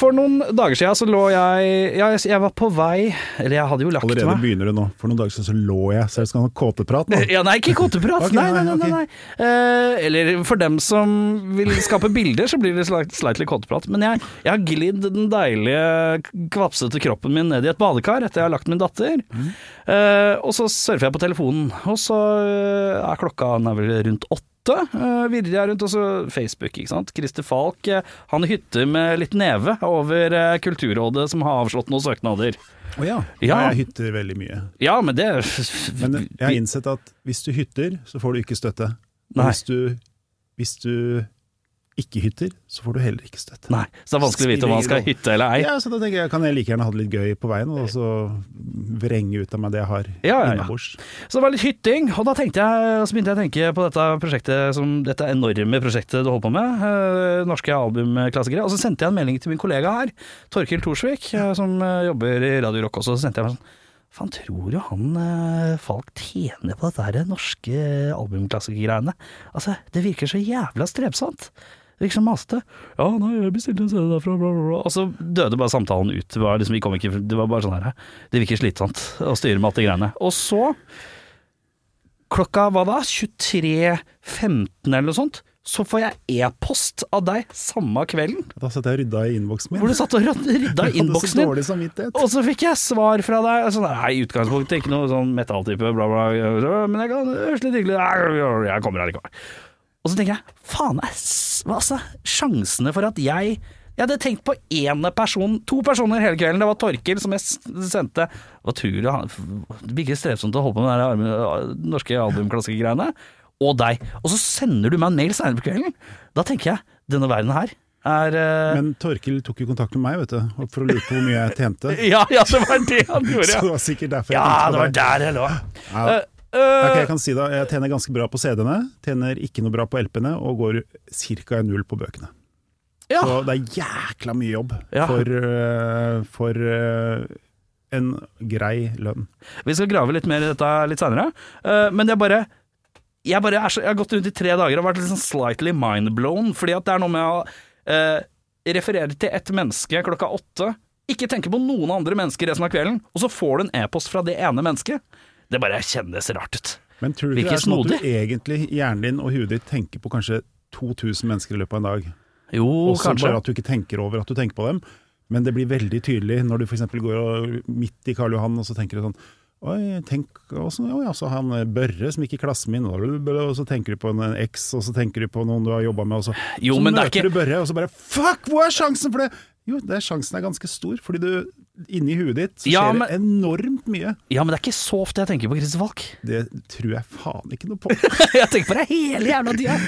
For noen dager siden så lå jeg Jeg, jeg var på vei Eller jeg hadde jo lagt Allerede meg. begynner du nå. For noen dager siden så lå jeg, så jeg skal ha kåteprat nå. Ja, nei, ikke kåteprat. okay, nei, nei, nei, nei, nei, Okay. nei. Eh, eller for dem som vil skape bilder, så blir det slight- slightly kåteprat. Men jeg, jeg har glidd den deilige, kvapsete kroppen min ned i et badekar etter jeg har lagt min datter. Mm. Uh, og så surfer jeg på telefonen, og så eh, er klokka den er vel rundt åtte. Uh, virrer jeg rundt, og så Facebook, ikke sant. Christer Falk, eh, han hytter med litt neve over eh, Kulturrådet som har avslått noen søknader. Å oh Ja. ja. Jeg hytter veldig mye. Ja, men det Men jeg har innsett at hvis du hytter, så får du ikke støtte. Hvis du, hvis du ikke hytter, så får du heller ikke støtte. Nei, så det er vanskelig å vite om man skal hytte eller ei. Ja, så da tenker jeg, kan jeg like gjerne ha det litt gøy på veien, og så vrenge ut av meg det jeg har Ja, ja, ja. innabords. Så det var litt hytting, og da tenkte jeg, så begynte jeg å tenke på dette prosjektet, som, dette enorme prosjektet du holder på med, eh, norske albumklassikere. Og så sendte jeg en melding til min kollega her, Torkild Thorsvik, eh, som eh, jobber i Radio Rock også. Så sendte jeg meg sånn Faen, tror du han eh, Falk tjener på dette her norske albumklassikergreiene? Altså, det virker så jævla strevsomt. Virker så maste. Ja, nei, jeg bestilte en CD derfra, bla, bla, bla. Og så døde bare samtalen ut. Det var, liksom, kom ikke, det var bare sånn her Det virker slitsomt å styre med alt de greiene. Og så klokka hva da? 23.15 eller noe sånt. Så får jeg e-post av deg samme kvelden, Da satt jeg og rydda i innboksen min. hvor du satt og rydda i innboksen så din. Og så fikk jeg svar fra deg. Sånn, nei, i utgangspunktet ikke noe sånn metalltype, bla, bla. Men jeg kan høres litt hyggelig Jeg kommer allikevel. Og så tenker jeg, faen, hva altså, sjansene for at jeg Jeg hadde tenkt på én person, to personer hele kvelden. Det var Torkil som jeg sendte Hva tror du han Det ikke strevsomt å holde på med de norske albumklassikergreiene. Og deg. Og så sender du meg en mail senere på kvelden. Da tenker jeg, denne verden her er uh... Men Torkil tok jo kontakt med meg, vet du, for å lure på hvor mye jeg tjente. Ja, ja, det var det han gjorde. Så det var sikkert derfor jeg Ja, tenkte det på var det. der jeg lå. Ja. Uh, Ok, jeg kan si det. Jeg tjener ganske bra på CD-ene, tjener ikke noe bra på LP-ene, og går ca. null på bøkene. ja. Så det er jækla mye jobb Ja. for, øh, for øh, en grei lønn. Vi skal grave litt mer i dette litt seinere. men jeg bare jeg, bare er så, jeg har gått rundt i tre dager og vært litt sånn slightly mindblown. Fordi at det er noe med å eh, referere til ett menneske klokka åtte, ikke tenke på noen andre mennesker resten av kvelden, og så får du en e-post fra det ene mennesket. Det bare kjennes rart ut. Men tror du ikke det er sånn at du egentlig, hjernen din og huet ditt tenker på kanskje 2000 mennesker i løpet av en dag? Jo, Også kanskje. bare at du ikke tenker over at du tenker på dem. Men det blir veldig tydelig når du f.eks. går midt i Karl Johan og så tenker du sånn Oi, tenk også, oi, altså han eh, Børre som gikk i klassen min, og så tenker du på en eks, og så tenker du på noen du har jobba med, og så, Jo, så er møter ikke- du Børre, og så bare Fuck, hvor er sjansen for det?! Jo, det er sjansen er ganske stor, fordi du inni huet ditt så Ja, skjer men- det enormt mye. Ja, men det er ikke så ofte jeg tenker på Christer Falk. Det tror jeg faen ikke noe på. jeg tenker på det hele jævla tida.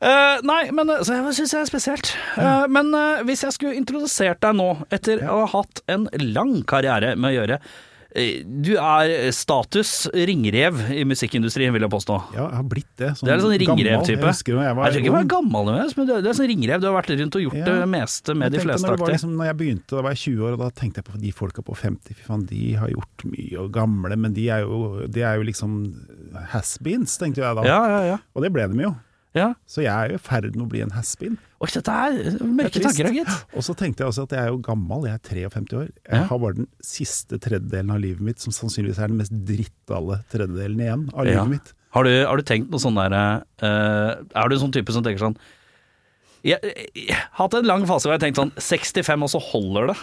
Eh, nei, men eh, Så jeg syns jeg er spesielt. Uh, men uh, hvis jeg skulle introdusert deg nå, etter å ha hatt en lang karriere med å gjøre Du er status ringrev i musikkindustrien, vil jeg påstå. Ja, jeg har blitt det. Det er en sånn ringrev-type. Jeg husker jeg var Jeg tror ikke du er gammel, men det det er sånn ringrev. Du har vært rundt og gjort Ja. det meste med Jeg de fleste når, var liksom, når jeg begynte, da var jeg 20 år, og da tenkte jeg på de folka på 50. Fy faen, de har gjort mye og gamle, men de er jo, de er jo liksom has-beens, tenkte jeg da. Ja, ja, ja. Og det ble de jo. ja. Så jeg er jo i ferd med å bli en has-been. Oi, dette er mørke er tanker, gitt. Og så tenkte jeg også at jeg er jo gammel, jeg er 53 år. Jeg Ja. har bare den siste tredjedelen av livet mitt, som sannsynligvis er den mest drittale tredjedelen igjen av Ja. livet mitt. Har du, har du tenkt noe sånn der uh, Er du en sånn type som tenker sånn Jeg jeg har hatt en lang fase hvor jeg har tenkt sånn 65, og så holder det.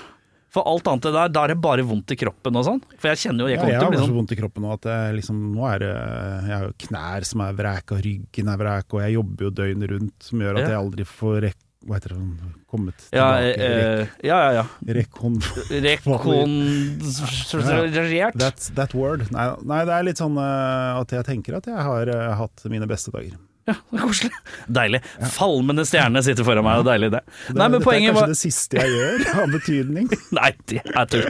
For alt annet det der, da er det bare vondt i kroppen og sånn. For jeg kjenner jo Jeg Ja, kommer jeg har bli så sånn vondt i kroppen nå at jeg liksom, nå er det Jeg har jo knær som er vrek, og ryggen er vrek, og jeg jobber jo døgnet rundt, som gjør at jeg aldri får rekk... Hva heter det? sånn, Kommet Ja, tilbake. eh, ja, ja. ja. Rekon... Rekon... Rekonstruert. That's that word. Nei, nei, det er litt sånn eh, at jeg tenker at jeg har eh, hatt mine beste dager. Ja, er koselig. Deilig. Falmende stjerne sitter foran meg, og deilig det. Det, Nei, men dette er kanskje var det siste jeg gjør av betydning. Nei, det er tull.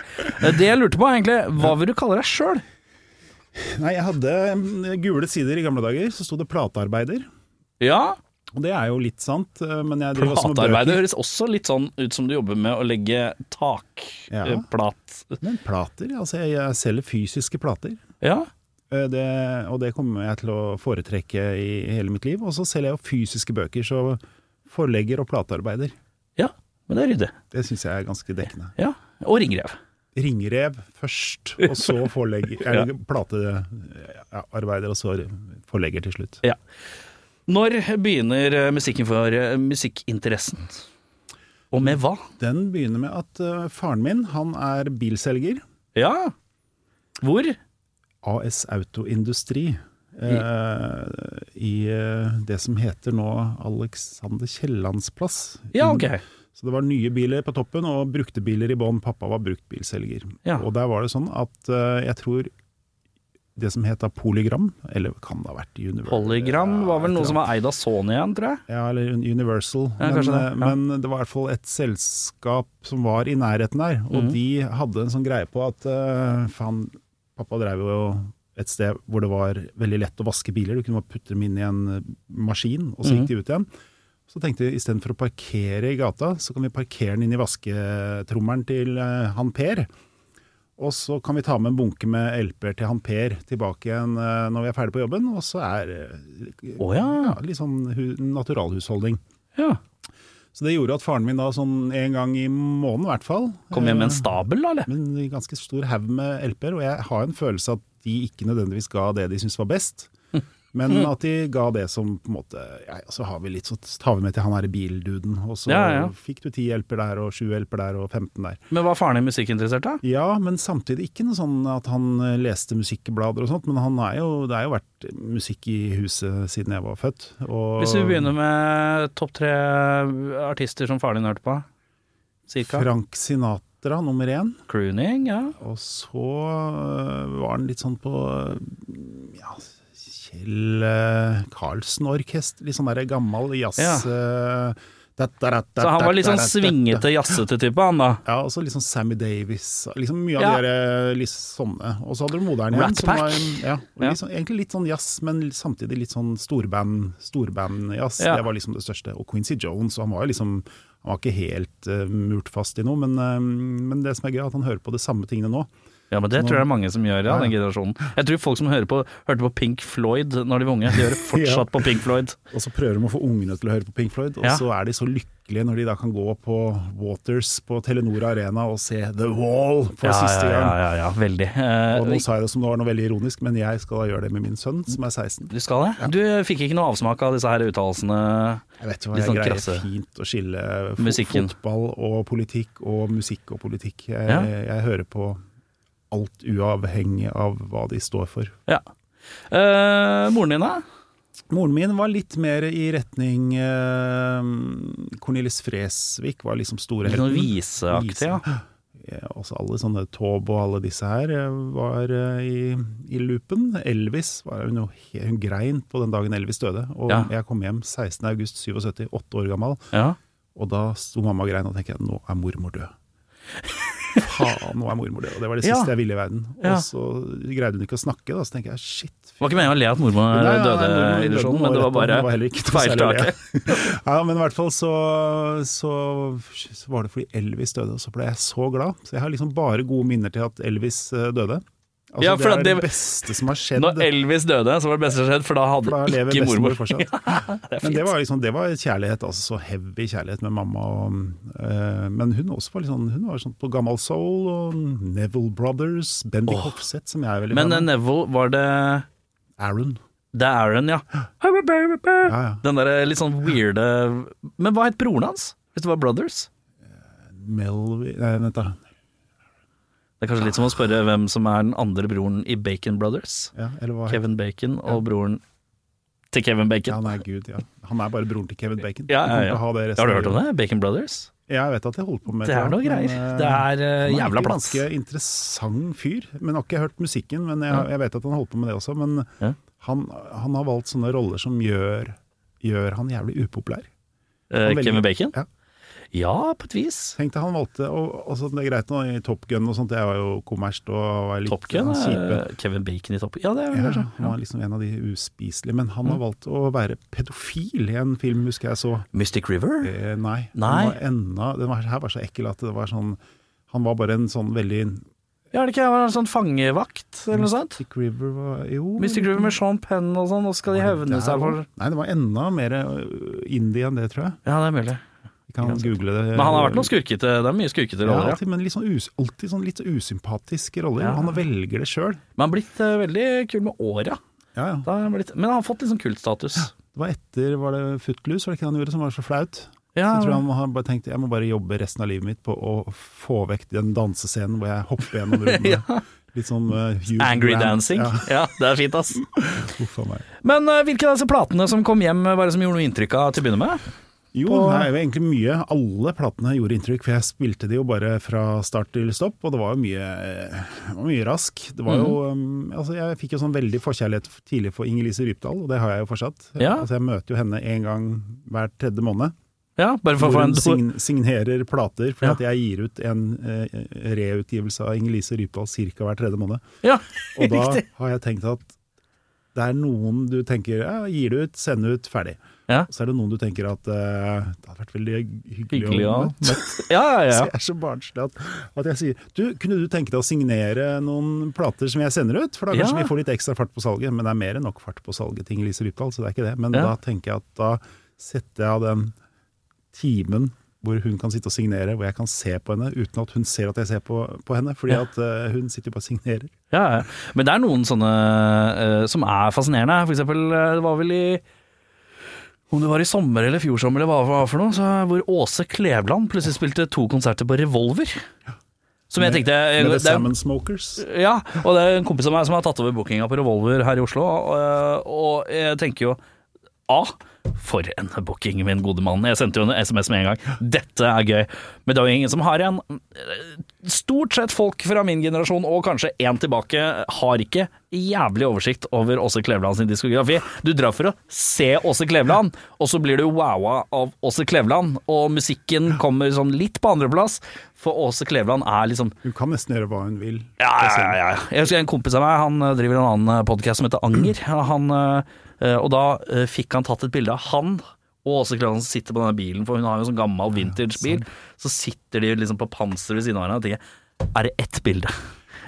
Det jeg lurte på, er egentlig, hva vil du kalle deg sjøl? Nei, jeg hadde gule sider i gamle dager, så sto det platearbeider. Ja, Og det er jo litt sant, eh, men jeg driver også med bøker. Platearbeider høres også litt sånn ut som du jobber med å legge Ja. Men plater, altså jeg, jeg selger fysiske plater. Ja. Eh, Det, og det kommer jeg til å foretrekke i hele mitt liv. Og så selger jeg jo fysiske bøker, så forlegger og platearbeider. ja, men det er ryddig. Det syns jeg er ganske dekkende. Ja. Og ringrev. Ringrev først, og så forlegger Eller platearbeider, og så forlegger til slutt. Ja. Når begynner eh, musikken for eh, musikkinteressen? Og med hva? Den begynner med at faren min, han er bilselger. Ja. Hvor? AS Autoindustri. eh, I eh, det som heter nå Alexander Kiellands plass. Ja, ok. Så det var nye biler på toppen og brukte biler i bånn. Pappa var bruktbilselger. Ja. Og der var det sånn at eh, jeg tror det som het Polygram, eller kan det ha vært Universal Polygram var vel noe som var eid av Sony igjen, tror jeg. Ja, eller Universal. Ja, men, det, eh, ja. men det var i hvert fall et selskap som var i nærheten der, og mm. de hadde en sånn greie på at uh, faen, pappa drev jo et sted hvor det var veldig lett å vaske biler. Du kunne bare putte dem inn i en eh, maskin, og så Mhm. gikk de ut igjen. Så tenkte jeg istedenfor å parkere i gata, så kan vi parkere den inn i vasketrommelen til eh, han Per. Og så kan vi ta med en bunke med LP-er til han Per tilbake igjen eh, når vi er ferdig på jobben. Og så er det oh, ja. ja, litt sånn hu naturalhusholdning. ja. Så det gjorde at faren min da sånn en gang i måneden i hvert fall Kom hjem med en eh, stabel, da, eller? med en ganske stor haug med LP-er, og jeg har en følelse at de ikke nødvendigvis ga det de syntes var best. Men Mm. at de ga det som på en måte ja, Så har vi litt så tar vi med til han her bilduden, og så Ja, ja. fikk du 10 LP-er der, og 7 LP-er der, og 15 der. Men var faren din musikkinteressert, da? Ja, men samtidig ikke noe sånn at han eh, leste musikkblader og sånt, men han er jo, det har jo vært musikk i huset siden jeg var født. Og Hvis vi begynner med topp tre artister som faren din hørte på? Cirka? Frank Sinatra nummer én. Crooning, ja. Og så øh, var han litt sånn på ja, Kjell uh, Carlsen-orkester. Litt sånn der gammel jazz Ja. da, da, da, Så han var litt sånn svingete, jazzete type, han da. Ja, og så litt sånn Sammy Davis. Liksom mye av Ja. de der øh, litt sånne. Og så hadde du moderne igjen. Som var, ja, og Ja. litt sånn, egentlig litt sånn jazz, men samtidig litt sånn storband storband-jazz. Ja. Det var liksom det største. Og Quincy Jones, og han var jo liksom han var ikke helt uh, murt fast i noe, men, uh, men det som er gøy, er at han hører på de samme tingene nå. Ja, men det tror jeg det er mange som gjør, ja, Ja, ja. den generasjonen. Jeg tror folk som på, hørte på Pink Floyd når de var unge, de hører fortsatt på Pink Floyd. Og så prøver de å få ungene til å høre på Pink Floyd, og Ja. så er de så lykkelige når de da kan gå på Waters på Telenor Arena og se The Wall for Ja, siste ja, gang. ja, ja, ja, veldig. Eh, Og nå sa jeg det som det var noe veldig ironisk, men jeg skal da gjøre det med min sønn, som er 16. du skal det? Du fikk ikke noe avsmak av disse her uttalelsene? Jeg vet jo hva jeg sånn greier krasse. fint å skille fo Musikken. fotball og politikk, og musikk og politikk. Jeg, Ja. jeg hører på alt uavhengig av hva de står for. Ja. Eh, moren din, da? Moren min var litt mer i retning eh, Cornelis Fresvik var liksom store Litt sånn helten. viseaktig, ja. Ja, også alle sånne Taube og alle disse her eh, var eh, i, i loopen. Elvis var jo Hun grein på den dagen Elvis døde. Og Ja. jeg kom hjem 16.8.77, åtte år gammel, ja. og da sto mamma og grein og tenkte jeg, nå er mormor død. Faen, nå er mormor død. Og det var det Ja. siste jeg ville i verden. Ja. Og så greide hun ikke å snakke, da, så tenker jeg shit. Det var ikke meningen å le at mormor døde, ja, nei, døde mormor i illusjonen, men det var bare feiltaket. Ja, men i hvert fall så, så, så var det fordi Elvis døde, og så ble jeg så glad. Så jeg har liksom bare gode minner til at Elvis eh, døde. Altså, Ja, det er det, det- beste som har skjedd. Når Elvis døde, så var det beste som skjedde, for da hadde for da ikke mormor fortsatt. Det Men det var liksom, det var kjærlighet, altså så heavy kjærlighet med mamma. Og, uh, men hun også var litt sånn, hun var sånn på gammel Soul og Neville Brothers, Bendik oh. Hofseth, som jeg er veldig Men eh. Neville, var det Aaron. Det er Aaron, ja. Ja, ja. Den derre litt sånn weirde Men hva het broren hans? Hvis det var Brothers? Melvi... Nei, vent da. Det er kanskje litt som å spørre hvem som er den andre broren i Bacon Brothers. Ja? Kevin Bacon og broren til Kevin Ja, Bacon. nei, gud, ja. Han er bare broren til Kevin Bacon. Ja, ja, ja. ha Har du hørt om det? Bacon Brothers? Ja, Jeg vet at jeg holder på med Det Det er noe greier. Men, Det er jævla plass Han er en ganske interessant fyr, men har ikke hørt musikken. Men jeg, jeg vet at han holder på med det også. Men han, han har valgt sånne roller som gjør, gjør han jævlig upopulær. Uh, Han Kevin Bacon? Ja. Ja, på et vis. Tenk deg han valgte og, altså, Det er greit nå i Top Gun og sånt, det var jo kommersielt og var litt Top Gun Kevin Bacon i Top Gun, Ja, det er Ja, kanskje. han var liksom en av de uspiselige. Men han Mm. har valgt å være pedofil i en film, husker jeg så. Mystic River? Eh, nei. Nei. Var enda, den var, her var så ekkel at det var sånn Han var bare en sånn veldig Ja, er det ikke var en sånn fangevakt eller noe sånt? Mystic River var Jo Mystic River med Sean Penn og sånn, og skal de hevne seg for Nei, det var enda mer øh, indie enn det, tror jeg. Ja, det er mulig. Vi kan google det. Men han har vært noen skurkete Det er mye skurkete ja, roller, ja. alltid, men litt sånn us, alltid sånn litt usympatiske roller. Ja. Han velger det sjøl. Men han har blitt uh, veldig kul med åra. Ja, ja. Han blitt- Men han har fått litt sånn kultstatus. Det var etter var det Footloose, var det ikke han gjorde, som var så flaut? Ja, Så tror jeg han har bare tenkt jeg må bare jobbe resten av livet mitt på å få vekk den dansescenen hvor jeg hopper gjennom rommene. Litt sånn uh, Angry Grant. Dancing. Ja, Ja, det er fint, ass. uff. Men uh, hvilke av disse platene som kom hjem, var det som gjorde noe inntrykk av til å begynne med? Jo, På- det er jo egentlig mye. Alle platene gjorde inntrykk, for jeg spilte de jo bare fra start til stopp, og det var jo mye, var mye rask. Det var jo, Mhm. um, altså jeg fikk jo sånn veldig forkjærlighet tidlig for Inger-Lise Rypdal, og det har jeg jo fortsatt. Ja. Altså jeg møter jo henne en gang hver tredje måned, Ja, bare for hvor hun sign signerer plater, for Ja. at jeg gir ut en eh, reutgivelse av Inger-Lise Rypdal ca. hver tredje måned. Ja, Og da har jeg tenkt at det er noen du tenker ja, gir det ut, send ut, ferdig. Ja. Så er det noen du tenker at uh, det hadde vært veldig hyggelig, Hyggelig å møte. Ja, ja, Så ja. jeg er så barnslig at, at jeg sier du, kunne du tenke deg å signere noen plater som jeg sender ut? For da kanskje Ja. vi får litt ekstra fart på salget. Men det er mer enn nok fart på salget til Inger-Lise Rypdal, så det er ikke det. Men da tenker jeg at da setter jeg av den timen hvor hun kan sitte og signere, hvor jeg kan se på henne uten at hun ser at jeg ser på, på henne. Fordi Ja. at uh, hun sitter jo bare og signerer. Ja, ja. Men det er noen sånne uh, som er fascinerende. For eksempel, det var vel i om det var i sommer eller fjor sommer eller hva det var for noe, så hvor Åse Kleveland plutselig spilte to konserter på Revolver. Som jeg tenkte eh, Med The Salmon Smokers. Ja, og det er en kompis av meg som har tatt over bookinga på Revolver her i Oslo, og, og jeg tenker jo A. For en booking, min gode mann. Jeg sendte jo en SMS med en gang. Dette er gøy. Men det er jo ingen som har en. Stort sett folk fra min generasjon, og kanskje én tilbake, har ikke jævlig oversikt over Åse Kleveland sin diskografi. Du drar for å se Åse Kleveland, og så blir du wowa av Åse Kleveland, og musikken kommer sånn litt på andreplass, for Åse Kleveland er liksom Hun kan nesten gjøre hva hun vil. ja, ja, ja. Jeg husker en kompis av meg, han eh, driver en annen podkast som heter Anger. Han, eh, og da eh, fikk han tatt et bilde av han og Åse Kleveland sitter på denne bilen, for hun har jo en sånn gammel vintage-bil. Så sitter de liksom på panseret ved siden av hverandre og tenker Er det ett bilde?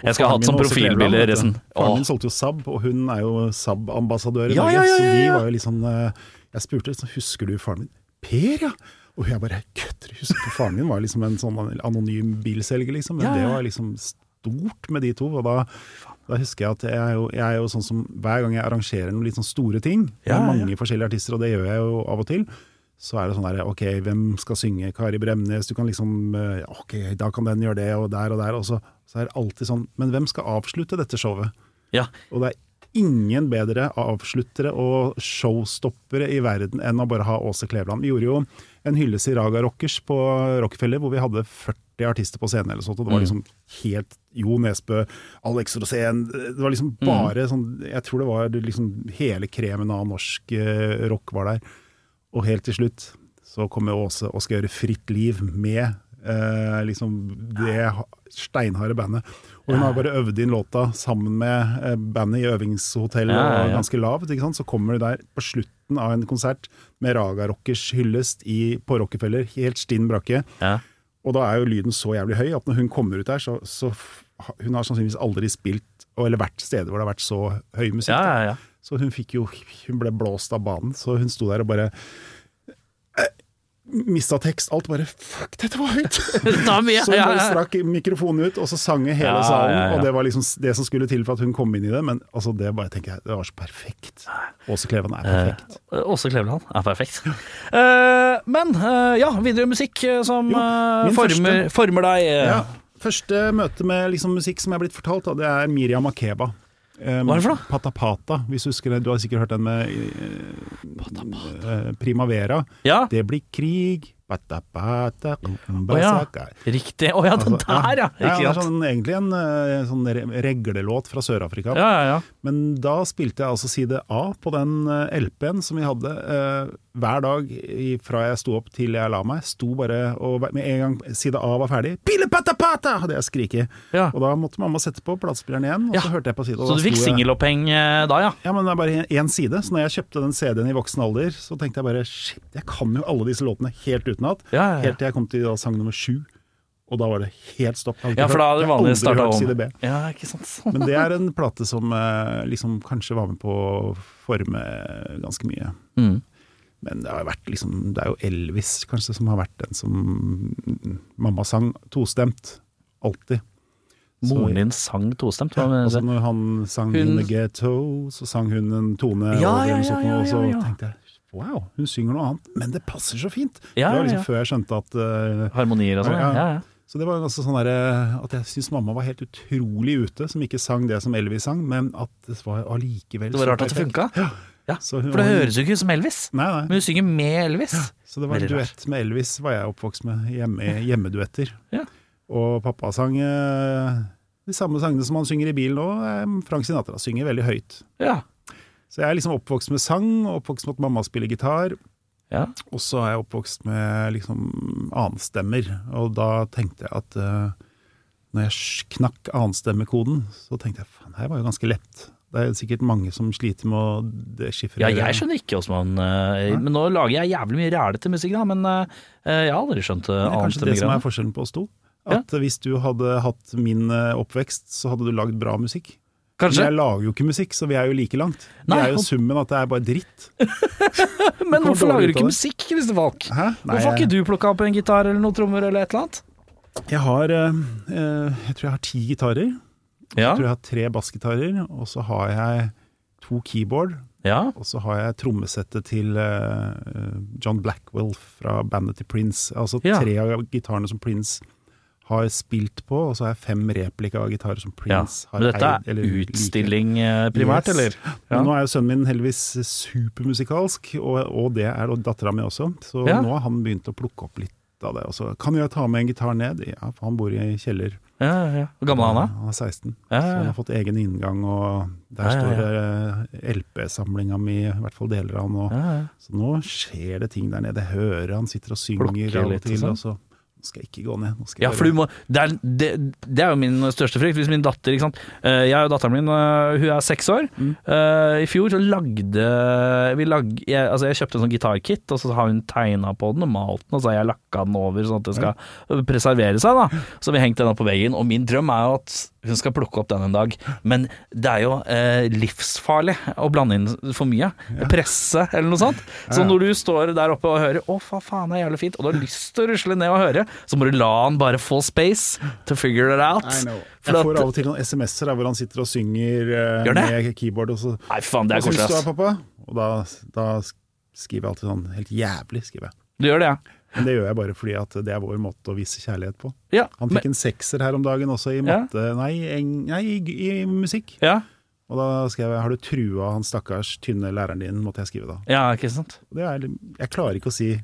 Jeg skal ha hatt som også profilbilde, resten. Faren min solgte jo Saab, og hun er jo Saab-ambassadør i Ja, Norge. ja, ja, Så ja. var jo liksom eh, Jeg spurte liksom, husker du faren min. Per, ja! Og jeg bare kødder, husker du? Faren min var liksom en sånn anonym bilselger, liksom. Men det var liksom stort med de to. Og da, da husker jeg at jeg er, jo, jeg er jo sånn som hver gang jeg arrangerer noen litt sånn store ting, med Ja, ja. mange forskjellige artister, og det gjør jeg jo av og til. Så er det sånn der, ok, hvem skal synge? Kari Bremnes, du kan liksom, eh, ok, da kan den gjøre det, og der og der. Og så, så er det alltid sånn, men hvem skal avslutte dette showet? Ja. Og det er ingen bedre avsluttere og showstoppere i verden enn å bare ha Åse Kleveland. Vi gjorde jo en hyllest i Raga Rockers på Rockefeller, hvor vi hadde 40 artister på scenen eller sånt, og det var liksom helt Jo Nesbø, Alex Rosén Det var liksom bare sånn Jeg tror det var liksom hele kremen av norsk eh, rock var der. Og helt til slutt så kommer Åse og skal gjøre Fritt liv med eh, liksom det ha- steinharde bandet. Og hun har bare øvd inn låta sammen med eh, bandet i øvingshotellet Ja, ja, ja. og ganske lavt. ikke sant? Så kommer du der på slutten av en konsert med Raga Rockers hyllest i, på Rockefeller, helt stinn brakke. Ja. Og da er jo lyden så jævlig høy at når hun kommer ut der, så, så Hun har sannsynligvis aldri spilt eller vært steder hvor det har vært så høy musikk. Ja, ja, ja. Så hun fikk jo Hun ble blåst av banen, så hun sto der og bare Mista tekst. Alt bare Fuck, dette var høyt! Så hun ja, bare strakk mikrofonen ut, og så sang hele Ja, salen. ja, ja. Og det var liksom det som skulle til for at hun kom inn i det. Men altså, det bare tenker jeg, det var så perfekt. Åse Kleven er perfekt. Eh, Åse Kleveland er perfekt. Eh, men eh, ja, videre musikk eh, som Jo, eh, former, former deg. eh. Ja, Første møte med liksom, musikk som jeg er blitt fortalt, da, det er Miriam Makeba. Um, Hva er det for noe? Pata Pata, hvis du husker det. Du har sikkert hørt den med uh, Primavera. Ja, Det blir krig. Pata Pata, Å ja. riktig. Å ja, den Altså, der, ja. Ja, det er sånn, egentlig en eh, sånn reglelåt fra Sør-Afrika. Ja, ja, ja. Men da spilte jeg altså side A på den eh, LP-en som vi hadde hver dag fra jeg sto opp til jeg la meg. Sto bare og med en gang side A var ferdig Pile pata pata! hadde jeg skriket. Ja. Og da måtte mamma sette på platespilleren igjen, og Ja. så hørte jeg på side. og Så du fikk singeloppheng eh, da, ja? Ja, men det er bare én side. Så når jeg kjøpte den CD-en i voksen alder, så tenkte jeg bare shit, jeg kan jo alle disse låtene helt utenat. Ja. Helt til jeg kom til da, sang nummer sju. Og da var det helt stopp. Ja, for da hadde du vanlig starta om. Ja, ikke sant. Men det er en plate som eh, liksom kanskje var med på å forme ganske mye. Mm. Men det har vært liksom Det er jo Elvis kanskje som har vært den som mamma sang tostemt. Alltid. Moren din sang tostemt? Ja? Altså når han sang Hun- In the Ghetto, så sang hun en tone Ja, og, ja, ja, sånt, og så tenkte jeg wow, hun synger noe annet, men det passer så fint. Ja, det var liksom ja. før jeg skjønte at uh, Harmonier og sånn? Ja, Ja. Så det var også sånn der, at jeg syns mamma var helt utrolig ute, som ikke sang det som Elvis sang, men at det var allikevel Det var rart at det funka. Ja. Ja, For det høres jo ikke ut som Elvis, Nei, nei. men hun synger med Elvis. Så det var en duett med Elvis var jeg oppvokst med, hjemme, hjemmeduetter. Ja. Og pappa sang eh, de samme sangene som han synger i bilen nå. eh, Frank Sinatra synger veldig høyt. Ja. Så jeg er liksom oppvokst med sang, oppvokst med at mamma spiller gitar. ja. Og så er jeg oppvokst med liksom annenstemmer, og da tenkte jeg at eh, når jeg knakk annenstemmekoden, så tenkte jeg faen, det her var jo ganske lett. Det er sikkert mange som sliter med å skifre. ja, jeg skjønner ikke Osman. man eh, Men nå lager jeg jævlig mye rælete musikk, da. Men uh, jeg har aldri skjønt uh, Det er kanskje det som er forskjellen på oss to. Ja. At hvis du hadde hatt min oppvekst, så hadde du lagd bra musikk. Kanskje? Men jeg lager jo ikke musikk, så vi er jo like langt. Nei, vi er jo summen at det er bare dritt. Men hvorfor lager du ikke musikk, Christer Falk? Hvorfor har ikke du plukka opp en gitar eller noen trommer eller et eller annet? Jeg har Jeg tror jeg har ti gitarer. Ja. Jeg tror jeg har tre bassgitarer, og så har jeg to keyboard. ja. Og så har jeg trommesettet til uh, John Blackwell fra bandet til Prince. Altså Ja. tre av gitarene som Prince har spilt på, og så har jeg fem replika av gitarer som ja. Prince har Men dette eid, eller er utstilling like. primært, Yes. eller? Ja. nå er jo sønnen min heldigvis supermusikalsk, og, og det er dattera mi også. Så Ja. nå har han begynt å plukke opp litt av det. Også. kan jeg ta med en gitar ned, ja, for han bor i kjeller. Ja, ja. Hvor gammel er han da? Han er 16. Ja, Så han har fått egen inngang, og der står LP-samlinga mi, i hvert fall deler av den. Så nå skjer det ting der nede. Jeg hører han sitter og synger Plukker av og litt, til. sånn. Og så nå skal jeg ikke gå ned. Ja, for du må det er, det, det er jo min største frykt. Hvis min datter ikke sant? Eh, Jeg og datteren min, eh, hun er seks år. Mm. Eh, I fjor så lagde vi lag, jeg, altså jeg kjøpte en sånn gitarkit, og så har hun tegna på den og malt den, og så har jeg lakka den over sånn at det skal preservere seg. da Så vi hengte den opp på veggen. Og min drøm er jo at hun skal plukke opp den en dag. Men det er jo eh, livsfarlig å blande inn for mye. Presse eller noe sånt. Så når du står der oppe og hører 'Å, faen, faen, det er jævlig fint', og du har lyst til å rusle ned og høre, så må du la han bare få space to figure it out. Jeg får av og til noen SMS-er hvor han sitter og synger eh, med keyboard. Og så Nei, faen, det er koselig, ass. pappa? Og da, da skriver jeg alltid sånn helt jævlig, skriver jeg. Du gjør det, ja. Men det gjør jeg bare fordi at det er vår måte å vise kjærlighet på. Ja, Han men, fikk en sekser her om dagen også i Ja. Nei, en, nei i, i musikk. ja, Og da skrev jeg 'Har du trua han stakkars tynne læreren din', måtte jeg skrive da. ja, ikke sant. Det er, jeg klarer ikke å si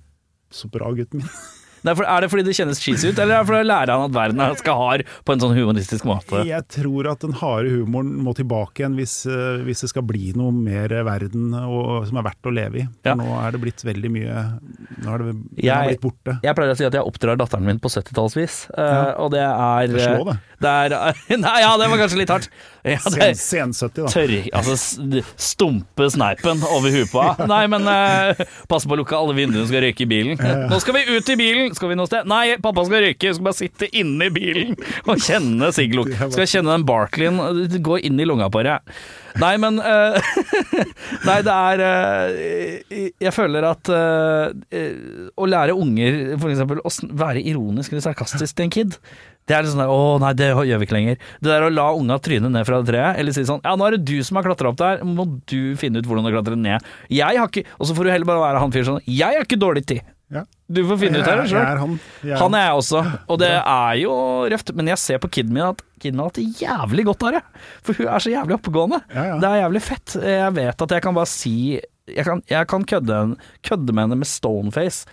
'så bra, gutten min'. Nei, for er det fordi det kjennes cheesy ut, eller er det fordi lærer han at verden er- skal hard på en sånn humoristisk måte? Jeg tror at den harde humoren må tilbake igjen hvis, eh, hvis det skal bli noe mer verden og, som er verdt å leve i. For Ja. nå er det blitt veldig mye Nå er det, Jeg- blitt borte. Jeg pleier å si at jeg oppdrar datteren min på 70-tallsvis, ja. og det er Det slår det. det er, Nei, ja, det var kanskje litt hardt. Ja, det er, Sen, sen 70, da. tørr, altså stumpe sneipen over huet på henne. Nei, men eh, passe på å lukke alle vinduene, skal røyke i bilen. Nå skal vi ut i bilen! Skal vi noe sted? Nei, pappa skal røyke, skal bare sitte inne i bilen og kjenne siggluk. Skal kjenne den Barclayen gå inn i lunga på deg. Nei, men uh, Nei, det er uh, Jeg føler at uh, å lære unger eksempel å være ironisk eller sarkastisk til en kid det er litt sånn der, å nei, det gjør vi ikke lenger. Det der å la unga tryne ned fra det treet, eller si sånn ja, nå er det du som har klatra opp der, må du finne ut hvordan du klatrer ned. Jeg har ikke Og så får du heller bare være han fyren sånn, jeg har ikke dårlig tid. Ja. Du får finne ut av det sjøl. Han. Jeg er Han er jeg også, og det er jo røft. Men jeg ser på kiden min at kiden har hatt det jævlig godt av det. For hun er så jævlig oppegående. Ja, ja. Det er jævlig fett. Jeg vet at jeg kan bare si Jeg kan, jeg kan kødde, kødde med henne med stoneface,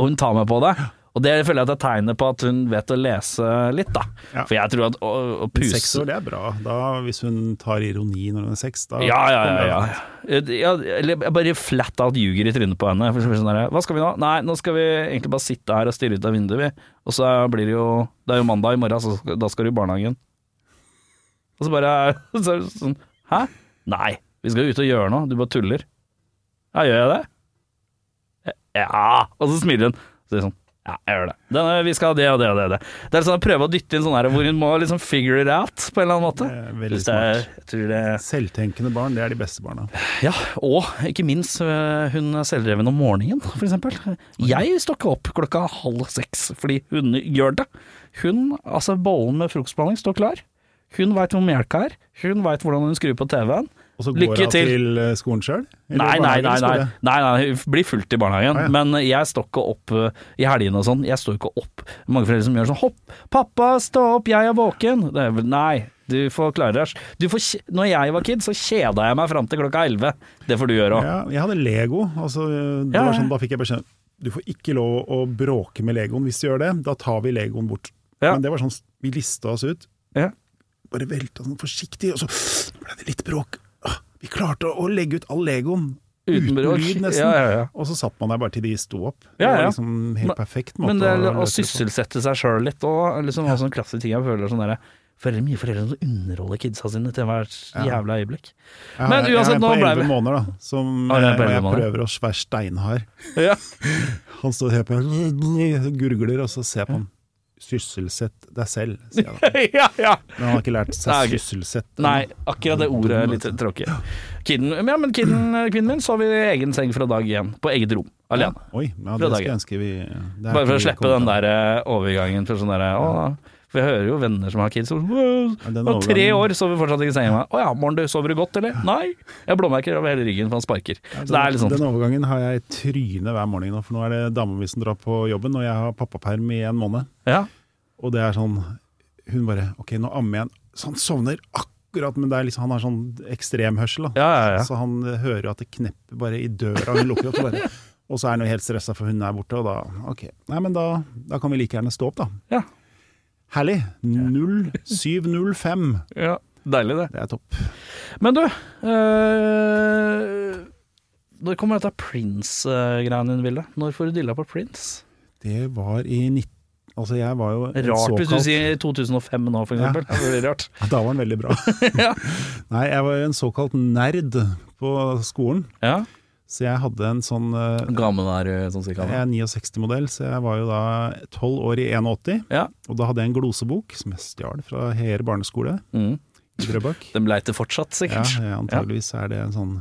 og hun tar meg på det. Og det føler jeg at det er tegnet på at hun vet å lese litt, da. Ja. For jeg tror at å, å puse Seks år, det er bra. Da, hvis hun tar ironi når hun er seks, da Ja, ja, ja. ja. ja eller jeg bare flat out ljuger i trynet på henne. Det sånn der, Hva skal vi nå? Nei, nå skal vi egentlig bare sitte her og stirre ut av vinduet, vi. Og så blir det jo Det er jo mandag i morgen, så skal, da skal du i barnehagen. Og så bare så sånn Hæ? Nei, vi skal ut og gjøre noe. Du bare tuller. Ja, gjør jeg det? Ja. Og så smiler hun. Så er sånn ja, jeg gjør det. Denne, vi skal ha det og det og det. det. er er sånn å prøve å dytte inn sånn her hvor hun må liksom figure it out på en eller annen måte. Det er veldig er, jeg tror det Selvtenkende barn, det er de beste barna. ja, og ikke minst øh, hun er selvdreven om morgenen, for eksempel. Jeg står ikke opp klokka halv seks fordi hun gjør det. Hun, altså bollen med frokostblanding står klar. Hun veit hvor melka er, hun veit hvordan hun skrur på TV-en. Og så går hun til. eh, skolen sjøl? Nei, nei, nei, nei, nei, nei, blir fulgt i barnehagen. Ah, ja. Men jeg står ikke opp øh, i helgene og sånn. Jeg står ikke opp. Mange foreldre som gjør sånn Hopp, pappa, stå opp, jeg er våken. Det er nei, du får klare deg. Du får, når jeg var kid, så kjeda jeg meg fram til klokka elleve. Det får du gjøre òg. Ja, jeg hadde Lego. Altså, det Ja, var ja. sånn, da fikk jeg beskjed Du får ikke lov å bråke med Legoen. Hvis du gjør det, da tar vi Legoen bort. Ja. Men det var sånn Vi lista oss ut. Ja. Bare velta sånn forsiktig, og så ble det litt bråk. Vi klarte å, å legge ut all Legoen. Uten Uten, lyd, nesten. Ja, ja, ja. Og så satt man der bare til de sto opp. Ja, Det var liksom helt perfekt måte Men det er å å sysselsette seg sjøl litt òg. Liksom, ha sånn klassisk ting jeg føler sånn derre Foreldre, mye foreldre som underholder kidsa sine til hvert jævla øyeblikk. Men ble vi jeg er på elleve 11 måneder, da. Som Ah, jeg på og 11 jeg prøver å være steinhard. Ja. Han står helt på gurgler, og så ser jeg på han. Sysselsett deg selv, sier han. ja, ja. Men han har ikke lært Nei, seg ok. sysselsette. Nei, akkurat det ordet er litt tråkig. Kiden, ja, men kiden, kvinnen min sov i egen seng fra dag én, på eget rom, alene. Oi, ja, det skal jeg ønske vi Bare for å slippe den der eh, overgangen for sånn derre å, For jeg hører jo venner som har kids som «Åh, Om tre år sover fortsatt ikke i senga. Å ja, morgen du, sover du godt, eller? Nei. Jeg har blåmerker over hele ryggen, for han sparker. Ja, Så er litt sånn. Den overgangen har jeg i trynet hver morgen nå, for nå er det dama som drar på jobben, og jeg har pappaperm i en måned. Ja. Og det er sånn Hun bare Ok, nå ammer jeg han. Så han sovner akkurat, men er liksom, han har sånn ekstremhørsel, da. Ja, ja, ja. Så han hører jo at det knepper bare i døra hun lukker opp. og Bare. Og så er jo helt stressa for hun er borte, og da Ok, nei, men da, da kan vi like gjerne stå opp, da. Ja. Herlig. 0705. ja. Deilig, det. Det er topp. Men du øh, Når kommer dette Prince-greiene inn i bildet? Når får du dilla på Prince? Det var i 19... Altså, jeg var jo Rart Rart hvis du sier 2005 nå, for Ja. eksempel. Det blir rart. Da var den veldig bra. ja. Nei, jeg var jo en såkalt nerd på skolen. ja. Så jeg hadde en sånn eh, Hvor gammel er du sånn cirka? Jeg er 69-modell, så jeg var jo da 12 år i 81. Ja. Og da hadde jeg en glosebok som jeg stjal fra Heer barneskole Mm. i Drøbak. Den leiter fortsatt, sikkert. ja, antageligvis er det en sånn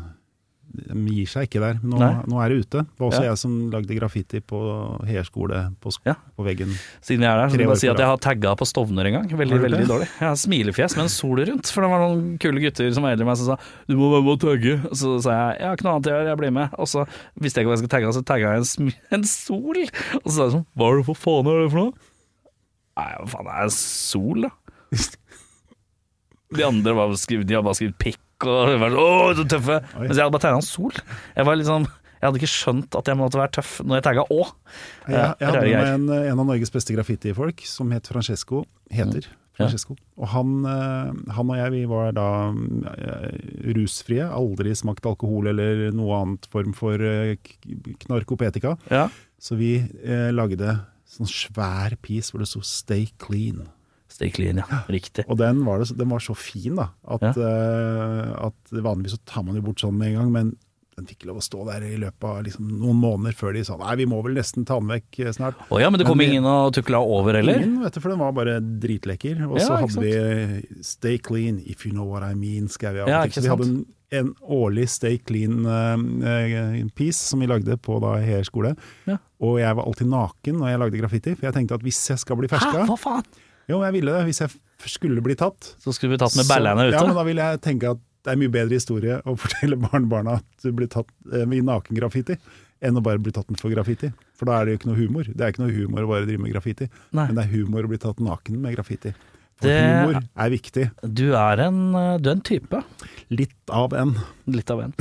De gir seg ikke der. Nå, nå er det ute. Det var også Ja. jeg som lagde graffiti på Heer skole på, Ja. på veggen. Siden jeg er der, så kan jeg bare si at jeg har tagga på Stovner en gang. Veldig, veldig dårlig. Jeg har smilefjes med en sol rundt, for det var noen kule gutter som var eldre enn meg som sa du må være med og tagge. Og så sa jeg jeg har ikke noe annet å gjøre, jeg blir med. Og så visste jeg ikke hva jeg skulle tagge, så tagga jeg en, en sol. Og så sa jeg sånn hva er det for faen er det for noe? Nei, hva faen er en sol, da? De andre var skrevet, de hadde bare skrevet pikk og var så, åh, så tøffe. Oi. Mens jeg hadde bare tegna en sol. Jeg var liksom jeg hadde ikke skjønt at jeg måtte være tøff når jeg tagga å. Jeg, jeg hadde med en, en av Norges beste graffitifolk som het Francesco. Heter Mm. Francesco. Og han, eh, han og jeg vi var da eh, rusfrie. Aldri smakt alkohol eller noe annet form for eh, knarkopetika. Ja. Så vi eh, lagde sånn svær piece hvor det sto 'Stay clean'. Stay clean, ja. Riktig. Og den var, det, den var så fin, da. At, uh, at vanligvis så tar man jo bort sånn med en gang, men den fikk lov å stå der i løpet av liksom, noen måneder før de sa nei, vi må vel nesten ta den vekk eh, snart. Å ja, men det kom Men ingen og tukla over, eller? Ingen, vet du, for den var bare dritlekker. Og Ja, så hadde vi eh, 'Stay clean if you know what I mean', skrev jeg Ja, ikke sant. vi hadde en, en årlig Stay clean-piece som vi lagde på da Heer skole. Ja. Og jeg var alltid naken når jeg lagde graffiti, for jeg tenkte at hvis jeg skal bli ferska Hæ, hva faen? Jo, jeg ville det. Hvis jeg skulle bli tatt. Så skulle du bli tatt med ballene ute? Ja, men da ville jeg tenke at det er mye bedre historie å fortelle barnebarna at du blir tatt eh, i nakengraffiti, enn å bare bli tatt for graffiti. For da er det jo ikke noe humor. Det er ikke noe humor å bare drive med graffiti, Nei. men det er humor å bli tatt naken med graffiti. For Det- humor er viktig. Du er en, eh, du er en type. Litt av en. Litt av en.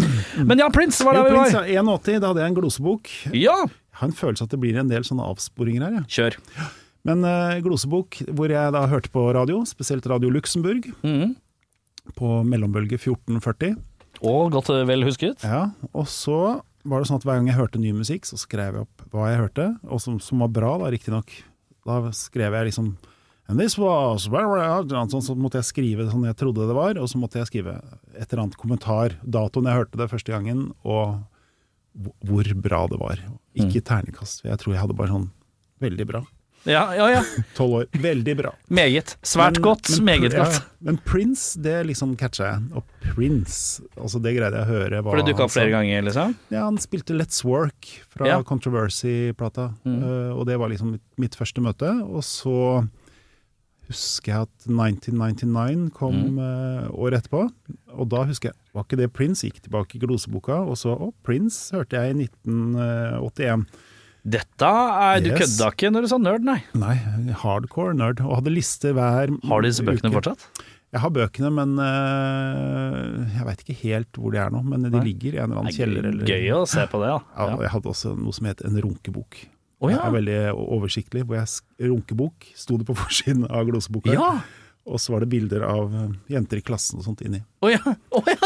Men ja, Prince var der vi var. ja, 81, da hadde jeg en glosebok. Ja! Jeg har en følelse at det blir en del sånne avsporinger her. Ja. kjør. Men uh, glosebok hvor jeg da hørte på radio, spesielt Radio Luxembourg, mm. på mellombølge 1440. Og godt eh, vel husket. Ja, og så var det sånn at hver gang jeg hørte ny musikk, så skrev jeg opp hva jeg hørte, og som, som var bra, da, riktignok. Da skrev jeg liksom And this was sånn, Så måtte jeg skrive sånn jeg trodde det var, og så måtte jeg skrive et eller annet kommentar, datoen jeg hørte det første gangen, og hvor- hvor bra det var. Ikke ternekast, Jeg tror jeg hadde bare sånn veldig bra. Ja, ja, ja. Tolv år. Veldig bra. Meget. Svært Men- godt, men- meget ja, godt. Men Prince, det liksom catcha jeg. Og Prince, altså det greide jeg å høre. For det dukka opp flere ganger, liksom? Ja, han spilte Let's Work fra Ja. Controversy-plata, Mm. eh, og det var liksom mitt, mitt første møte. Og så husker jeg at 1999 kom Mm. eh, året etterpå, og da husker jeg Var ikke det Prince? Gikk tilbake i gloseboka, og så Å, Prince hørte jeg i 1981. Dette er Du Yes. kødda ikke når du sa nerd, nei. Nei, hardcore nerd, og hadde liste hver uke. Har du disse bøkene uke. fortsatt? Jeg har bøkene, men eh, jeg veit ikke helt hvor de er nå. Men de Nei. ligger i en eller annen kjeller. er Eller, gøy å se på det, Ja, ja. jeg hadde også noe som het en runkebok. Å Det er veldig oversiktlig. Hvor jeg Runkebok sto det på forsiden av gloseboka. Ja. Og så var det bilder av eh, jenter i klassen og sånt inni. Å ja. Oh, ja.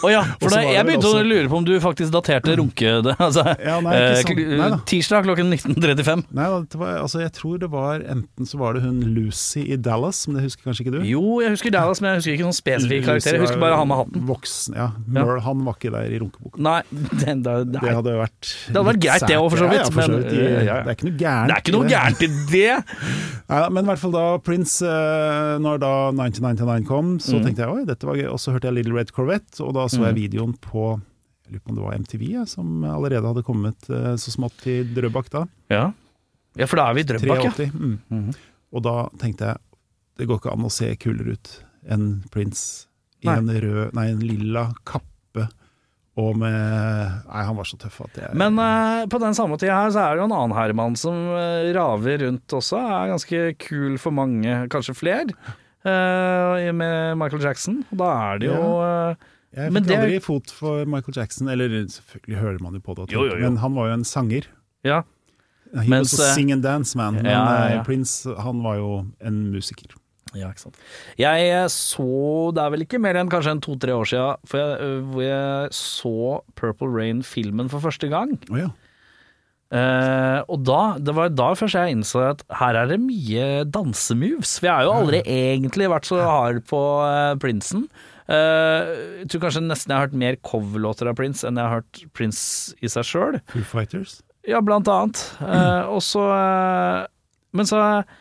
Oh, ja. For da, jeg begynte begynte å lure på om du faktisk daterte runke... Altså, Ja, nei, ikke sånn. Nei da. tirsdag klokken 19.35. Nei, da, det var, altså, jeg tror det var enten så var det hun Lucy i Dallas, men det husker kanskje ikke du? Jo, jeg husker Dallas, men jeg husker ikke noen spesifikke karakter. Jeg husker bare han med hatten. Voksen, ja. Merle, Han var ikke der i runkeboka. Nei, den, da, Det nei. hadde vært Det hadde vært greit det òg, for så vidt, Ja, ja, men. De- eh, ja, ja. Det er ikke noe gærent. det er ikke noe det. gærent i det! Nei, men i hvert fall da Prince, eh, når da 1999 kom, så Mm. tenkte jeg oi, dette var gøy. Og så hørte jeg Little Red Corvette, og da så jeg videoen på jeg lurer på om det var MTV, ja, som allerede hadde kommet eh, så smått til Drøbak da. Ja. ja, for da er vi i Drøbak, ja. 83. Mm. Mhm. Og da tenkte jeg det går ikke an å se kulere ut enn Prince i en rød, nei, en lilla kappe. Og med Nei, han var så tøff at jeg Men uh, på den samme tida her så er det jo en annen herremann som uh, raver rundt også. Er ganske kul for mange, kanskje flere, uh, med Michael Jackson. Og da er det jo Jeg fikk fikk det- aldri fot for Michael Jackson, eller selvfølgelig hører man jo på det, Jo, jo, jo. men han var jo en sanger. Ja. He Mens, was a sing and dance man, men ja, ja, Prince han var jo en musiker. Ja, ikke sant. Jeg eh, så, det er vel ikke mer enn kanskje en to-tre år siden, for jeg, øh, hvor jeg så Purple Rain-filmen for første gang. Oh, ja. Eh, og da, det var da først jeg innså at her er det mye dansemoves. Vi har jo aldri egentlig vært så hard på uh, Prinsen. Eh, jeg tror kanskje nesten jeg har hørt mer coverlåter av Prince enn jeg har hørt Prince i seg sjøl. Foo Fighters. Ja, blant annet. Mm. og så eh, Men så, eh,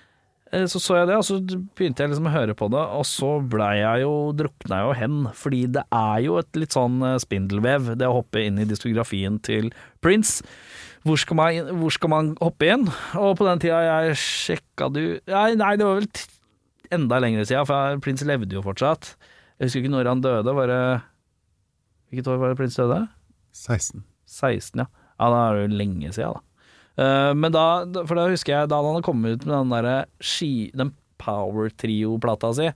så så jeg det, og så begynte jeg liksom å høre på det, og så blei jeg jo drukna jo hen. Fordi det er jo et litt sånn eh, spindelvev, det å hoppe inn i diskografien til Prince. Hvor skal, man, hvor skal man hoppe inn? Og på den tida jeg sjekka du Nei, nei det var vel enda lengre sida, for Prince levde jo fortsatt. Jeg husker ikke når han døde. Var det Hvilket år var det Prince døde? 16. 16, ja. Ja, da er det jo lenge siden, da. Eh, men da, for da husker jeg da han hadde kommet ut med den derre ski... Den Power Trio-plata si.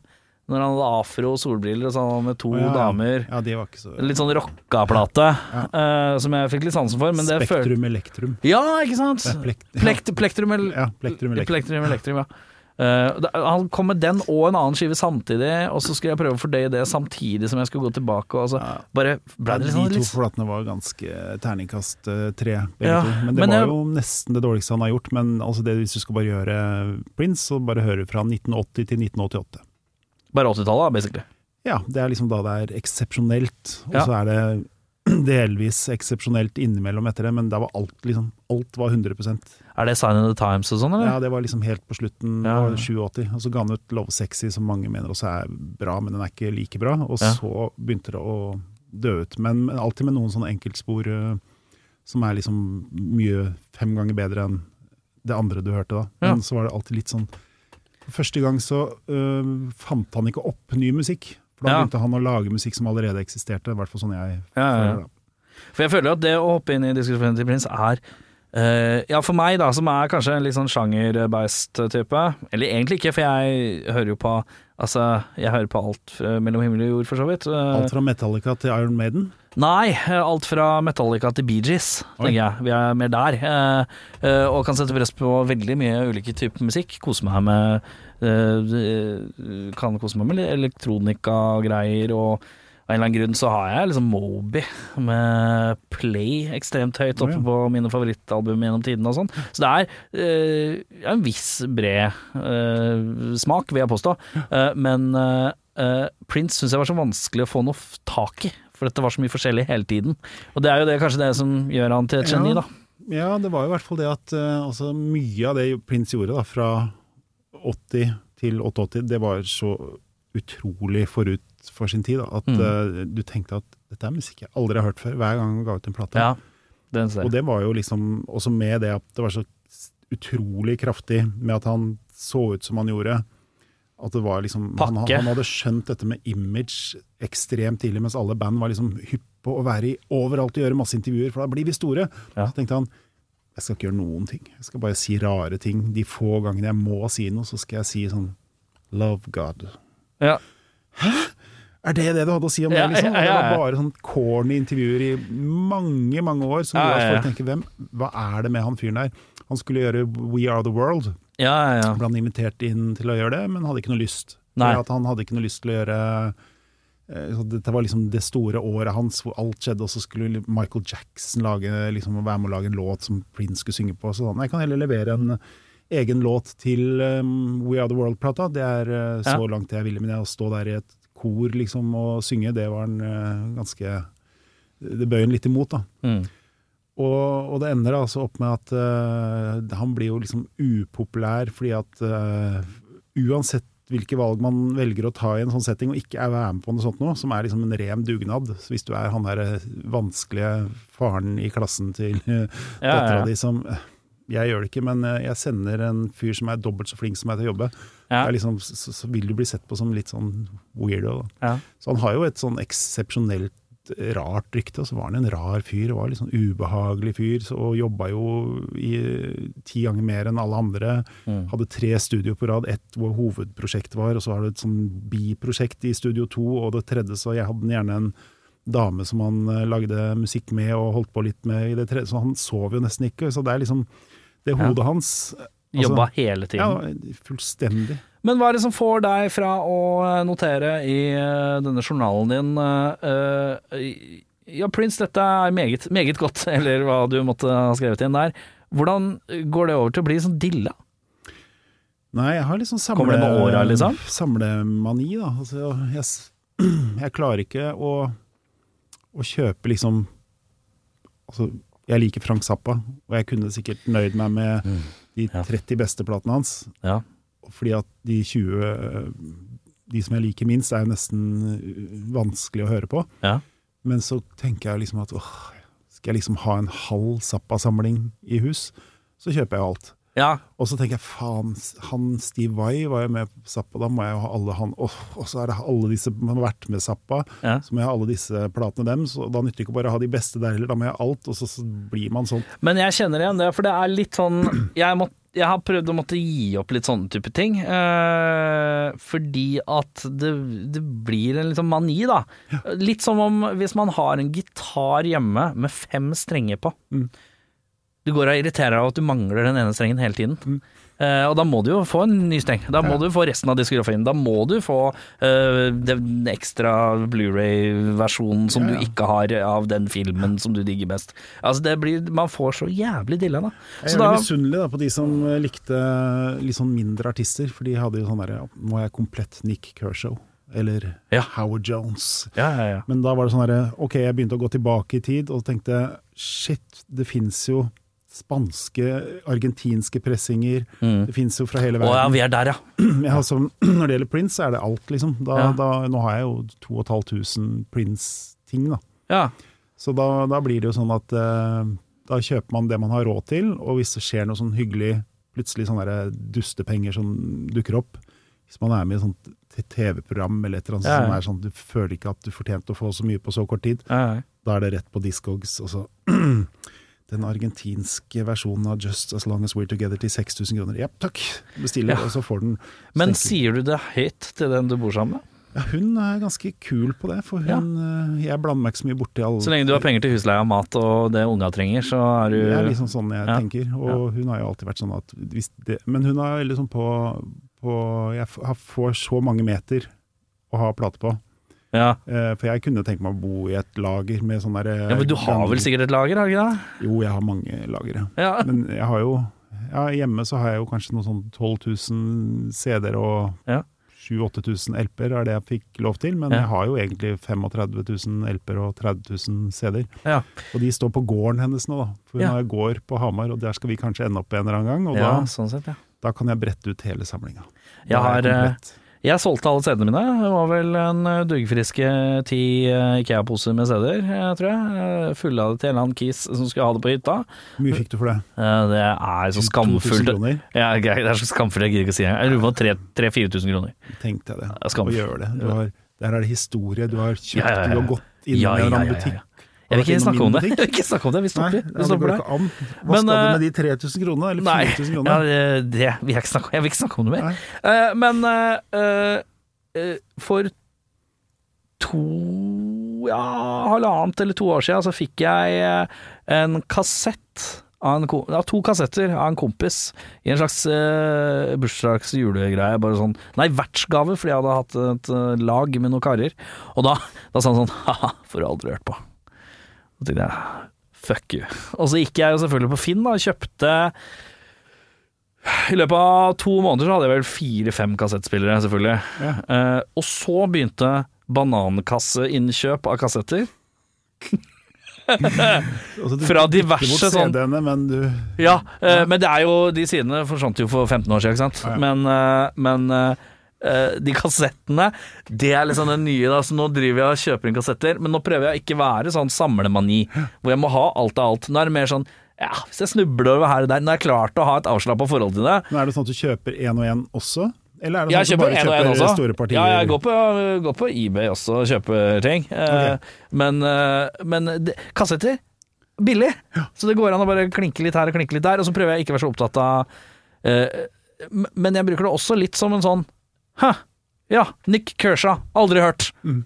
Når han hadde afro og solbriller og sånn med to oh, ja, ja. damer. Ja, det var ikke så Litt sånn rocka-plate, eh, som jeg fikk litt sansen for. Men det følte Spektrum Elektrum. Ja, ikke sant? Plekt- Plekt, plektrum, el Ja, Plektrum Elektrum. Plektrum, elektrum, ja. Da- han kom med den og en annen skive samtidig, og så skulle jeg prøve å fordøye det samtidig som jeg skulle gå tilbake. Og så Ja. bare ble det de litt sånn to litt platene var ganske terningkast eh, tre, begge Ja, to. Men det men var jeg- jo nesten det dårligste han har gjort. Men altså det, hvis du skal bare gjøre Prince, så bare høre fra 1980 til 1988. Bare 80-tallet, basically. Ja, det er liksom da det er eksepsjonelt, og Ja. så er det delvis eksepsjonelt innimellom etter det, men var alt liksom Alt var 100 Er det Sign of the Times og sånn, eller? Ja, det var liksom helt på slutten Ja. av 87, og så ga han ut Love Sexy, som mange mener også er bra, men den er ikke like bra, og Ja. så begynte det å dø ut. Men, men alltid med noen sånne enkeltspor uh, som er liksom mye fem ganger bedre enn det andre du hørte da. Ja. Men så var det alltid litt sånn første gang så uh, fant han ikke opp ny musikk. For da Ja. begynte han å lage musikk som allerede eksisterte, i hvert fall sånn jeg Ja, ja, ja. føler da. For jeg føler at det å hoppe inn i diskografien til Prince er ja, for meg, da, som er kanskje en litt sånn sjangerbeist type Eller egentlig ikke, for jeg hører jo på Altså, jeg hører på alt eh, mellom himmel og jord, for så vidt. Eh, Alt fra Metallica til Iron Maiden. Nei, eh, alt fra Metallica til Bee Gees, tenker jeg. Vi er mer der. Eh, eh, og kan sette press på veldig mye ulike typer musikk. Kose meg med eh, eh, Kan kose meg med elektronikagreier, og av en eller annen grunn så har jeg liksom Moby med Play ekstremt høyt oppe på mine favorittalbum gjennom tidene og sånn. Så det er uh, en viss bred uh, smak, vil jeg påstå. Uh, men Prince syns jeg var så vanskelig å få noe tak i. For dette var så mye forskjellig hele tiden. Og det er jo det, kanskje det som gjør han til et geni, Ja. da. Ja, det var jo i hvert fall det at altså, mye av det Prince gjorde da, fra 80 til 88, det var så utrolig forut for sin tid. Da, at Mm. uh, du tenkte at dette er musikk jeg aldri har hørt før, hver gang han ga ut en plate. Ja, Og det var jo liksom også med det at det var så utrolig kraftig med at han så ut som han gjorde. At det var liksom han, han hadde skjønt dette med image ekstremt tidlig, mens alle band var liksom hypp på å være i overalt og gjøre masse intervjuer, for da blir vi store. Ja. Så tenkte han jeg skal ikke gjøre noen ting. Jeg skal bare si rare ting. De få gangene jeg må si noe, så skal jeg si sånn Love God. Ja. Er det det du hadde å si om Ja, det? liksom? Det var bare sånn corny intervjuer i mange, mange år som gjorde at folk tenker hvem, hva er det med han fyren der? Han skulle gjøre We Are The World, Ja, ja, ja. ble han invitert inn til å gjøre det, men hadde ikke noe lyst. Han hadde ikke noe lyst til å gjøre det Dette var liksom det store året hans hvor alt skjedde, og så skulle Michael Jackson lage, liksom, være med å lage en låt som Prince skulle synge på. Så han, jeg kan heller levere en egen låt til um, We Are The World-plata. Det er uh, så Ja. langt jeg ville, men å stå der i et kor liksom og synge, det var han eh, ganske Det bøy han litt imot, da. Mm. Og, og det ender altså opp med at uh, han blir jo liksom upopulær fordi at uh, uansett hvilke valg man velger å ta i en sånn setting, og ikke er være med på noe sånt noe, som er liksom en ren dugnad. Så hvis du er han der vanskelige faren i klassen til uh, Ja, dattera ja. di som Jeg gjør det ikke, men eh, jeg sender en fyr som er dobbelt så flink som meg til å jobbe. Ja. Det er liksom, så, så vil du bli sett på som litt sånn weirdo. Ja. Så han har jo et sånn eksepsjonelt rart rykte, og så var han en rar fyr, og var litt sånn ubehagelig fyr, så, og jobba jo i ti ganger mer enn alle andre. Mm. Hadde tre studio på rad, ett hvor hovedprosjektet var, og så har du et sånn biprosjekt i studio to, og det tredje så jeg hadde gjerne en dame som han eh, lagde musikk med og holdt på litt med i det tredje, så han sov jo nesten ikke, så det er liksom det hodet hans altså- Jobba hele tiden. Ja, fullstendig. Men hva er det som får deg fra å eh, notere i eh, denne journalen din eh, eh, Ja, Prince, dette er meget, meget godt, eller hva du måtte ha skrevet inn der. Hvordan går det over til å bli sånn dilla? Nei, jeg har litt sånn samle, Kommer det med åra, liksom? samlemani, da. Altså, jeg, jeg klarer ikke å, å kjøpe liksom Altså, jeg liker Frank Zappa, og jeg kunne sikkert nøyd meg med de Mm. Ja. 30 beste platene hans. Ja. Fordi at de 20 øh, De som jeg liker minst, er jo nesten øh, vanskelig å høre på. Ja. Men så tenker jeg liksom at åh, skal jeg liksom ha en halv Zappa-samling i hus, så kjøper jeg alt. Ja. Og så tenker jeg faen, han Steve Vai var jo med på Zappa, da må jeg jo ha alle han åh, Og så er det alle disse som har vært med Zappa, Ja. så må jeg ha alle disse platene dem. Så da nytter det ikke bare å ha de beste der heller, da må jeg ha alt, og så, så blir man sånn. Men jeg kjenner igjen det, for det er litt sånn Jeg, må, jeg har prøvd å måtte gi opp litt sånne type ting. Øh, fordi at det, det blir en liksom mani, da. Litt som om hvis man har en gitar hjemme med fem strenger på. Mm. Du går og irriterer deg av at du mangler den ene strengen hele tiden. Mm. Uh, og da må du jo få en ny streng. Da må du få resten av diskografien. Da må du få uh, den ekstra Blu-ray-versjonen som Ja, ja. du ikke har av den filmen som du digger best. Altså det blir, Man får så jævlig dilla, da. Jeg er misunnelig på de som eh, likte litt sånn mindre artister, for de hadde jo sånn derre Nå er jeg komplett Nick Kershaw. Eller Ja. Howard Jones. Ja, ja, ja. Men da var det sånn derre Ok, jeg begynte å gå tilbake i tid og tenkte shit, det fins jo spanske, argentinske pressinger. Mm. Det fins jo fra hele Å ja, verden. vi er der, ja. ja altså, når det gjelder Prince, så er det alt, liksom. Da, Ja. da, nå har jeg jo 2500 Prince-ting, da. ja. Så da, da blir det jo sånn at eh, da kjøper man det man har råd til, og hvis det skjer noe sånn hyggelig, plutselig sånne dustepenger som dukker opp, hvis man er med i et sånt TV-program eller et eller annet Ja, som er sånn du føler ikke at du fortjente å få så mye på så kort tid, da er det rett på Discogs. Og så den argentinske versjonen av Just As Long As We're Together til 6000 kroner. Ja, takk! Bestiller, Ja. og så får den Men sier du det høyt til den du bor sammen med? ja, Hun er ganske kul på det, for hun ja. Jeg blander meg ikke så mye borti alle Så lenge du har penger til husleie, mat og det unga trenger, så er du Det er liksom sånn jeg Ja. tenker. Og hun har jo alltid vært sånn at det, Men hun er veldig sånn på, på Jeg får så mange meter å ha plate på. Ja. Eh, for jeg kunne tenkt meg å bo i et lager med sånn derre ja, men du har vel sikkert et lager, har du ikke det? Jo, jeg har mange lagre. Ja. Men jeg har jo ja, Hjemme så har jeg jo kanskje noe sånn 12 000 CD-er og Ja. 7000-8000 LP-er er det jeg fikk lov til, men Ja. jeg har jo egentlig 35 000 LP-er og 30 000 CD-er. Ja. Og de står på gården hennes nå, da. For hun Ja. har gård på Hamar, og der skal vi kanskje ende opp en eller annen gang. Og ja, da, sånn sett, ja. da kan jeg brette ut hele samlinga. Jeg har, eh. Jeg solgte alle CD-ene mine. Det var vel en eh, duggfriske ti eh, Ikea-poser med CD-er, eh, tror jeg. Fulle av det til en eller annen kis som skulle ha det på hytta. Hvor mye fikk du for det? Det er så 2000 skamfullt. Ja, det er så skamfullt, jeg gidder ikke å si det. Jeg lurer på 3000-4000 kroner. Tenkte jeg det. Skamfullt. Det. Har, der er det historie. Du har kjøpt, Ja, ja, ja. du har gått inn Ja, en butikk. Jeg vil ikke snakke om det. Jeg vil ikke snakke om det. Vi stopper. Nei, Vi det stopper går der. ikke an. Hva Men, skal du eh, med de 3000 kronene, eller Nei, 4000 kronene? Ja, det vil jeg ikke snakke. Jeg vil ikke snakke om det mer. Eh, men uh, eh, eh, for to ja, halvannet eller to år siden så fikk jeg eh, en kassett av en, ja, to kassetter av en kompis i en slags uh, bursdags julegreie. Bare sånn Nei, vertsgave, fordi jeg hadde hatt et eh, lag med noen karer. Og da, da sa han sånn Ha-ha, får du aldri hørt på. Så tenkte jeg fuck you. Og så gikk jeg jo selvfølgelig på Finn da, og kjøpte I løpet av to måneder så hadde jeg vel fire-fem kassettspillere, selvfølgelig. Ja. Eh, og så begynte banankasseinnkjøp av kassetter. Altså, Fra diverse sånn- men du Ja, eh, men det er jo De sidene forsvant jo for 15 år siden, ikke sant. Ja. Men, eh, men eh, de kassettene, det er liksom det nye. da Så Nå driver jeg og kjøper inn kassetter, men nå prøver jeg å ikke være sånn samlemani, hvor jeg må ha alt av alt. Nå er det mer sånn ja, hvis jeg snubler over her og der Nå er jeg klart å ha et avslappa forhold til det. Men Er det sånn at du kjøper én og én også? Eller er det Jeg sånn at du kjøper bare en og en kjøper store partier? Ja, jeg går på, går på eBay også og kjøper ting. Okay. Men, eh, men det, kassetter billig, så det går an å bare klinke litt her og klinke litt der. Og så prøver jeg ikke å være så opptatt av eh, Men jeg bruker det også litt som en sånn Hæ, ja, Nick Kershaw, aldri hørt. Mm.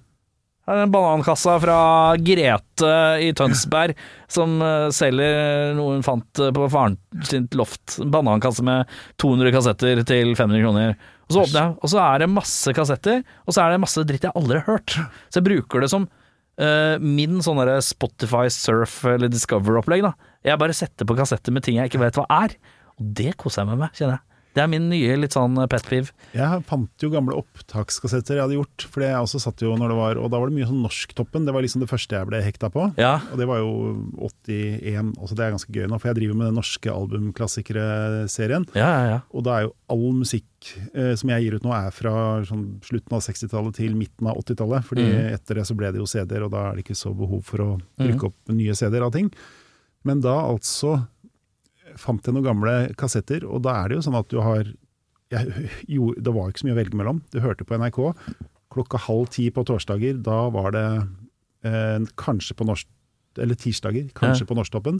Her er en banankassa fra Grete i Tønsberg som eh, selger noe hun fant eh, på faren sitt loft. En banankasse med 200 kassetter til 500 kroner. Og så åpner jeg, og så er det masse kassetter, og så er det masse dritt jeg aldri har hørt. Så jeg bruker det som uh, min sånn Spotify Surf eller Discover-opplegg. da. Jeg bare setter på kassetter med ting jeg ikke vet hva er. Og det koser jeg meg med, kjenner jeg. Det er min nye litt sånn pet peeve. Jeg fant jo gamle opptakskassetter jeg hadde gjort, for jeg også satt jo når det var Og da var det mye sånn Norsktoppen, det var liksom det første jeg ble hekta på. Ja. Og det var jo 81, også det er ganske gøy nå, for jeg driver med den norske albumklassikere-serien. Ja, ja, ja. Og da er jo all musikk eh, som jeg gir ut nå, er fra sånn, slutten av 60-tallet til midten av 80-tallet. Fordi mm. etter det så ble det jo CD-er, og da er det ikke så behov for å trykke opp nye CD-er av ting. Men da altså fant jeg noen gamle kassetter, og da er det jo sånn at du har jeg, jo, Det var ikke så mye å velge mellom. Du hørte på NRK klokka halv ti på torsdager. Da var det eh, kanskje på norsk Eller tirsdager, kanskje på Norsktoppen.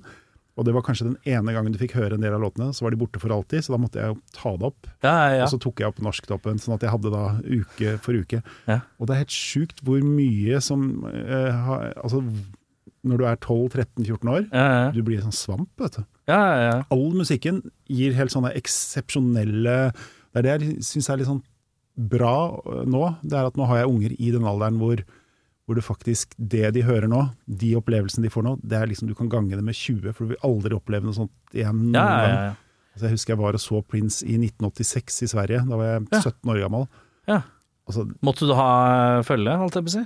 Og det var kanskje den ene gangen du fikk høre en del av låtene, så var de borte for alltid, så da måtte jeg jo ta det opp. ja, ja, ja. Og så tok jeg opp Norsktoppen, sånn at jeg hadde da uke for uke. Ja. Og det er helt sjukt hvor mye som eh, ha, Altså, når du er 12-13-14 år, ja, ja. du blir sånn svamp, vet du. ja, ja, ja. All musikken gir helt sånne eksepsjonelle Det er det jeg syns er litt sånn bra øh, nå, det er at nå har jeg unger i den alderen hvor, hvor det faktisk Det de hører nå, de opplevelsene de får nå, det er liksom du kan gange det med 20, for du vil aldri oppleve noe sånt igjen ja, ja. Altså, jeg husker jeg var og så Prince i 1986 i Sverige. Da var jeg Ja. 17 år gammel. Ja. Altså, Måtte du ha følge, holdt jeg på å si?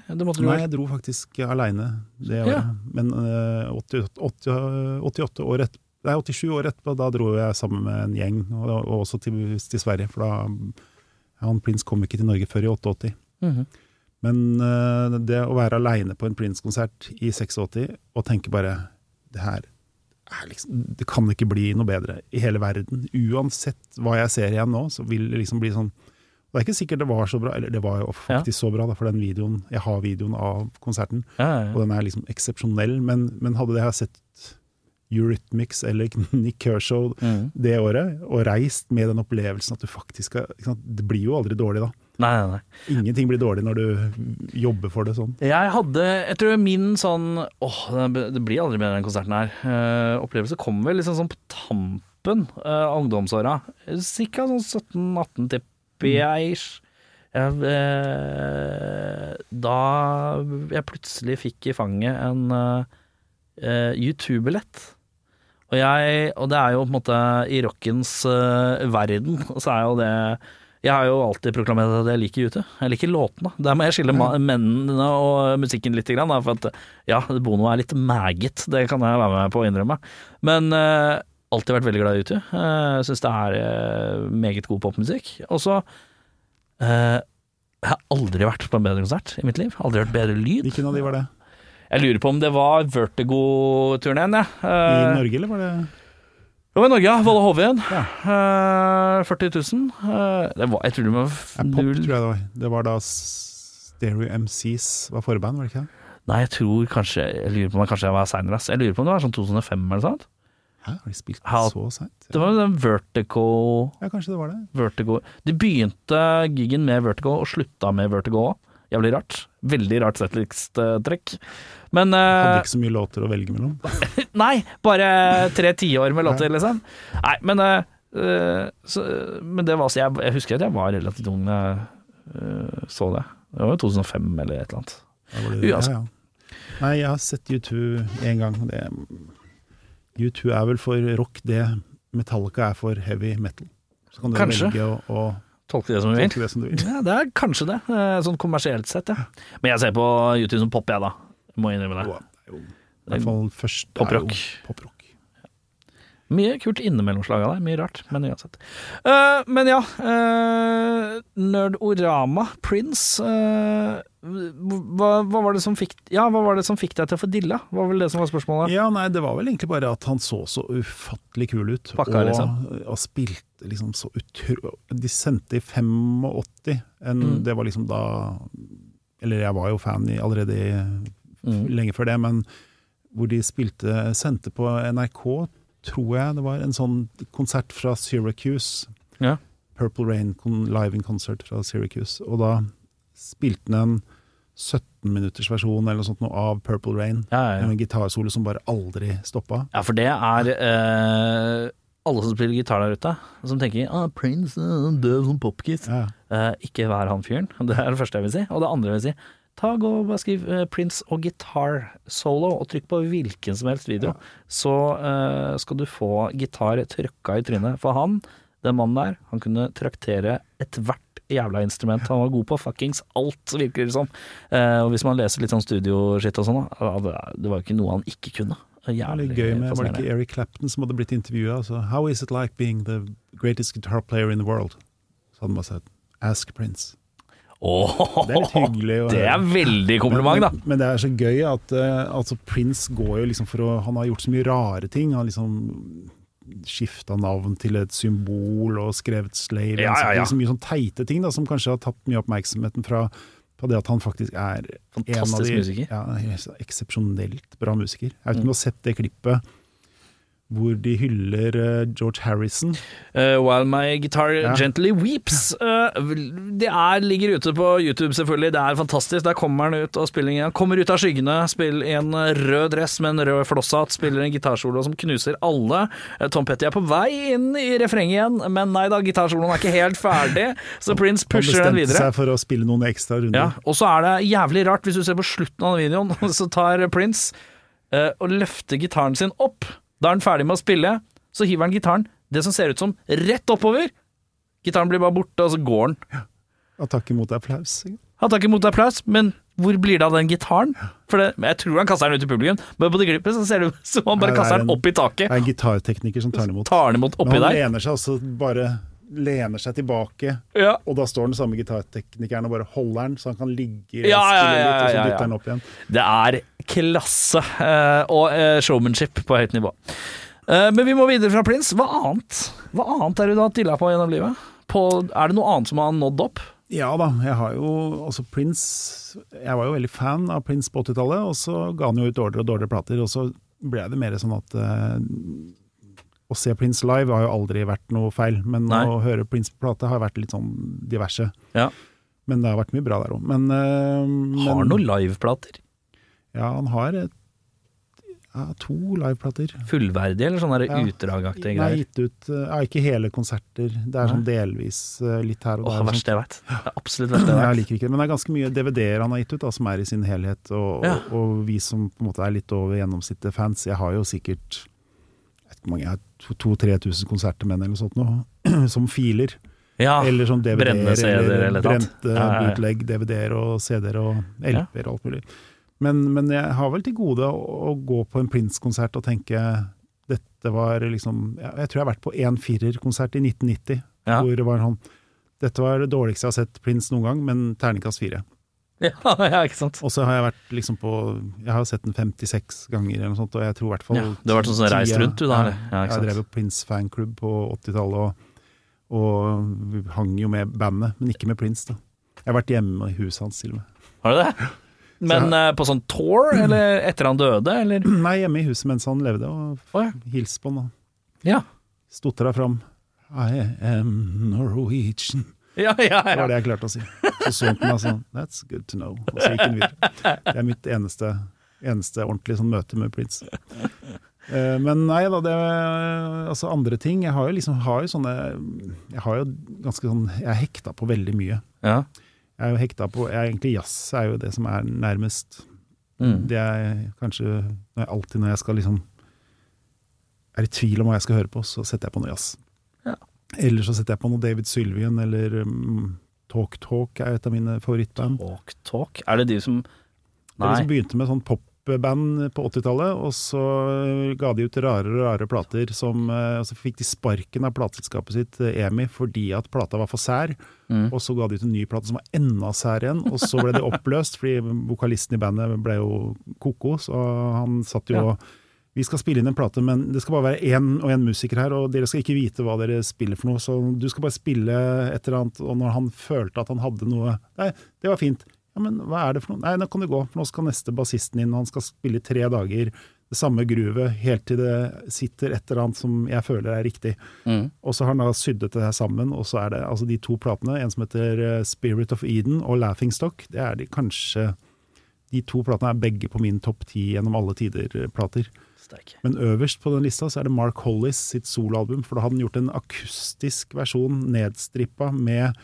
Nei, jeg dro faktisk aleine det Ja. Men uh, 80, 80, 88 år etter, Nei, 87 år etterpå, da dro jeg sammen med en gjeng, og, og også til, til Sverige. For da Han prins kom ikke til Norge før i 88. Mhm. Men uh, det å være aleine på en prinskonsert i 86 og tenke bare Det her er liksom Det kan ikke bli noe bedre i hele verden. Uansett hva jeg ser igjen nå, så vil det liksom bli sånn Det er ikke sikkert det var så bra, eller det var jo faktisk så bra, da, for den videoen Jeg har videoen av konserten, Ja, ja, og den er liksom eksepsjonell. Men, men hadde jeg sett Eurythmics eller Nick Kershaw Mm. det året, og reist med den opplevelsen at du faktisk skal? Det blir jo aldri dårlig da. Nei, nei, nei. Ingenting blir dårlig når du jobber for det sånn. Jeg hadde Jeg tror min sånn Åh, det blir aldri mer den konserten her. Uh, opplevelse kom vel liksom sånn på tampen av av ungdomsåra. Sikkert sånn 17-18, tipper jeg. Jeg, eh, da jeg plutselig fikk i fanget en eh, U2-billett. Og, og det er jo på en måte i rockens eh, verden, så er jo det Jeg har jo alltid proklamert at jeg liker U2. Jeg liker låtene. Der må jeg skille ma- mennene og musikken litt, grann, for at ja, Bono er litt meget, det kan jeg være med på å innrømme. Men eh, alltid vært veldig glad i U2. Uh, Syns det er eh, meget god popmusikk. Og så eh, Jeg har aldri vært på en bedre konsert i mitt liv. Aldri hørt bedre lyd. Hvilken av de var det? Jeg lurer på om det var Vertigo-turneen, jeg. I Eh, Norge, eller var det det var i Norge, ja. Valle Hovin. Ja. Eh, 40 000. Eh, det var, jeg tror det var ja, Pop, tror jeg det var. Det var da Stereo MCs var forband, var det ikke det? Nei, jeg tror kanskje Jeg lurer på om jeg kanskje jeg var seinere. Jeg lurer på om det var sånn 2005 eller sånt. Hæ, har de spilt så seint? Det var jo den Vertigo Ja, kanskje det var det. Vertigo De begynte gigen med Vertigo og slutta med Vertigo òg. Jævlig rart. Veldig rart settlist-trekk. Men Hadde eh, ikke så mye låter å velge mellom. Nei, bare tre tiår med låter, liksom. Nei, men eh, så, Men det var så jeg, jeg husker at jeg var relativt ung da jeg uh, så det. Det var jo 2005 eller et eller annet. Var det, Uansett. ja, ja. Nei, jeg har sett U2 én gang. Det, U2 er vel for rock det Metallica er for heavy metal. Så kan du Kanskje. velge å, å Tolke det som du vil. tolke det som du vil. Ja, det er kanskje det, eh, sånn kommersielt sett, ja. Men jeg ser på U2 som pop, jeg, da. Må innrømme det. Jo i hvert fall først er Poprock. jo Poprock. Mye kult innimellom slaga der, mye rart, men uansett. Uh, men ja, uh, Nerdorama, Prince eh, hva, hva var det som fikk Ja, hva var det som fikk deg til å få dilla? Var vel det som var spørsmålet? Ja, nei, det var vel egentlig bare at han så så ufattelig kul ut. Pakka, og, liksom. og spilte liksom så utro... De sendte i 85. En, Mm. Det var liksom da Eller jeg var jo fan i, allerede i, Mm. lenge før det, men hvor de spilte Sendte på NRK, tror jeg det var, en sånn konsert fra Syracuse. Ja. Purple Rain live in concert fra Syracuse. Og da spilte han en 17-minuttersversjon eller noe sånt noe av Purple Rain. Ja, ja, ja. En gitarsolo som bare aldri stoppa. ja, for det er eh, alle som spiller gitar der ute, som tenker ah, Prince, uh, døv som popkiss. Eh, ikke vær han fyren. Det er det første jeg vil si. Og det andre jeg vil si, ta gå og bare skriv eh, Prince og gitar solo', og trykk på hvilken som helst video. Så eh, skal du få gitar trøkka i trynet. For han, den mannen der, han kunne traktere ethvert jævla instrument. Han var god på fuckings alt, virker det som. Eh, og hvis man leser litt sånn studioskitt og sånn, ja, det, var jo ikke noe han ikke kunne. Jævlig det gøy med Var det ikke Eric Clapton som hadde blitt intervjua? Altså, How is it like being the greatest guitar player in the world? Så hadde bare sagt Ask Prince. Åh, Det er litt hyggelig. å Det er veldig kompliment, da. Men, men det er så gøy at uh, altså Prince går jo liksom for å Han har gjort så mye rare ting. Han liksom skifta navn til et symbol og skrevet 'slave'. Ja, ja, ja. Så mye sånn teite ting da, som kanskje har tatt mye oppmerksomheten fra på det at han faktisk er en av de musiker. ja, eksepsjonelt bra musiker. Jeg vet ikke om du har sett det klippet hvor de hyller eh, George Harrison. Uh, while my guitar Ja. gently weeps. Uh, det er, ligger ute på YouTube, selvfølgelig. Det er fantastisk. Der kommer han ut og spiller Han kommer ut av skyggene, spiller i en rød dress med en rød flosshatt, spiller en gitarsolo som knuser alle. Tom Petty er på vei inn i refrenget igjen, men nei da, gitarsoloen er ikke helt ferdig, så Prince pusher den videre. Han bestemte seg for å spille noen ekstra runder. Ja, og så er det jævlig rart, hvis du ser på slutten av videoen, så tar Prince uh, og løfter gitaren sin opp. Da er han ferdig med å spille, så hiver han gitaren det som ser ut som rett oppover. Gitaren blir bare borte, og så går han. Og takk imot applaus. Han tar ikke imot applaus, men hvor blir det av den gitaren? For det, jeg tror han kaster den ut i publikum, men på det glippet så ser det ut som han bare er kaster den opp i taket. Det er en gitartekniker som tar den imot. Tar den imot Men oppi han der. lener seg altså bare lener seg tilbake, Ja. og da står den samme gitarteknikeren og bare holder den, så han kan ligge Ja, ja, ja, litt, og så dytter den opp igjen. Det er klasse eh, og eh, showmanship på høyt nivå. Eh, men vi må videre fra Prince. Hva annet Hva annet er det du har dilla på gjennom livet? på Er det noe annet som har nådd opp? Ja da, jeg har jo også Prince Jeg var jo veldig fan av Prince på 80-tallet, og så ga han jo ut dårligere og dårligere plater, og så ble det mer sånn at Å se Prince live har jo aldri vært noe feil, men Nei. å høre Prince på plate har vært litt sånn diverse. Ja. Men det har vært mye bra der òg. Men, uh, Har han noen liveplater? Ja, han har et, ja, to liveplater. Fullverdige, eller sånne Ja. utdragaktige Nei, gitt ut eh, ja, Ikke hele konserter, det er sånn delvis eh, litt her og der. Åh, verst verste jeg veit. Det er absolutt verst jeg Jeg vet. liker ikke det, men det er ganske mye DVD-er han har gitt ut, da, som er i sin helhet. Og, og, og vi som på en måte er litt over gjennomsnittet fans, jeg har jo sikkert jeg vet ikke hvor mange, jeg har 2000-3000 konserter med eller noe sånt nå, som filer. Ja, eller sånn DVD-er, CD-er eller brente Ja, ja, ja. bootleg DVD-er og CD-er og LP-er og alt mulig. Men, men jeg har vel til gode å, å gå på en Prince-konsert og tenke dette var liksom Jeg, tror jeg har vært på én firerkonsert i 1990, Ja. hvor det var sånn Dette var det dårligste jeg har sett Prince noen gang, men terningkast fire. ja, ja, ikke sant. Og så har jeg vært liksom på Jeg har sett den 56 ganger eller noe sånt, og jeg tror i hvert fall Ja, du har vært sånn som reist rundt, du da. Ja, Ja, jeg drev jo Prince fanklubb på 80-tallet, og, og vi hang jo med bandet, men ikke med Prince, da. Jeg har vært hjemme i huset hans til og med. Har du det? Men jeg, på sånn tour, eller etter han døde, eller? Nei, hjemme i huset mens han levde, og oh, ja. hils på han. da. Ja. Stotra fram. I am Norwegian. Ja, ja, Det var det jeg klarte å si. Så så han på meg sånn That's good to know. Og så gikk han videre. Det er mitt eneste, eneste ordentlige sånn møte med Prince. Eh, Men nei da, det Altså andre ting. Jeg har jo liksom har jo sånne Jeg har jo ganske sånn Jeg er hekta på veldig mye. ja. Jeg er jo hekta på jeg er Egentlig jazz er jo det som er nærmest. Mm. Det er kanskje når jeg, alltid når jeg skal liksom Er i tvil om hva jeg skal høre på, så setter jeg på noe jazz. Eller så setter jeg på noe David Sylvian eller um, Talk Talk er et av mine favorittband. Talk Talk? Er det de som Det er de som begynte med sånn popband på 80-tallet, og så ga de ut rare og rare plater som eh, Og så fikk de sparken av plateselskapet sitt, eh, EMI, fordi at plata var for sær. Mm. Og så ga de ut en ny plate som var enda sær igjen, og så ble det oppløst, fordi vokalisten i bandet ble jo koko, så han satt jo Ja. Vi skal spille inn en plate, men det skal bare være én og én musiker her, og dere skal ikke vite hva dere spiller for noe, så du skal bare spille et eller annet. Og når han følte at han hadde noe Nei, det var fint. Ja, men hva er det for noe? Nei, nå kan du gå, for nå skal neste bassisten inn, og han skal spille i tre dager. Det samme gruvet helt til det sitter et eller annet som jeg føler er riktig. Mm. Og så har han da sydd det her sammen, og så er det altså de to platene, en som heter eh, Spirit of Eden og Laughing Stock, det er de kanskje De to platene er begge på min topp ti gjennom alle tider-plater. Steike. Men øverst på den lista så er det Mark Hollis sitt soloalbum, for da hadde han gjort en akustisk versjon nedstrippa med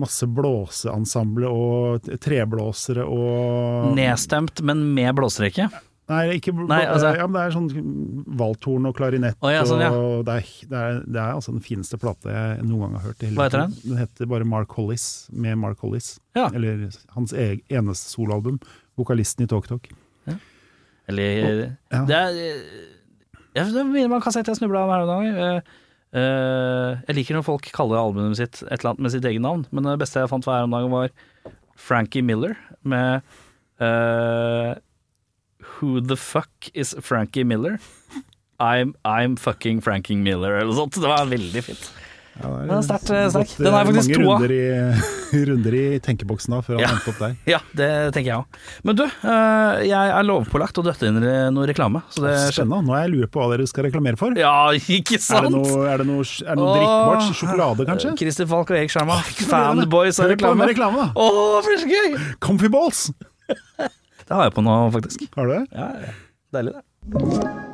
masse blåseensemble og treblåsere og Nedstemt, men med blåserekke? Nei, ikke Nei, altså- ja, men det er sånn valthorn og klarinett. Oh, ja, sånn, ja. og det, er, det, er, det er altså den fineste plata jeg noen gang har hørt. Hva heter den? Den heter bare Mark Hollis, med Mark Hollis. Ja. Eller hans eneste soloalbum. Vokalisten i Talk Talk. Eller Ja. Det er jeg, det minner meg om kassett jeg snubla om her en gang. Eh, eh, jeg liker når folk kaller albumet sitt et eller annet med sitt eget navn, men det beste jeg fant hver dagen, var Frankie Miller med uh, Who the fuck is Frankie Miller? I'm, I'm fucking Franking Miller, eller noe sånt. Det var veldig fint. Ja, det er sterkt, eh, sterk. Den er eh, faktisk mange runder i, runder i tenkeboksen da, før han Ja. endte opp der. Ja, det tenker jeg òg. Men du, eh, jeg er lovpålagt å døtte inn noe reklame. Så det Spennende. Nå er jeg lurer på hva dere skal reklamere for. Ja, ikke Er sant? det noe, er det noe, er det noe drikkbart? Sjokolade, kanskje? Christer Falk og Erik Sjarma. Fanboys av reklame. reklame! Å, det blir så gøy! Comfy balls! Det har jeg på nå, faktisk. Har du det? Ja, ja. Deilig, det.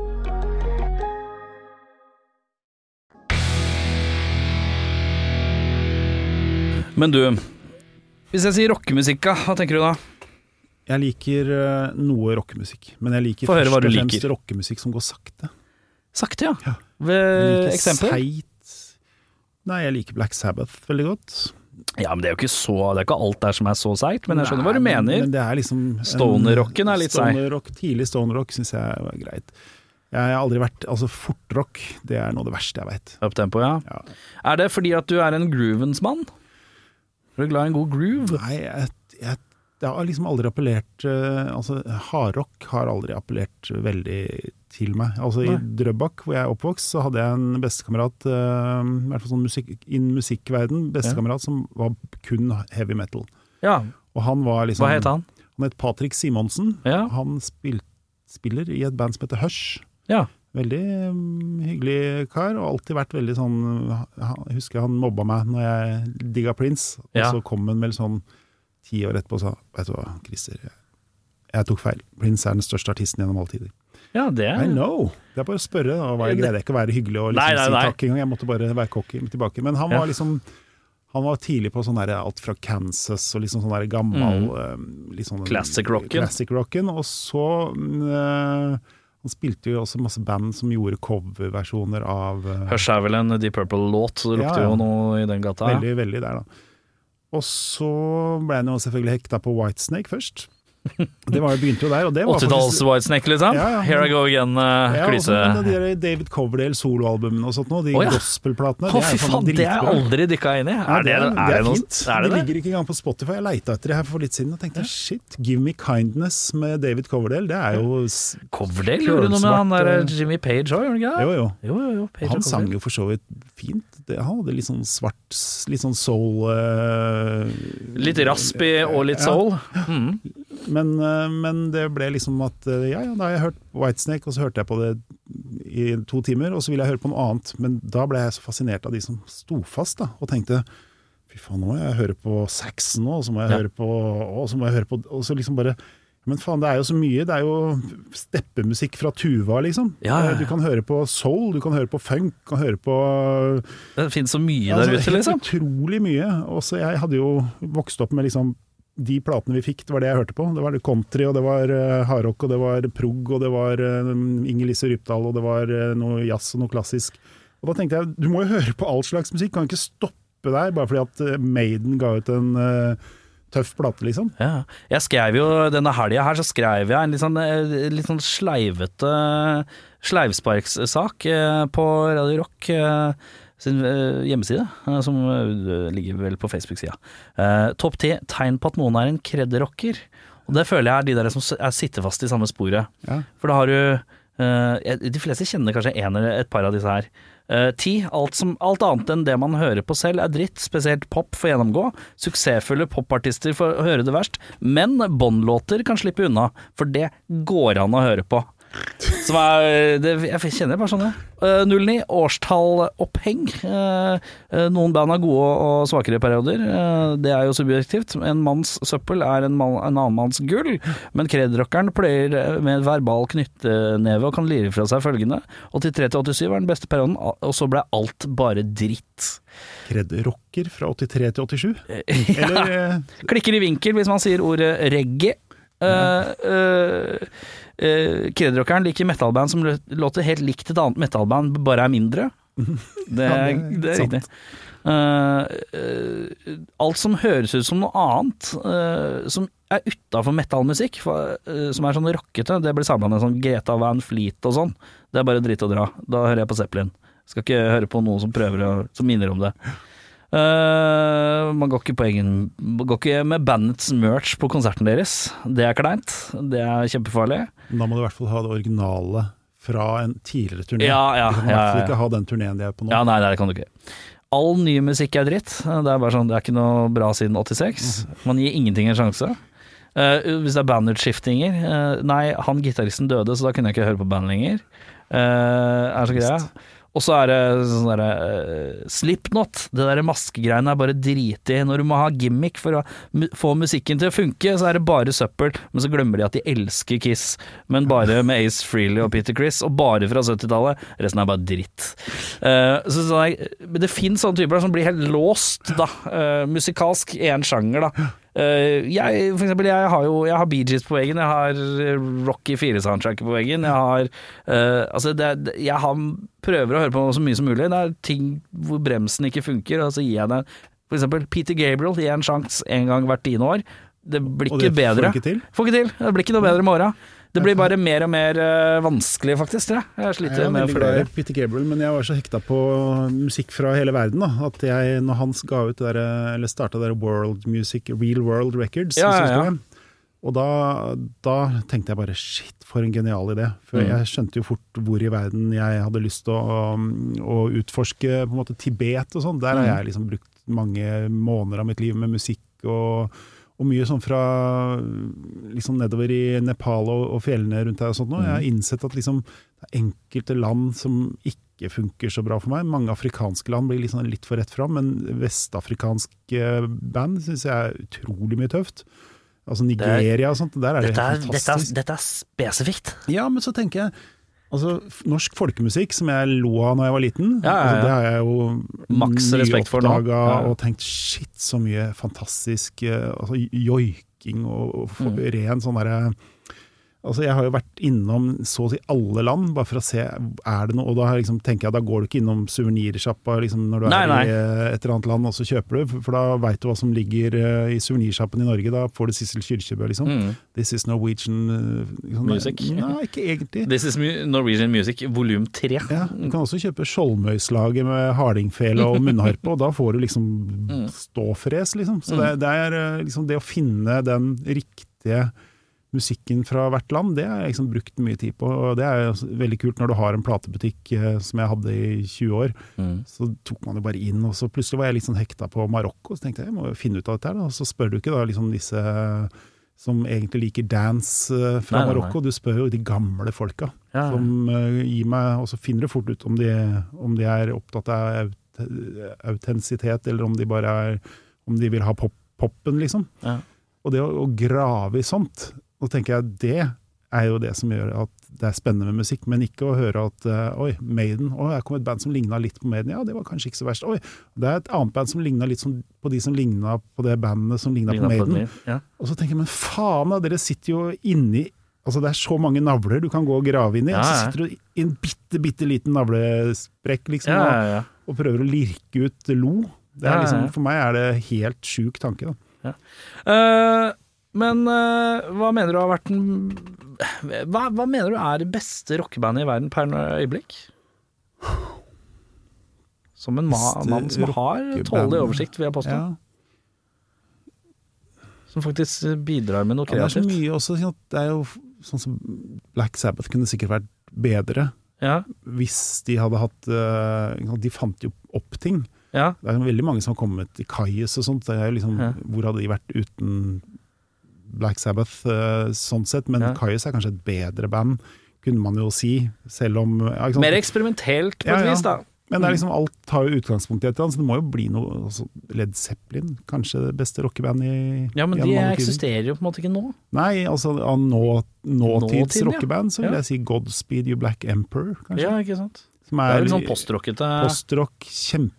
Men du, Hvis jeg sier rockemusikk, hva tenker du da? Jeg liker eh, noe rockemusikk, men jeg liker først og fremst rockemusikk som går sakte. Sakte, ja. Ja. Ved eksempel? Seit. Nei, jeg liker Black Sabbath veldig godt. Ja, men det er jo ikke så Det er ikke alt der som er så seigt, men jeg skjønner hva du Nei, mener. Men det er liksom en- Stoner-rocken er litt seig. Tidlig stoner-rock syns jeg var greit. Jeg har aldri vært Altså, fortrock, det er noe av det verste jeg veit. Uptempo, ja. Ja. Er det fordi at du er en groovens mann? Er du glad i en god groove? Nei, jeg, jeg, det har liksom aldri appellert eh, Altså, hardrock har aldri appellert veldig til meg. Altså, I Nei. Drøbak, hvor jeg er oppvokst, så hadde jeg en bestekamerat, uh, i hvert fall sånn musikk, innen musikkverden, bestekamerat som var kun heavy metal. Ja. Og han var liksom Hva het han? Han het Patrick Simonsen. Ja. Han spil, spiller i et band som heter Hush. Ja. Veldig mm, hyggelig kar, og alltid vært veldig sånn Jeg husker han mobba meg når jeg digga Prince, og Ja. så kom han vel sånn ti år etterpå og sa Vet du hva, Christer, jeg, tok feil. Prince er den største artisten gjennom alle tider. Ja, det I know! Det er bare å spørre. Da var jeg greide ikke å være hyggelig og liksom Nei, nei, nei. si takk engang. Jeg måtte bare være cocky tilbake. Men han Ja. var liksom han var tidlig på sånn der, alt fra Kansas og liksom sånn der gammel Mm. Classic rocken. Classic rocken. Og så eh, Han spilte jo også masse band som gjorde coverversjoner av uh, Hush er vel en Deep Purple-låt, så det Ja, ja. jo noe i den gata. Veldig, veldig der, da. Og så ble han jo selvfølgelig hekta på Whitesnake først. Det var, begynte jo der, og det var 80-talls Whitesnake, liksom? Ja, ja. Here I go again, uh, ja, klyse. de David Coverdale soloalbumene og sånt nå, de oh, ja. gospelplatene, Oh, fy sånn faen, det er jeg aldri dykka inn i. Er det, er det er fint. Er det de det? ligger ikke engang på Spotify. Jeg leita etter det her for litt siden og tenkte shit, Give Me Kindness med David Coverdale, det er jo Coverdale gjorde noe med han der uh, Jimmy Page òg, gjorde han ikke det? Jo, jo. Jo, jo, jo. Page Han sang jo for så vidt fint. Det, han hadde litt sånn svart, litt sånn soul uh, Litt raspy og litt Ja. soul. Mm. Men, uh, men det ble liksom at eh, ja, ja, da har jeg hørt Whitesnake, og så hørte jeg på det i to timer, og så ville jeg høre på noe annet. Men da ble jeg så fascinert av de som sto fast, da, og tenkte fy faen, nå må jeg høre på Saxon nå, og så må jeg Ja. høre på Og så må jeg høre på Og så liksom bare men faen, det er jo så mye. Det er jo steppemusikk fra Tuva, liksom. Ja, ja. Eh, Du kan høre på soul, du kan høre på funk, du kan høre på Det finnes så mye Altså, der ute, liksom. Utrolig mye. Også jeg hadde jo vokst opp med liksom de platene vi fikk, det var det jeg hørte på. Det var country, og det var uh, hardrock, og det var prog, og det var uh, Inger-Lise Rypdal, og det var eh, noe jazz og noe klassisk. Og da tenkte jeg, du må jo høre på all slags musikk, kan ikke stoppe der bare fordi at eh, Maiden ga ut en eh, tøff plate, liksom. Ja. Jeg skrev jo denne helga her, så skrev jeg en litt sånn, eh, litt sånn sleivete sleivsparkssak eh, på Radio Rock eh, sin hjemmeside, som ligger vel på Facebook-sida. Topp ti tegn på at noen er en kredderocker. Og det føler jeg er de der som er sitter fast i samme sporet. Ja. For da har du De fleste kjenner kanskje en eller et par av disse her. Eh, ti. Alt, som, alt annet enn det man hører på selv er dritt, spesielt pop får gjennomgå. Suksessfulle popartister får høre det verst, men Bond-låter kan slippe unna, for det går an å høre på. Som er, det, jeg kjenner bare sånn det. Eh, 09, årstalloppheng. Uh, noen band har gode og svakere perioder. Uh, det er jo subjektivt. En manns søppel er en, man, en annen manns gull. Men kredrockeren pleier med verbal knytteneve og kan lire fra seg følgende. 83 til 87 var den beste perioden, og så ble alt bare dritt. Kredrocker fra 83 til 87. Ja. Eller eh, Klikker i vinkel hvis man sier ordet reggae. Uh, uh, uh, Kredrockeren liker metalband som låter helt likt et annet metalband, bare er mindre. Det er, det er riktig. Uh, uh, alt som høres ut som noe annet, uh, som er utafor metallmusikk, som er sånn rockete, det blir samla med sånn Greta Van Fleet og sånn. Det er bare dritt å dra. Da hører jeg på Zeppelin. Skal ikke høre på noen som prøver å, som minner om det. Eh, man går ikke på egen går ikke med bandets merch på konserten deres. Det er kleint. Det er kjempefarlig. Da må du i hvert fall ha det originale fra en tidligere turné. Ja, ja, du kan i hvert fall ikke ha den turneen de er på nå. Ja, nei, nei, det kan du ikke. All ny musikk er dritt. Det er bare sånn, det er ikke noe bra siden 86. Man gir ingenting en sjanse. Uh, hvis det er bandutskiftinger uh, Nei, han gitaristen døde, så da kunne jeg ikke høre på band lenger. Uh, er så greia. Og så er det sånn derre uh, Slipknot. Det derre maskegreiene er bare drit i. Når du må ha gimmick for å mu få musikken til å funke, så er det bare søppel. Men så glemmer de at de elsker Kiss, men bare med Ace Freely og Peter Chris, og bare fra 70-tallet. Resten er bare dritt. Uh, så sånn, det finnes sånne typer som blir helt låst, da, Uh, musikalsk i en sjanger, da. Eh, jeg, for eksempel, jeg har jo jeg har Bee Gees på veggen, jeg har eh, Rocky 4-soundtracket på veggen. Jeg har uh, Altså, det, jeg har, prøver å høre på så mye som mulig. Det er ting hvor bremsen ikke funker, og så gir jeg det For eksempel Peter Gabriel, gir en sjanse en gang hvert tiende år. Det blir ikke får bedre. du ikke til? Får ikke til. Det blir ikke noe bedre med åra. Det blir bare mer og mer eh, vanskelig, faktisk. Jeg, jeg Jeg sliter er med glad Peter Gabriel, men jeg var så hekta på musikk fra hele verden. Da, at jeg, når han ga ut der, eller starta der World Music, Real World Records Ja, ja, ja. Og da, da tenkte jeg bare shit, for en genial idé. For Mm. jeg skjønte jo fort hvor i verden jeg hadde lyst til å, å utforske på en måte Tibet og sånn. Der har Mm. jeg liksom brukt mange måneder av mitt liv med musikk og, og mye sånn fra liksom nedover i Nepal og, og fjellene rundt her og sånt nå. Jeg har innsett at liksom det er enkelte land som ikke funker så bra for meg. Mange afrikanske land blir liksom litt for rett fram, men vestafrikanske band syns jeg er utrolig mye tøft. Altså Nigeria og sånt, der er det Dette er, helt dette, er, fantastisk. dette er spesifikt. Ja, men så tenker jeg Altså, Norsk folkemusikk, som jeg lo av da jeg var liten, Ja, ja, ja. Altså, det har jeg jo Maks respekt for nå. Og tenkt shit, så mye fantastisk eh, altså, joiking og, og Mm. ren sånn derre Altså, jeg har jo vært innom så å si alle land, bare for å se er det noe Og da liksom, tenker jeg, da går du ikke innom suvenirsjappa liksom, når du Nei, er nei. i eh, et eller annet land, og så kjøper du, for, da veit du hva som ligger eh, i suvenirsjappen i Norge. Da får du Sissel Kyrkjebø, liksom. Mm. This is Norwegian liksom, Music. Nei, ikke egentlig. This is Norwegian Music volum 3. Ja, du kan også kjøpe Skjoldmøyslaget med hardingfele og munnharpe, og da får du liksom Mm. ståfres, liksom. Så det, det er liksom det å finne den riktige musikken fra hvert land, det har jeg liksom brukt mye tid på. Og det er veldig kult når du har en platebutikk eh, som jeg hadde i 20 år. Mm. Så tok man det bare inn, og så plutselig var jeg litt sånn hekta på Marokko. Så tenkte jeg jeg må jo finne ut av dette her, da. Og så spør du ikke da liksom disse som egentlig liker dance eh, fra Nei, nei, nei. Marokko, du spør jo de gamle folka Ja, ja. som eh, gir meg Og så finner du fort ut om de, om de er opptatt av aut autentisitet, eller om de bare er Om de vil ha pop, poppen, liksom. Ja. Og det å, å grave i sånt, nå tenker jeg det er jo det som gjør at det er spennende med musikk, men ikke å høre at uh, oi, Maiden, å, her kom et band som ligna litt på Maiden, ja, det var kanskje ikke så verst. Oi, det er et annet band som ligna litt som, på de som ligna på det bandet som ligna på Maiden. på. Ja. Og så tenker jeg, men faen da, dere sitter jo inni Altså Det er så mange navler du kan gå og grave inn i, Ja, og så sitter du i en bitte, bitte liten navlesprekk liksom, Ja, og, ja, ja. og prøver å lirke ut lo. Det Ja, ja, liksom. For meg er det helt sjuk tanke. Da. Eh, men uh, hva mener du har vært den hva, hva mener du er det beste rockebandet i verden per øyeblikk? Som en ma mann som har tålelig oversikt, vil jeg påstå. Ja. Som faktisk bidrar med noe Ja, det er så mye også, det er jo sånn som Black Sabbath kunne sikkert vært bedre Ja, hvis de hadde hatt eh, De fant jo opp ting. ja, Det er veldig mange som har kommet i Kajus og sånt. Liksom. Hvor hadde de vært uten Black Sabbath, eh, sånn sett? Men Ja. Kaius er kanskje et bedre band, kunne man jo si. Selv om ja? Mer eksperimentelt på et vis, da. Men det er liksom, alt tar jo utgangspunkt i et eller annet, så det må jo bli noe altså, Led Zeppelin, kanskje det beste rockebandet i Ja, men de eksisterer jo på en måte ikke nå. Nei, altså av nå, nåtids Nåtid, rockeband, så vil jeg si Godspeed You Black Emperor, kanskje. Ja, ikke sant. Som Det er, er litt sånn postrockete. postrock,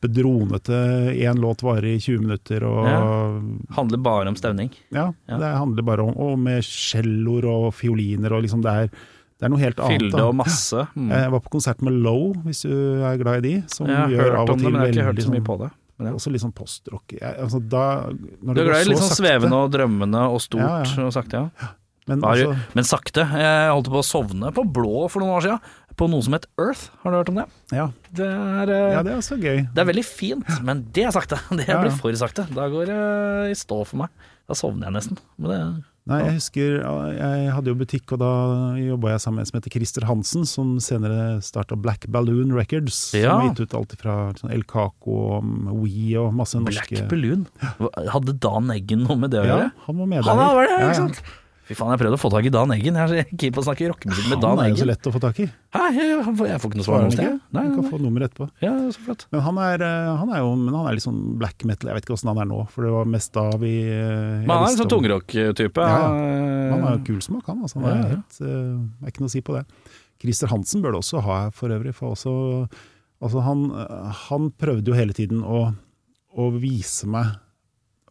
kjempedronete, én låt varer i 20 minutter og Ja. Handler bare om stemning. Ja, Ja. det handler bare om Og med celloer og fioliner og liksom det er, det er noe helt annet. Fylde og masse. Mm. Jeg var på konsert med Low, hvis du er glad i de. Som Jeg har gjør hørt av om og det, til men jeg har ikke hørt så mye sånn på det. Men ja. Også litt sånn postrock. Altså, Du er glad i litt sånn svevende og drømmende og stort Ja, ja. og sakte, ja. Men altså, Men sakte. Jeg holdt på å sovne på blå for noen år siden, på noe som het Earth. Har du hørt om det? ja, Det er, eh, ja, det er også gøy. det er veldig fint, men det er sakte. Det Ja, ja. blir for sakte. Da går det i stå for meg. Da sovner jeg nesten. Men det, Nei, jeg husker jeg hadde jo butikk, og da jobba jeg sammen med en som heter Christer Hansen, som senere starta Black Balloon Records. Ja. Som har gitt ut alt fra sånn El Caco og We og masse Black norske Balloon. Hadde Dan Eggen noe med det å Ja, han var med der. Han var det, ikke sant? Fy faen, jeg prøvde å få tak i Dan Eggen. Jeg er keen på å snakke rockemusikk med Dan Eggen. Han er jo så lett å få tak i. Hæ, jeg, jeg, får- ikke noe svar noe sted. Nei, Du kan få nummeret etterpå. Ja, så flott. Men han er, eh, han er jo men han er litt sånn black metal, jeg vet ikke åssen han er nå, for det var mest da vi eh, Men han er en sånn tungrock-type. Ja, ja. Eh, Han har jo kul smak, han. Altså. Han er Ja, helt, eh, er ikke noe å si på det. Christer Hansen bør det også ha for øvrig. For også, altså han, eh, han prøvde jo hele tiden å, å vise meg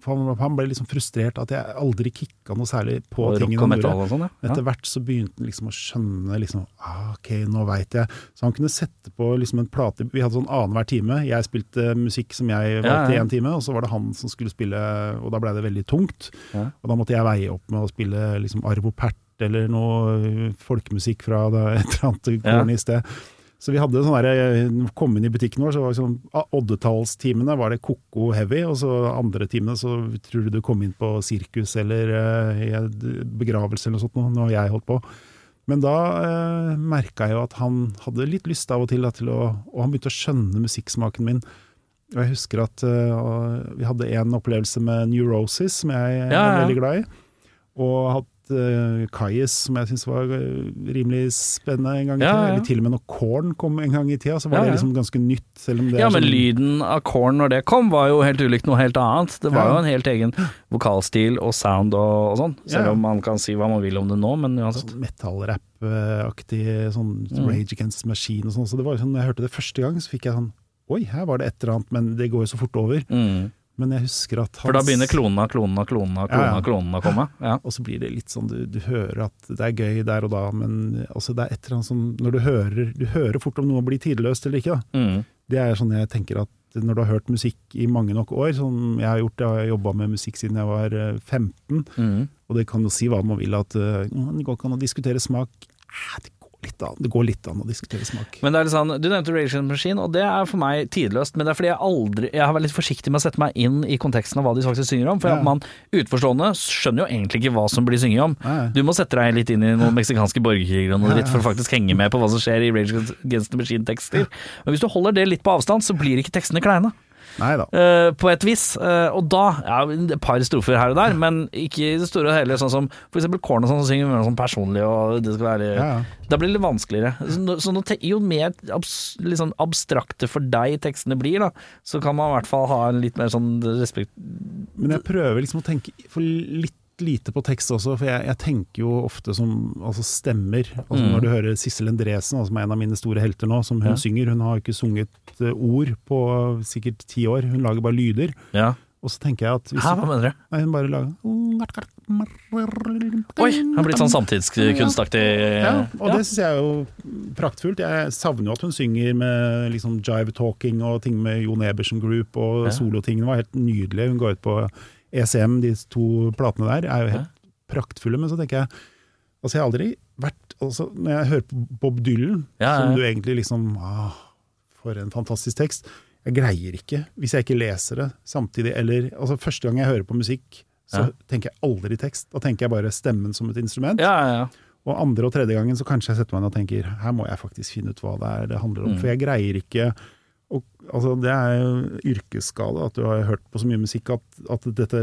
for han, han ble liksom frustrert at jeg aldri kicka noe særlig på Og tingene han gjorde. sånn, ja. Etter hvert så begynte han liksom å skjønne liksom, ah, Ok, nå veit jeg. Så han kunne sette på liksom en plate Vi hadde sånn annenhver time. Jeg spilte musikk som jeg valgte i Ja, ja. time, og så var det han som skulle spille, og da blei det veldig tungt. Og da måtte jeg veie opp med å spille liksom Arvo Pert eller noe øh, folkemusikk fra det, et eller annet Ja. i sted. Så vi hadde sånn der, kom inn i butikken vår, så var det sånn, ah, oddetallstimene var det koko heavy, og så andre timene så tror du du kom inn på sirkus eller uh, begravelse eller noe sånt, nå, når jeg holdt på. Men da uh, merka jeg jo at han hadde litt lyst av og til da, til å Og han begynte å skjønne musikksmaken min. Og jeg husker at uh, vi hadde en opplevelse med Neurosis, som jeg Ja, ja. er veldig glad i. Og uh, Kais, som jeg syns var eh, rimelig spennende en gang i Ja, tida. ja. Eller til og med når Korn kom en gang i tida, så var Ja, det liksom ganske nytt. Selv om det Ja, men sånn, lyden av Korn når det kom, var jo helt ulikt noe helt annet. Det var jo en helt egen vokalstil og sound og, og sånn. Selv om man kan si hva man vil om det nå, men uansett. sånn metallrap-aktig sånn Mm. Rage Against Machine og sånn. Så det var jo sånn, når jeg hørte det første gang, så fikk jeg sånn Oi, her var det et eller annet, men det går jo så fort over. Mm. Men jeg husker at For da begynner klonene, klonene, klonene, klonene, Ja, klonene å komme. Ja. Og så blir det litt sånn, du, du hører at det er gøy der og da, men altså det er et eller annet sånn Når du hører, du hører fort om noe blir tidløst eller ikke, da. Mm. Det er sånn jeg tenker at når du har hørt musikk i mange nok år, som jeg har gjort, jeg har jobba med musikk siden jeg var eh, 15, Mm. og det kan jo si hva man vil, at eh, det går ikke an å diskutere smak. Eh, Det litt an, det går litt an å diskutere smak. Men det er litt sånn, Du nevnte the Machine, og det er for meg tidløst. Men det er fordi jeg aldri Jeg har vært litt forsiktig med å sette meg inn i konteksten av hva de faktisk synger om. For Ja. man utforstående skjønner jo egentlig ikke hva som blir synget om. Ja. Du må sette deg litt inn i noen meksikanske borgerkriger og noe dritt for å faktisk henge med på hva som skjer i Rage Against the Machine-tekster. Men hvis du holder det litt på avstand, så blir ikke tekstene kleine. Eh, på et vis. Uh, og da ja, et par strofer her og der, men ikke i det store og hele. Sånn som eksempel Korn og sånn, som synger mer sånn personlig, og det skal være Ja, ja. Da blir det litt vanskeligere. Så, så nå te- jo mer abs, sånn abstrakte for deg tekstene blir, da, så kan man i hvert fall ha en litt mer sånn respekt Men jeg prøver liksom å tenke for litt lite på tekst også, for jeg, jeg tenker jo ofte som altså stemmer. Altså Mm. Når du hører Sissel Endresen, altså, som er en av mine store helter nå, som hun Ja. synger. Hun har ikke sunget eh, ord på eh, sikkert ti år, hun lager bare lyder. Ja. Og så tenker jeg at Hæ, hva mener du? Nei, hun bare lager Oi, han har blitt sånn samtidskunstaktig. Ja, og det syns jeg er jo praktfullt. Jeg savner jo at hun synger med liksom jive talking og ting med Jon Ebersen Group, og Ja. solotingene var helt nydelige. Hun ga ut på ECM, de to platene der, er jo helt praktfulle. Men så tenker jeg Altså, jeg har aldri vært altså, Når jeg hører på Bob Dylan, Ja, ja, ja. som du egentlig liksom ah, For en fantastisk tekst. Jeg greier ikke, hvis jeg ikke leser det samtidig, eller altså Første gang jeg hører på musikk, så Ja. tenker jeg aldri tekst. Da tenker jeg bare stemmen som et instrument. Ja, ja, ja. Og andre og tredje gangen så kanskje jeg setter meg ned og tenker her må jeg faktisk finne ut hva det er det handler om. Mm. For jeg greier ikke og, altså Det er jo yrkesskade at du har hørt på så mye musikk at, at dette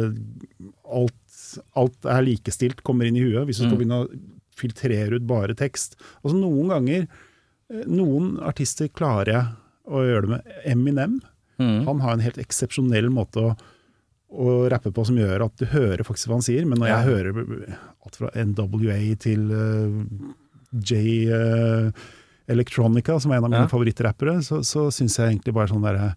alt, alt er likestilt, kommer inn i huet. Hvis du skal Mm. begynne å filtrere ut bare tekst. Altså Noen ganger eh, Noen artister klarer jeg å gjøre det med. Eminem Mm. han har en helt eksepsjonell måte å, å rappe på som gjør at du hører faktisk hva han sier, men når Ja. jeg hører alt fra NWA til uh, J eh, Electronica, som er en av mine Ja. favorittrappere, så, så syns jeg egentlig bare sånn derre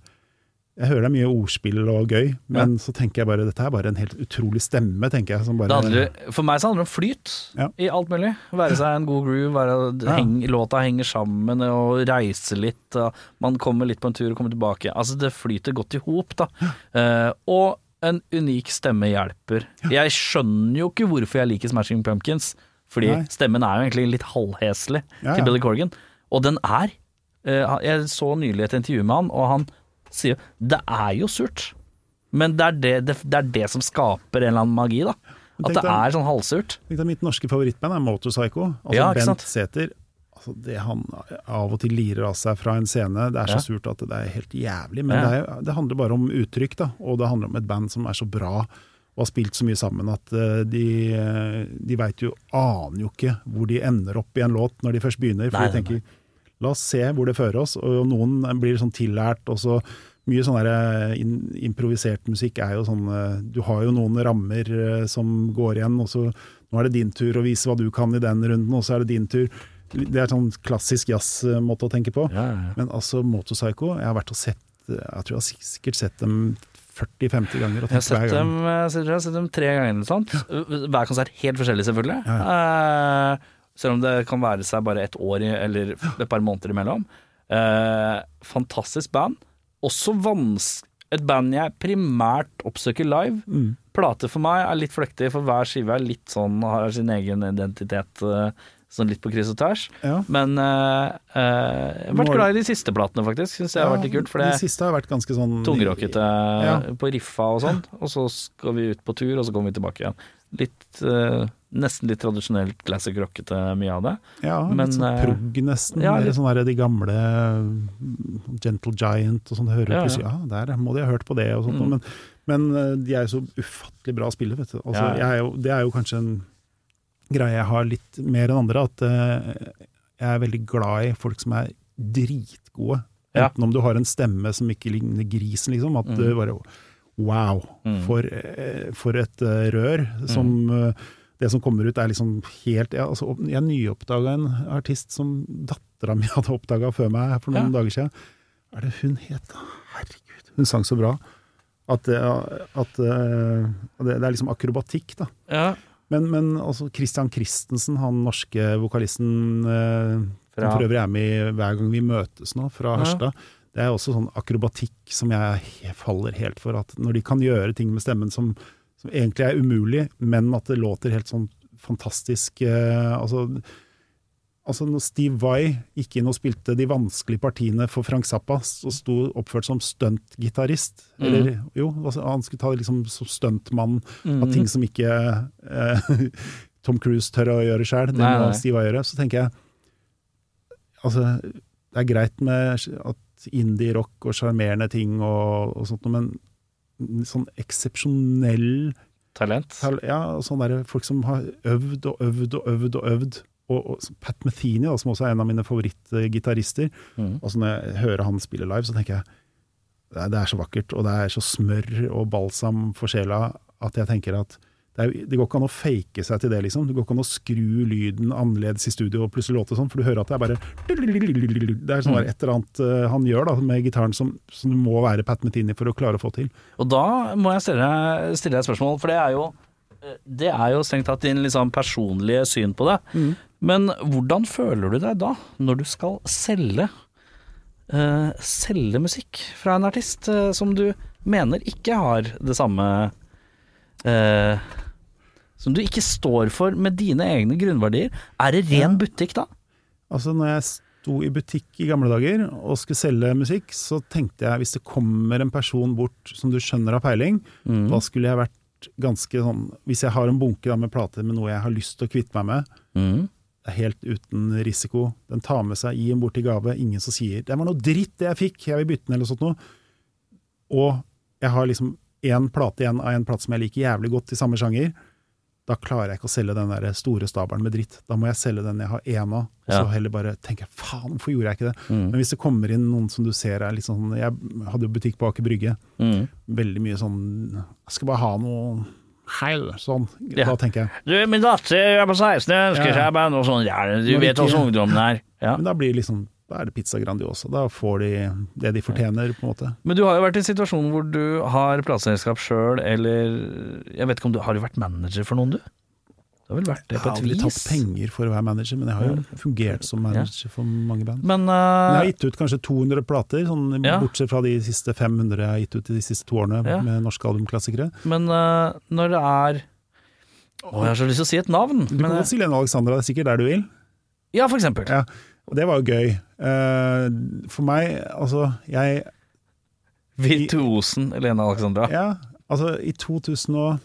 Jeg hører det er mye ordspill og gøy, men så tenker jeg bare dette er bare en helt utrolig stemme, tenker jeg. Som bare, handler, for meg så handler det om flyt Ja. i alt mulig. Være seg en god groove, være, Ja. heng, låta henger sammen og reise litt. Man kommer litt på en tur og kommer tilbake. Altså Det flyter godt i hop, da. Uh, og en unik stemme hjelper. Jeg skjønner jo ikke hvorfor jeg liker Smashing Pumpkins, fordi Nei. stemmen er jo egentlig litt halvheslig Ja, til ja. Billy Corgan. Og den er eh, Jeg så nylig et intervju med han, og han sier det er jo surt. Men det er det, det, det er det som skaper en eller annen magi, da. At det er sånn halvsurt. Tenk deg, Mitt norske favorittband er Motorpsycho. Altså Ja, Bent? Sæther. Altså det han av og til lirer av seg fra en scene, det er så Ja. surt at det er helt jævlig. Men Ja. det, er, det handler bare om uttrykk, da. Og det handler om et band som er så bra og har spilt så mye sammen at eh, de, eh, de veit jo Aner jo ikke hvor de ender opp i en låt når de først begynner. For Nei, de nei, tenker la oss se hvor det fører oss. Og noen blir sånn tillært, og så mye sånn der, eh, improvisert musikk er jo sånn eh, Du har jo noen rammer eh, som går igjen, og så nå er det din tur å vise hva du kan i den runden, og så er det din tur. Det er sånn klassisk jazzmåte å tenke på. Men altså Motorpsycho, jeg har vært og sett Jeg tror jeg har sikkert sett dem 40-50 ganger. Jeg har sett gang. dem, jeg tror jeg har sett dem tre ganger eller noe sånt. Hver konsert helt forskjellig, selvfølgelig. Eh, selv om det kan være seg bare et år eller et par måneder imellom. Eh, fantastisk band. Også et band jeg primært oppsøker live. Mm. Plate for meg er litt fløktig, for hver skive er litt sånn, har sin egen identitet. eh, Sånn litt på kryss og tvers. Ja. Men eh, eh, jeg har vært glad i de siste platene, faktisk. Syns jeg har vært litt kult. For de siste har vært ganske sånn tungrockete Ja. på riffa og sånn. Og så skal vi ut på tur, og så kommer vi tilbake igjen. Litt eh, Nesten litt tradisjonelt classic rockete, mye av det. Ja, Men, litt sånn eh, prog nesten. ja, litt- sånn der, de gamle mm, Gentle Giant og sånn. Hører Ja, ja. plutselig ja, der må de ha hørt på det og sånt. Mm. Men, men eh, de er jo så ufattelig bra å spille, vet du. Altså, er jo, det er jo kanskje en greie jeg har litt mer enn andre, at uh, jeg er veldig glad i folk som er dritgode. Enten om du har en stemme som ikke ligner grisen, liksom. At du bare Wow, Mm. for, for et rør. Som eh, Det som kommer ut er liksom helt Jeg, altså, jeg nyoppdaga en artist som dattera mi hadde oppdaga før meg for noen Ja. dager siden. Hva er det hun het? Herregud, hun sang så bra. At, det- at eh, det, det er liksom akrobatikk, da. Ja, Men, men altså Christian Christensen, han norske vokalisten eh, Fra- som for øvrig er med i hver gang vi møtes nå, fra Ja. Det er også sånn akrobatikk som jeg faller helt for. At når de kan gjøre ting med stemmen som, som egentlig er umulig, men at det låter helt sånn fantastisk eh, altså, altså når Steve Vai gikk inn og spilte de vanskelige partiene for Frank Zappa, og sto oppført som stuntgitarist Eller jo, altså, han skulle ta det liksom som stuntmann Mm. av ting som ikke eh, Tom Cruise tør å gjøre sjøl. Det må. Steve Vai gjøre. Så tenker jeg Altså, det er greit med at indie-rock og sjarmerende ting og, og sånt, men sånn eksepsjonell talent. tal- Ja, sånn der, folk som har øvd og øvd og øvd og øvd. Og, og Pat Metheny, da, som også er en av mine favorittgitarister. Mm. Altså når jeg hører han spille live, så tenker jeg det det er så vakkert, og det er så smør og balsam for sjela at jeg tenker at det, er, det går ikke an å fake seg til det, liksom. Det går ikke an å skru lyden annerledes i studio og plutselig låte sånn, for du hører at det er bare Det er sånn et eller annet eh, han gjør da, med gitaren som, som må være Pat Metini for å klare å få til. Og da må jeg stille, stille deg et spørsmål, for det er jo det er jo strengt tatt din liksom personlige syn på det. Men hvordan føler du deg da, når du skal selge uh, selge musikk fra en artist uh, som du mener ikke har det samme eh, Som du ikke står for med dine egne grunnverdier? Er det ren butikk da? Altså når jeg sto i butikk i gamle dager og skulle selge musikk, så tenkte jeg hvis det kommer en person bort som du skjønner har peiling, da skulle jeg vært ganske sånn Hvis jeg har en bunke med plater med noe jeg har lyst til å kvitte meg med, Mm. det er helt uten risiko. Den tar med seg, gi en bort i gave. Ingen som sier 'det var noe dritt det jeg fikk, jeg vil bytte den', eller sånt noe. Og jeg har liksom én plate igjen av en plate som jeg liker jævlig godt i samme sjanger. Da klarer jeg ikke å selge den der store stabelen med dritt. Da må jeg selge den jeg har én av, og så heller bare tenke 'faen, hvorfor gjorde jeg ikke det'? Mm. Men hvis det kommer inn noen som du ser er litt sånn Jeg hadde jo butikk på Aker Brygge. Mm. Veldig mye sånn 'jeg skal bare ha noe Hei, sånn. Ja. Da tenker jeg Du, min datter er på 16, jeg ønsker Ja. seg bare noe sånn. Ja, Du vet hvordan ungdommen er. Ja. Men da blir det liksom Da er det pizza Grandiosa. Da får de det de fortjener, på en måte. Men du har jo vært i en situasjon hvor du har plateselskap sjøl, eller Jeg vet ikke om du Har du vært manager for noen, du? Det har vel vært det Jeg på har et aldri vis? tatt penger for å være manager, men jeg har jo fungert som manager for mange band. Men Men jeg har eh, gitt ut kanskje 200 plater, sånn, Ja. bortsett fra de siste 500 jeg har gitt ut de siste to årene Ja. med norske albumklassikere. Men uh, når det er Å, jeg har så lyst til å si et navn. Du Men, kan godt si Lene Alexandra, det er sikkert der du vil. ja, for eksempel. Ja. Og det var jo gøy. Eh, for meg, altså jeg Virtuosen Lene Alexandra. Ja, altså i 2000 og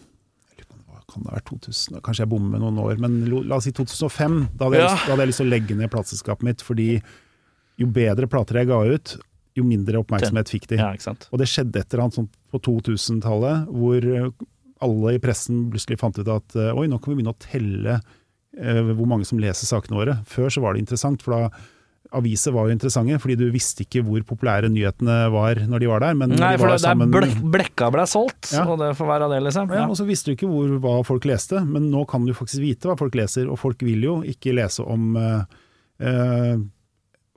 jeg Kan det være 2000? Kanskje jeg bommer med noen år, men la oss si 2005. Da hadde, jeg, Ja. lyst, da hadde jeg lyst til å legge ned plateselskapet mitt, fordi jo bedre plater jeg ga ut, jo mindre oppmerksomhet fikk de. Ja. Og det skjedde et eller annet sånt på 2000-tallet, hvor eh, alle i pressen plutselig fant ut at eh, oi, nå kan vi begynne å telle eh, hvor mange som leser sakene våre. Før så var det interessant, for da aviser var jo interessante, fordi du visste ikke hvor populære nyhetene var når de var der. Men Nei, de for det, sammen- blek, blekka ble solgt, Ja. og det får være det, liksom. ja, og så visste du ikke hvor, hva folk leste, men nå kan du faktisk vite hva folk leser, og folk vil jo ikke lese om eh, eh,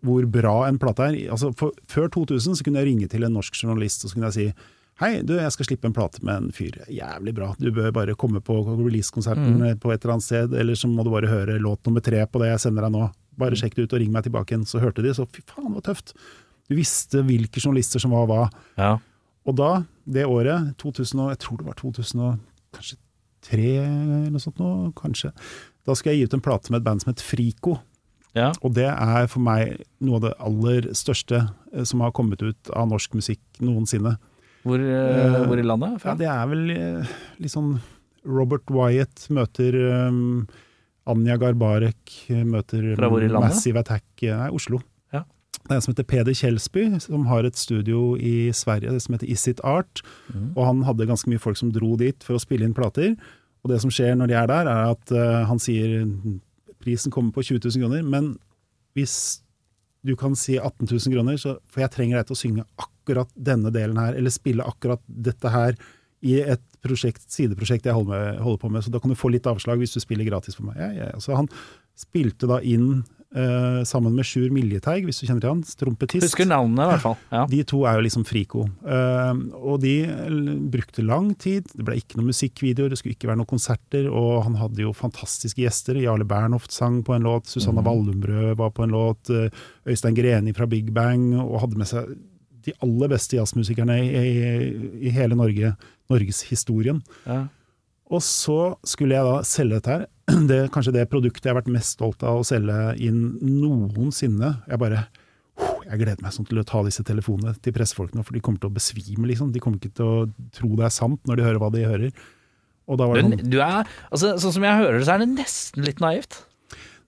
hvor bra en plate er. Altså, for, før 2000 så kunne jeg ringe til en norsk journalist og så kunne jeg si Hei, du, jeg skal slippe en plate med en fyr. Jævlig bra. Du bør bare komme på releasekonserten Mm. på et eller annet sted, eller så må du bare høre låt nummer tre på det jeg sender deg nå. Bare sjekk det ut og ring meg tilbake igjen. Så hørte de, så fy faen, det var tøft. Du visste hvilke journalister som var hva. Ja. Og da, det året, 2000, jeg tror det var 2000 og kanskje tre eller noe sånt nå, kanskje. Da skal jeg gi ut en plate med et band som het Frico. ja. Og det er for meg noe av det aller største eh, som har kommet ut av norsk musikk noensinne. Hvor, uh, hvor i landet? Ja, det er vel litt sånn Robert Wyatt møter um, Anja Garbarek eh, møter? Massive Attack eh, Nei, Oslo. Ja. Det er en som heter Peder Kjelsby, som har et studio i Sverige som heter Is It Art. Mm. Og han hadde ganske mye folk som dro dit for å spille inn plater. Og det som skjer når de er der, er at uh, han sier prisen kommer på 20 000 kroner, men hvis du kan si 18 000 kroner, så, for jeg trenger deg til å synge akkurat denne delen her, eller spille akkurat dette her i et prosjekt, sideprosjekt jeg holder, med, holder på med, så da kan du få litt avslag hvis du spiller gratis for meg. Ja, ja. Så han spilte da inn uh, sammen med Sjur Miljeteig, hvis du kjenner til han, trompetist. Husker navnene, i hvert fall. Ja. De to er jo liksom friko. Uh, og de brukte lang tid. Det ble ikke noen musikkvideoer, det skulle ikke være noen konserter. Og han hadde jo fantastiske gjester. Jarle Bernhoft sang på en låt, Susanna Wallumrød var på en låt, eh, Øystein Greni fra Big Bang, og hadde med seg de aller beste jazzmusikerne i, i, i hele Norge, norgeshistorien. Ja. Og så skulle jeg da selge dette her. Det er kanskje det produktet jeg har vært mest stolt av å selge inn noensinne. Jeg bare jeg gleder meg sånn til å ta disse telefonene til pressefolkene, for de kommer til å besvime, liksom. De kommer ikke til å tro det er sant når de hører hva de hører. Og da var det Du, sånn du er, altså, sånn som jeg hører det, så er det nesten litt naivt.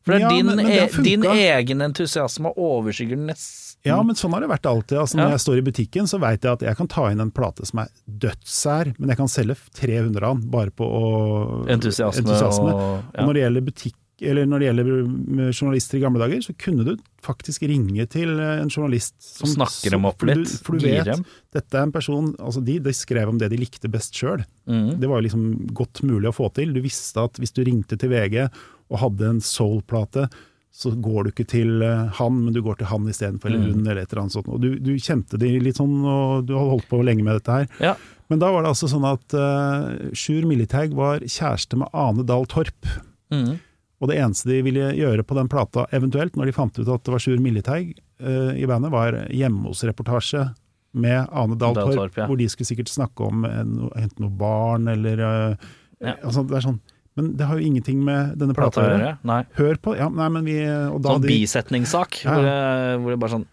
For Ja, din, men- men det e, din egen entusiasme overskygger nesten Ja, men sånn har det vært alltid. Altså, når Ja. jeg står i butikken, så veit jeg at jeg kan ta inn en plate som er dødssær, men jeg kan selge 300 av den bare på å entusiasme, entusiasme. og Og når det gjelder butikk, eller når det gjelder journalister i gamle dager, så kunne du faktisk ringe til en journalist som Snakker dem opp for du- litt, For du vet, dem. dette er en person altså de, de skrev om det de likte best sjøl. Mm. Det var jo liksom godt mulig å få til. Du visste at hvis du ringte til VG og hadde en soul-plate, så går du ikke til eh, han, men du går til han istedenfor, eller Mm. hun, eller et eller annet sånt. Og du, du kjente de litt sånn, og du har holdt på lenge med dette her. Ja. Men da var det altså sånn at uh, Sjur Militeig var kjæreste med Ane Dahl Torp. Mm. Og det eneste de ville gjøre på den plata, eventuelt, når de fant ut at det var Sjur Militeig uh, i bandet, var hjemme hos-reportasje med Ane Dahl Dahl Torp, Torp, ja. hvor de skulle sikkert snakke om en, enten noe barn eller eh, Ja. altså, Det er sånn Men det har jo ingenting med denne Plata å gjøre. Hør på Ja, nei, men vi da Sånn de, bisetningssak, Ja. hvor, det, hvor det bare sånn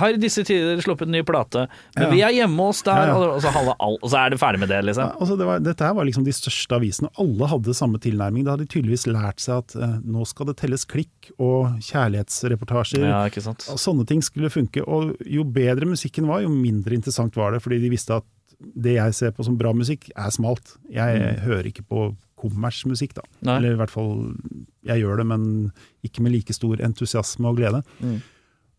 Har i disse tider sluppet en ny plate, men Ja. vi er hjemme hos der, Ja, og så, halve all, og så er det ferdig med det, ja, liksom. altså det var, Dette her var liksom de største avisene. Alle hadde samme tilnærming. Da hadde de tydeligvis lært seg at eh, nå skal det telles klikk og kjærlighetsreportasjer. Ja, ikke sant. Og Sånne ting skulle funke, og jo bedre musikken var, jo mindre interessant var det, fordi de visste at det jeg ser på som bra musikk, er smalt. Jeg hører ikke på kommersmusikk, da. Nei. Eller i hvert fall, jeg gjør det, men ikke med like stor entusiasme og glede. Mm.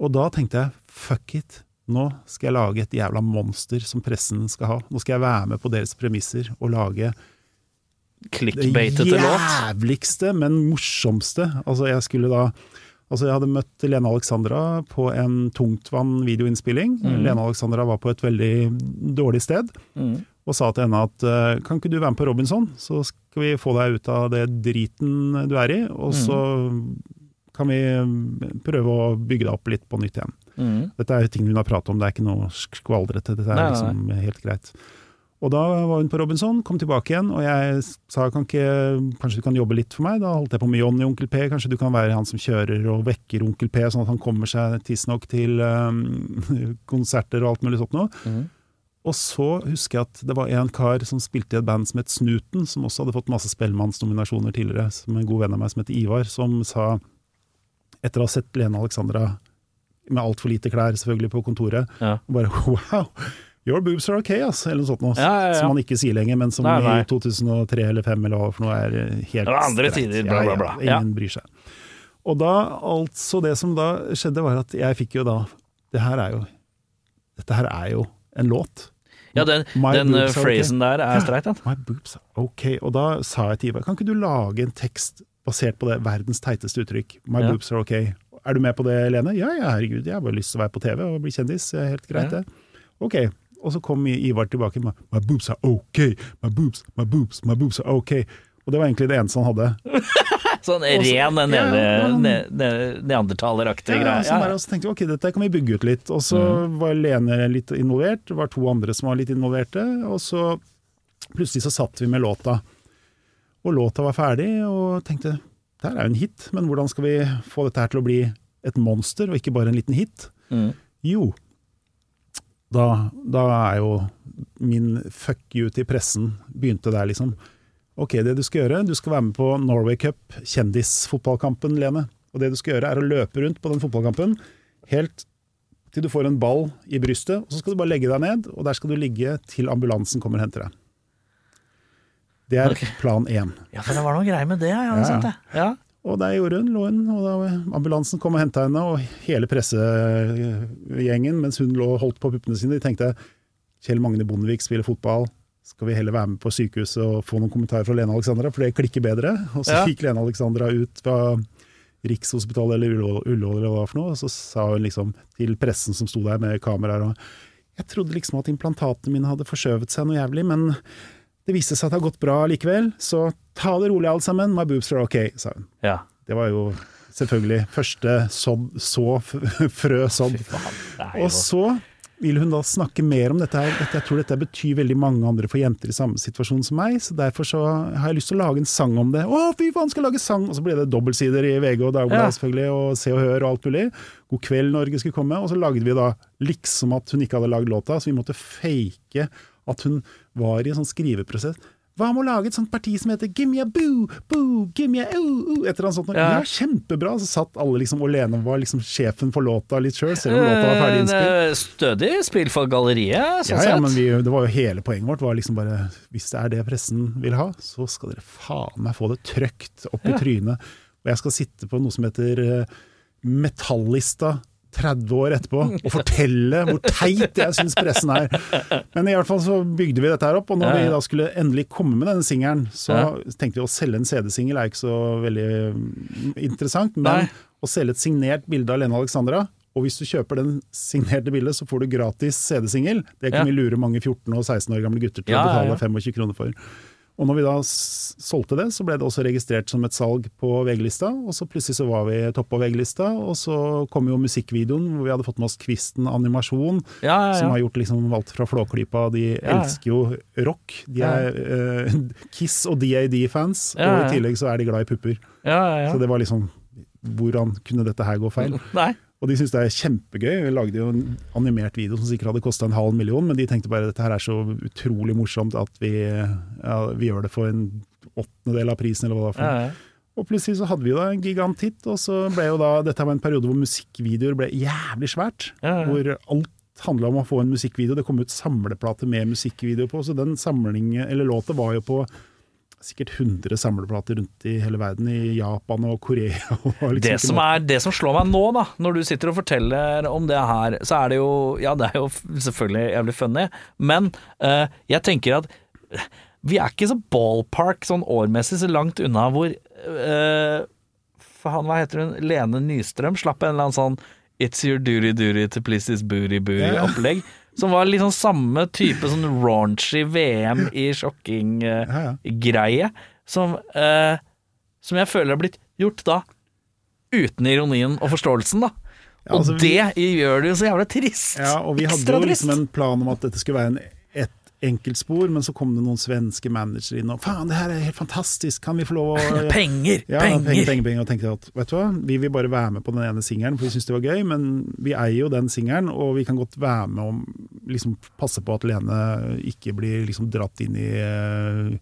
Og da tenkte jeg, fuck it, nå skal jeg lage et jævla monster som pressen skal ha. Nå skal jeg være med på deres premisser og lage det jævligste, men morsomste. Altså, jeg skulle da Altså, jeg hadde møtt Lene Alexandra på en tungtvann videoinnspilling. Mm. Lene Alexandra var på et veldig dårlig sted, Mm. Og sa til henne at eh, kan ikke du være med på Robinson, så skal vi få deg ut av det driten du er i, og så kan vi prøve å bygge deg opp litt på nytt igjen. Mm. Dette er jo ting hun har pratet om, det er ikke noe skvaldrete, dette er liksom helt greit. Og da var hun på Robinson, kom tilbake igjen, og jeg sa kan ikke, kanskje du kan jobbe litt for meg? Da holdt jeg på med Johnny Onkel P, kanskje du kan være han som kjører og vekker Onkel P, sånn at han kommer seg tidsnok til um, konserter og alt mulig sånt noe. Mhm. Og så husker jeg at det var en kar som spilte i et band som het Snuten, som også hadde fått masse Spellemannsnominasjoner tidligere, som en god venn av meg som heter Ivar, som sa, etter å ha sett Lene Alexandra med altfor lite klær selvfølgelig på kontoret, Ja. og bare wow, your boobs are okay, ass, eller noe sånt noe. Ja, ja, ja. Som man ikke sier lenger, men som Nei, nei. i 2003 eller 2005 eller hva for noe er eh, helt Det var andre streit. tider, bla, bla, bla. Ingen bryr seg. Og da, altså det som da skjedde var at jeg fikk jo da, det her er jo, dette her er jo en låt. Ja, den, den phrasen okay. der er streit, den. My boobs are ok. Og da sa jeg til Ivar, kan ikke du lage en tekst basert på det verdens teiteste uttrykk? My Ja. boobs are ok. Er du med på det, Lene? Ja, ja, herregud, jeg har bare lyst til å være på TV og bli kjendis. Helt greit, det. Ok. Og så kom Ivar tilbake med 'my boobs are ok', 'my boobs, my boobs, my boobs are ok'. Og det var egentlig det eneste han hadde. Sånn ren Ja, ne, ne, neandertaleraktig Ja, greie. Ja, ja. så tenkte vi ok, dette kan vi bygge ut litt. Og så var Lene litt involvert, det var to andre som var litt involverte. Og så plutselig så satt vi med låta. Og låta var ferdig, og tenkte det her er jo en hit, men hvordan skal vi få dette her til å bli et monster, og ikke bare en liten hit? Mm. Jo, da, da er jo min fuck you til pressen begynte der, liksom. Ok, det du skal gjøre, du skal være med på Norway Cup, kjendisfotballkampen, Lene. Og det du skal gjøre er å løpe rundt på den fotballkampen helt til du får en ball i brystet, og så skal du bare legge deg ned, og der skal du ligge til ambulansen kommer og henter deg. Det er okay. plan én. Ja, for det var noe greier med det, Ja. sett det. Ja. Og der gjorde hun, lå hun, og ambulansen kom og henta henne, og hele pressegjengen, mens hun lå og holdt på puppene sine, de tenkte Kjell Magne Bondevik spiller fotball, skal vi heller være med på sykehuset og få noen kommentarer fra Lene Alexandra, for det klikker bedre. Og så Ja. gikk Lene Alexandra ut fra Rikshospitalet eller Ullevål eller hva for noe, og så sa hun liksom til pressen som sto der med kameraer og Jeg trodde liksom at implantatene mine hadde forskjøvet seg noe jævlig, men det viste seg at det har gått bra likevel, så ta det rolig alle sammen, my boobs are okay, sa hun. ja. Det var jo selvfølgelig første sådd, så frø sådd. Jo- Og så vil hun da snakke mer om dette her. Jeg tror dette betyr veldig mange andre for jenter i samme situasjon som meg, så derfor så har jeg lyst til å lage en sang om det. Å, fy faen, skal jeg lage sang! Og så ble det dobbeltsider i VG og Dagbladet Ja. selvfølgelig, og Se og Hør og alt mulig. God kveld, Norge skulle komme. Og så lagde vi da liksom at hun ikke hadde lagd låta, så vi måtte fake at hun var i en sånn skriveprosess. Hva med å lage et sånt parti som heter Give me a boo, boo, give me a oo, ooh, et eller annet sånt. Ja. Ja, kjempebra! Så satt alle liksom, og Lene var liksom sjefen for låta litt sjøl, selv om låta var ferdig Eh, innspilt. Stødig spill for galleriet, sånn Ja, ja, sett. men vi, det var jo hele poenget vårt var liksom bare Hvis det er det pressen vil ha, så skal dere faen meg få det trøkt opp i trynet. Og jeg skal sitte på noe som heter eh, Metallista 30 år etterpå og fortelle hvor teit jeg syns pressen er. Men i hvert fall så bygde vi dette her opp, og når vi da skulle endelig komme med denne singelen, så tenkte vi å selge en CD-singel er ikke så veldig mm, interessant, men Nei. å selge et signert bilde av Lene Alexandra og hvis du kjøper den signerte bildet, så får du gratis CD-singel. Det kan Ja. vi lure mange 14- og 16 år gamle gutter til å betale ja. 25 kroner for. Og når vi da solgte det, så ble det også registrert som et salg på VG-lista, og så plutselig så var vi topp på VG-lista, og så kom jo musikkvideoen hvor vi hadde fått med oss Kvisten animasjon, Ja, ja, som har gjort liksom alt fra Flåklypa, de Ja, ja. elsker jo rock, de Ja. er eh, Kiss og DAD-fans, Ja, ja. og i tillegg så er de glad i pupper. ja, ja, Så det var liksom, hvordan kunne dette her gå feil? Nei. Og de syntes det er kjempegøy. Vi lagde jo en animert video som sikkert hadde kosta en halv million, men de tenkte bare dette her er så utrolig morsomt at vi, ja, vi gjør det for en åttendedel av prisen, eller hva det var for Ja, noe. ja. Og plutselig så hadde vi jo da en giganthit, og så ble jo da Dette var en periode hvor musikkvideoer ble jævlig svært. Hvor alt handla om å få en musikkvideo. Det kom ut samleplate med musikkvideo på, så den samlingen, eller låta var jo på sikkert 100 samleplater rundt i hele verden, i Japan og Korea. Og liksom Det som, er, det som slår meg nå, da, når du sitter og forteller om det her, så er det jo Ja, det er jo selvfølgelig jævlig funny, men uh, jeg tenker at vi er ikke så ballpark sånn årmessig så langt unna hvor uh, Faen, hva heter hun? Lene Nystrøm slapp en eller annen sånn It's your duty duty to please this booty booty-opplegg. Som var sånn samme type sånn raunchy VM i sjokking-greie. Ja. som, uh, som jeg føler har blitt gjort da uten ironien og forståelsen, da. Ja, Og det vi- gjør det jo så jævla trist. Ja, og vi hadde Ekstra jo trist. liksom en plan om at dette skulle være en, enkeltspor, men så kom det noen svenske managere inn og faen, det her er helt fantastisk, kan vi få lov å Penger, ja, penger. penger, penger, penger. Og tenkte at vet du hva, vi vil bare være med på den ene singelen, for vi syns det var gøy, men vi eier jo den singelen, og vi kan godt være med og liksom passe på at Lene ikke blir liksom dratt inn i eh,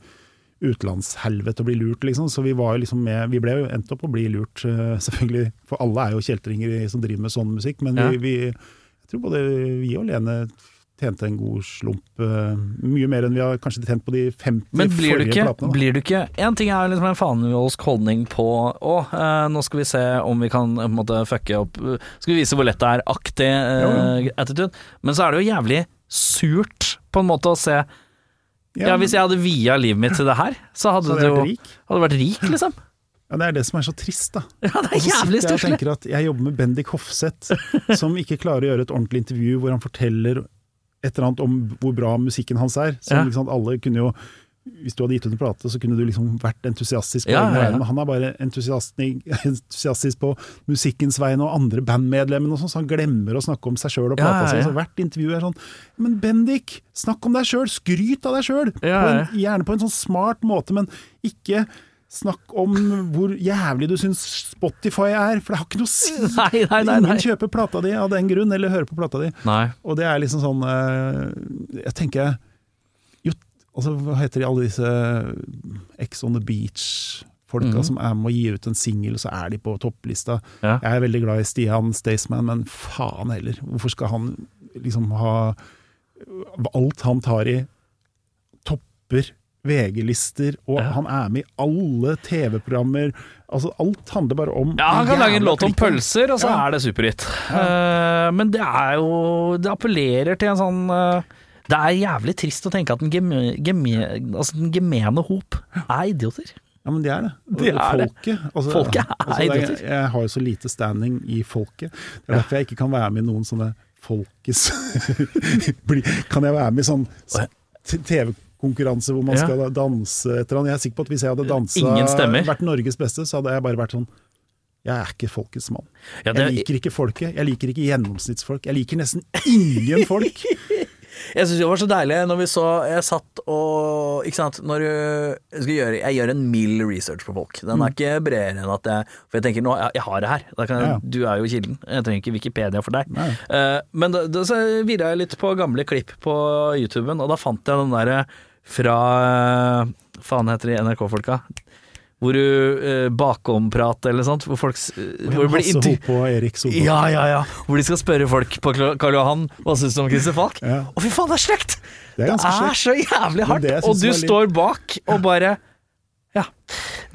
utenlandshelvete og blir lurt, liksom. Så vi var jo liksom med Vi ble jo endt opp å bli lurt, eh, selvfølgelig. For alle er jo kjeltringer som driver med sånn musikk, men Ja. vi, vi Jeg tror både vi og Lene tjente en god slump. eh, mye mer enn vi har kanskje tjent på de 50 Men blir du forrige ikke, platene. Men blir du ikke En ting er liksom en fanevoldsk holdning på Å, eh, nå skal vi se om vi kan eh, på en måte fucke opp eh, Skal vi vise hvor lett det er, aktig eh, attitude. Men så er det jo jævlig surt, på en måte, å se Ja, hvis jeg hadde via livet mitt til det her, så hadde Så hadde det jo vært rik. Hadde vært rik, liksom. Ja, Det er det som er så trist, da. Ja, det er jævlig sitter jeg tenker at jeg jobber med Bendik Hofseth, som ikke klarer å gjøre et ordentlig intervju hvor han forteller et eller annet om hvor bra musikken hans er. Som, ikke alle kunne jo hvis du hadde gitt ut en plate, så kunne du liksom vært entusiastisk på Ja, ja, ja. men han er bare entusiastisk, på musikkens vegne og andre bandmedlemmer og sånn, så han glemmer å snakke om seg sjøl og plata ja, hvert intervju er sånn Men Bendik, snakk om deg sjøl! Skryt av deg sjøl! Gjerne på en sånn smart måte, men ikke Snakk om hvor jævlig du syns Spotify er, for det har ikke noe å si! Nei, nei, nei. Ingen kjøper plata di av den grunn, eller hører på plata di. Nei. Og det er liksom sånn eh, Jeg tenker jo, altså, Hva heter de alle disse Ex on the Beach-folka Mhm. som er med å gi ut en singel, så er de på topplista. Ja. Jeg er veldig glad i Stian Staysman, men faen heller. Hvorfor skal han liksom ha Alt han tar i, topper VG-lister, og Ja. han er med i alle TV-programmer. Altså, alt handler bare om Ja, han kan lage en låt om pølser, og så Ja. er det superhit. Eh, men det er jo Det appellerer til en sånn uh, Det er jævlig trist å tenke at den, geme, geme, altså den gemene hop er idioter. Ja, men det er det. De Det er folket. Altså, Folket er altså, idioter. Jeg har jo så lite standing i folket. Det er derfor jeg ikke kan være med i noen sånne folkes Kan jeg være med i sånn t- TV-konkurranse hvor man Ja. skal danse et eller annet? Jeg er sikker på at hvis jeg hadde dansa vært Norges beste, så hadde jeg bare vært sånn jeg er ikke folkets mann. Ja, det- Jeg liker ikke folket. Jeg liker ikke gjennomsnittsfolk. Jeg liker nesten ingen folk. Jeg syns det var så deilig når vi så Jeg satt og Ikke sant, når jeg skal gjøre Jeg gjør en mild research på folk. Den er ikke bredere enn at jeg For jeg tenker nå, jeg, jeg har det her. Jeg, Ja. Du er jo kilden. Jeg trenger ikke Wikipedia for deg. Eh, men da, da så virra jeg litt på gamle klipp på YouTuben, og da fant jeg den derre fra eh, Faen heter de NRK-folka. Hvor du eh, bakomprat eller sånt. Hvor folk hvor blir Hasse Hope og Erik Solberg. ja, ja, ja. Hvor de skal spørre folk på Karl Johan hva syns du om Christer Falk. Ja. Å, fy faen, det er slekt! Det er det er så jævlig hardt. det Og du litt- står bak og bare Ja,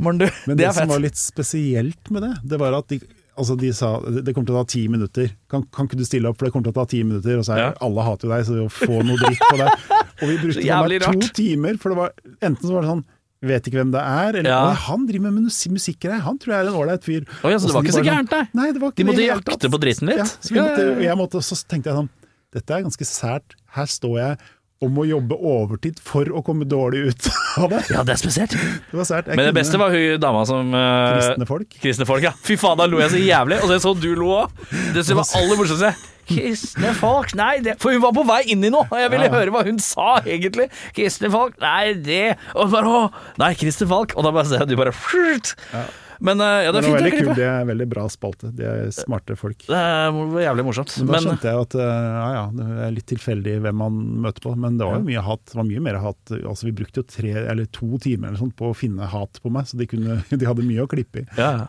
Morn, du. Men det det, er som var litt spesielt med det, det var at de, altså de sa det kommer til å ta ti minutter. Kan, kan ikke du stille opp, for det kommer til å ta ti minutter. Og så er Ja. alle hater jo deg, så å få noe dritt på deg. Og vi brukte bare to rart. timer, for det var enten så var det sånn Vet ikke hvem det er, eller Ja. Han driver med musikk, musikkgreier, han tror jeg er en ålreit fyr. Oh, ja, så det var de ikke så gærent, nei? Nei, det var ikke De måtte jakte på dritten litt? Ja, så, måtte, måtte, så tenkte jeg sånn Dette er ganske sært. Her står jeg og å jobbe overtid for å komme dårlig ut av det. Ja, det er spesielt. Det var sært. Jeg Men det kunne beste var hun dama som eh, kristne folk. Kristne folk, ja. Fy faen, da lo jeg så jævlig. Og så så du lo òg. Det som var aller morsomste. Kristne folk, nei det For hun var på vei inn i noe, og jeg ville høre hva hun sa egentlig. Kristne folk, nei det Og bare å, Nei, Kristne folk. Og da bare ser jeg at du bare. Men eh, ja, det er det fint var å veldig kult, det er veldig bra spalte. De er smarte folk. Det er jævlig morsomt. Men da Men skjønte jeg at eh, ja ja, det er litt tilfeldig hvem man møter på, men det var jo mye hat. Det var mye mer hat. Altså Vi brukte jo tre eller to timer eller sånt på å finne hat på meg, så de, kunne, de hadde mye å klippe i. ja. ja.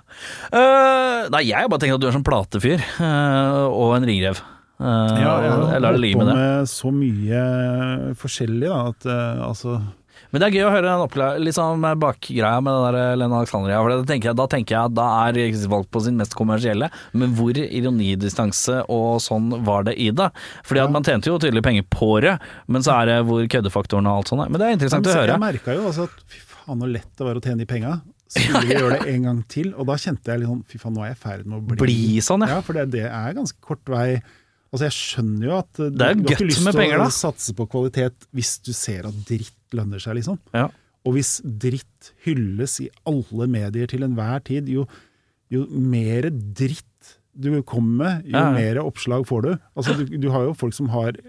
Eh, nei, jeg har bare tenkt at du er sånn platefyr. uh, og en ringrev. Eh, jeg har det ligge med det. med så mye forskjellig da, at altså Men det er gøy å høre den liksom bakgreia med den der Lena Alexandria. For det tenker jeg, da tenker jeg at da er Kristin Falk på sin mest kommersielle, men hvor ironidistanse og sånn var det i det? Fordi at man tjente jo tydelig penger på det, men så er det hvor køddefaktoren og alt sånt er. Men det er interessant Men å høre. Jeg merka jo altså at fy faen hvor lett det var å tjene de penga. Så skulle vi gjøre det en gang til, og da kjente jeg litt sånn fy faen, nå er jeg i ferd med å bli Bli sånn, ja. Ja, for det, det er ganske kort vei. Altså Jeg skjønner jo at eh, er du har ikke lyst til å satse på kvalitet hvis du ser at dritt lønner seg, liksom. Ja. Og hvis dritt hylles i alle medier til enhver tid, jo, jo mer dritt du kommer med, jo Ja, mer oppslag får du. Altså du, du har jo folk som har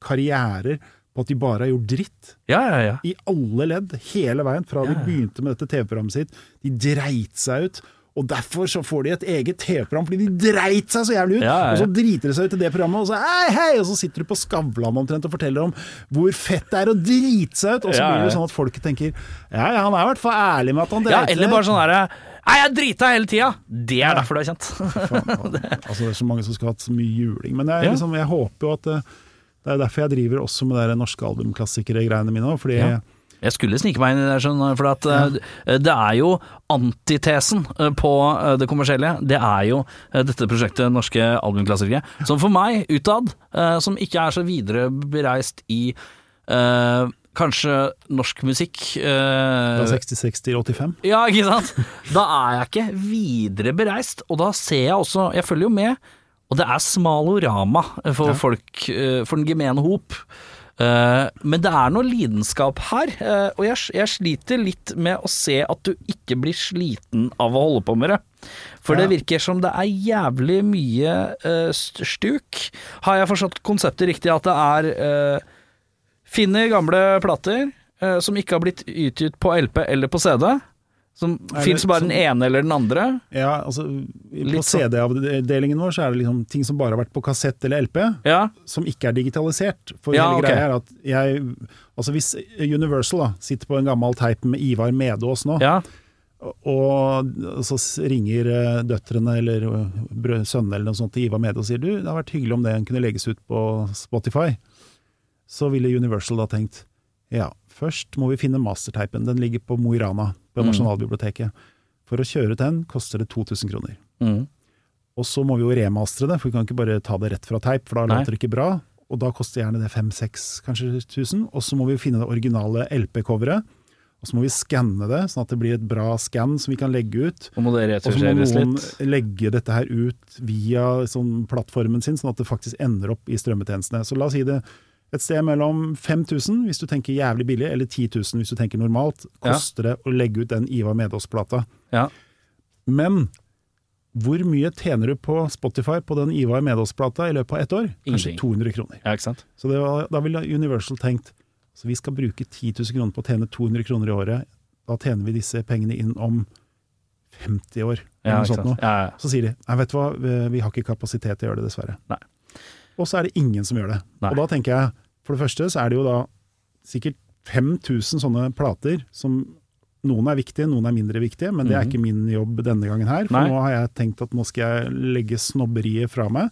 karrierer på at de bare har gjort dritt. Ja, ja, ja. I alle ledd, hele veien, fra de begynte med dette TV-programmet sitt. De dreit seg ut. Og derfor så får de et eget TV-program, fordi de dreit seg så jævlig ut! Ja, ja, ja. Og så driter de seg ut i det programmet, og så hei, hei! Og så sitter du på Skavlan omtrent og forteller om hvor fett det er å drite seg ut! Og så blir det sånn at folket tenker ja, ja, han er i hvert fall ærlig med at han dreit eller bare sånn derre Nei, jeg drita hele tida! Det er derfor du er kjent. Faen, altså, det er så mange som skulle hatt så mye juling. Men jeg, liksom, jeg håper jo at eh, Det er derfor jeg driver også med de norske albumklassikere-greiene mine òg. Jeg skulle snike meg inn i det, skjønner for at ja. det er jo antitesen eh, på eh, det kommersielle. Det er jo eh, dette prosjektet Norske albumklassikere, som for meg utad, eh, som ikke er så videre bereist i eh, kanskje norsk musikk eh, fra 66 til 85 ja, ikke sant? Da er jeg ikke videre bereist, og da ser jeg også Jeg følger jo med, Og det er smalorama for folk, eh, for den gemene hop. Eh, men det er noe lidenskap her, eh, og jeg, jeg sliter litt med å se at du ikke blir sliten av å holde på med det. For det virker som det er jævlig mye eh, stuk. Har jeg forstått konseptet riktig, at det er eh, Finner gamle plater som ikke har blitt utgitt på LP eller på CD. Som fins bare den ene eller den andre. Ja, altså På sånn- CD-avdelingen vår så er det liksom ting som bare har vært på kassett eller LP, Ja, som ikke er digitalisert. For Ja, hele okay. greia er at jeg Altså Hvis Universal da sitter på en gammel teip med Ivar Medås nå, ja. og så ringer eh, døtrene eller eh, sønnene eller noe sånt til Ivar Medås og sier du, det har vært hyggelig om det kunne legges ut på Spotify, så ville Universal da tenkt ja, først må vi finne masterteipen, den ligger på Mo i Rana på Mm. Nasjonalbiblioteket. For å kjøre ut den koster det 2000 kroner. Mm. Og så må vi jo remastre det, for vi kan ikke bare ta det rett fra teip, for da låter det ikke bra. Og da koster gjerne det 5000, kanskje 1000. Og så må vi finne det originale LP-coveret. Og så må vi skanne det, sånn at det blir et bra skann som vi kan legge ut. Og må det Og så må noen legge dette her ut via sånn plattformen sin, sånn at det faktisk ender opp i strømmetjenestene. Så la oss si det et sted mellom 5000 hvis du tenker jævlig billig, eller 10 000 hvis du tenker normalt, Ja. koster det å legge ut den Ivar Medås-plata. Ja. Men hvor mye tjener du på Spotify på den Ivar Medås-plata i løpet av ett år? Kanskje Ingenting. 200 kroner. ja. Så det var, da ville Universal tenkt så vi skal bruke 10 000 kroner på å tjene 200 kroner i året. Da tjener vi disse pengene inn om 50 år. eller Ja, noe sånt noe. Ja, ja. Så sier de nei, vet du hva, vi har ikke kapasitet til å gjøre det, dessverre. Nei. Og så er det ingen som gjør det. Nei. Og da tenker jeg, for det første så er det jo da sikkert 5000 sånne plater som noen er viktige, noen er mindre viktige, men det er Mhm. ikke min jobb denne gangen her. For Nei. nå har jeg tenkt at nå skal jeg legge snobberiet fra meg.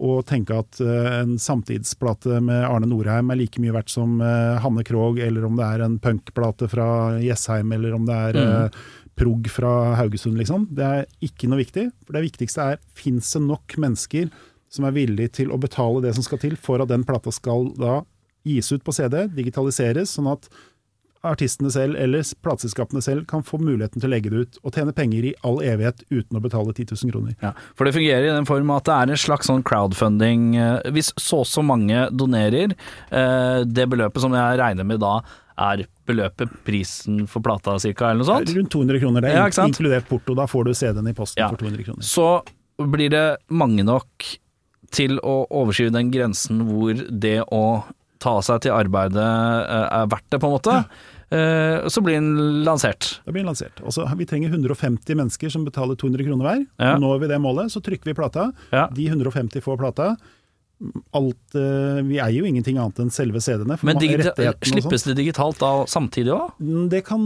Og tenke at uh, en samtidsplate med Arne Norheim er like mye verdt som uh, Hanne Krogh, eller om det er en punkplate fra Jessheim, eller om det er eh, prog fra Haugesund, liksom. Det er ikke noe viktig. For det viktigste er, fins det nok mennesker som er villig til å betale det som skal til for at den plata skal da gis ut på CD, digitaliseres, sånn at artistene selv eller plateselskapene selv kan få muligheten til å legge det ut og tjene penger i all evighet uten å betale 10 000 kroner. Ja, for det fungerer i den form at det er en slags sånn crowdfunding. eh, Hvis så og så mange donerer, eh, det beløpet som jeg regner med da er beløpet prisen for plata cirka, eller noe sånt, Rundt 200 kroner, det er Ja, inkludert porto. Da får du CD-en i posten Ja. for 200 kroner. så blir det mange nok til å overskyve den grensen hvor det å ta seg til arbeidet eh, er verdt det, på en måte. Eh, Så blir den lansert. Da blir den lansert. Også, Vi trenger 150 mennesker som betaler 200 kroner hver. Ja. Når vi det målet, så trykker vi plata. Ja. De 150 får plata. Alt, eh, vi eier jo ingenting annet enn selve CD-ene. Men slippes det digitalt da samtidig òg? Mm, Det kan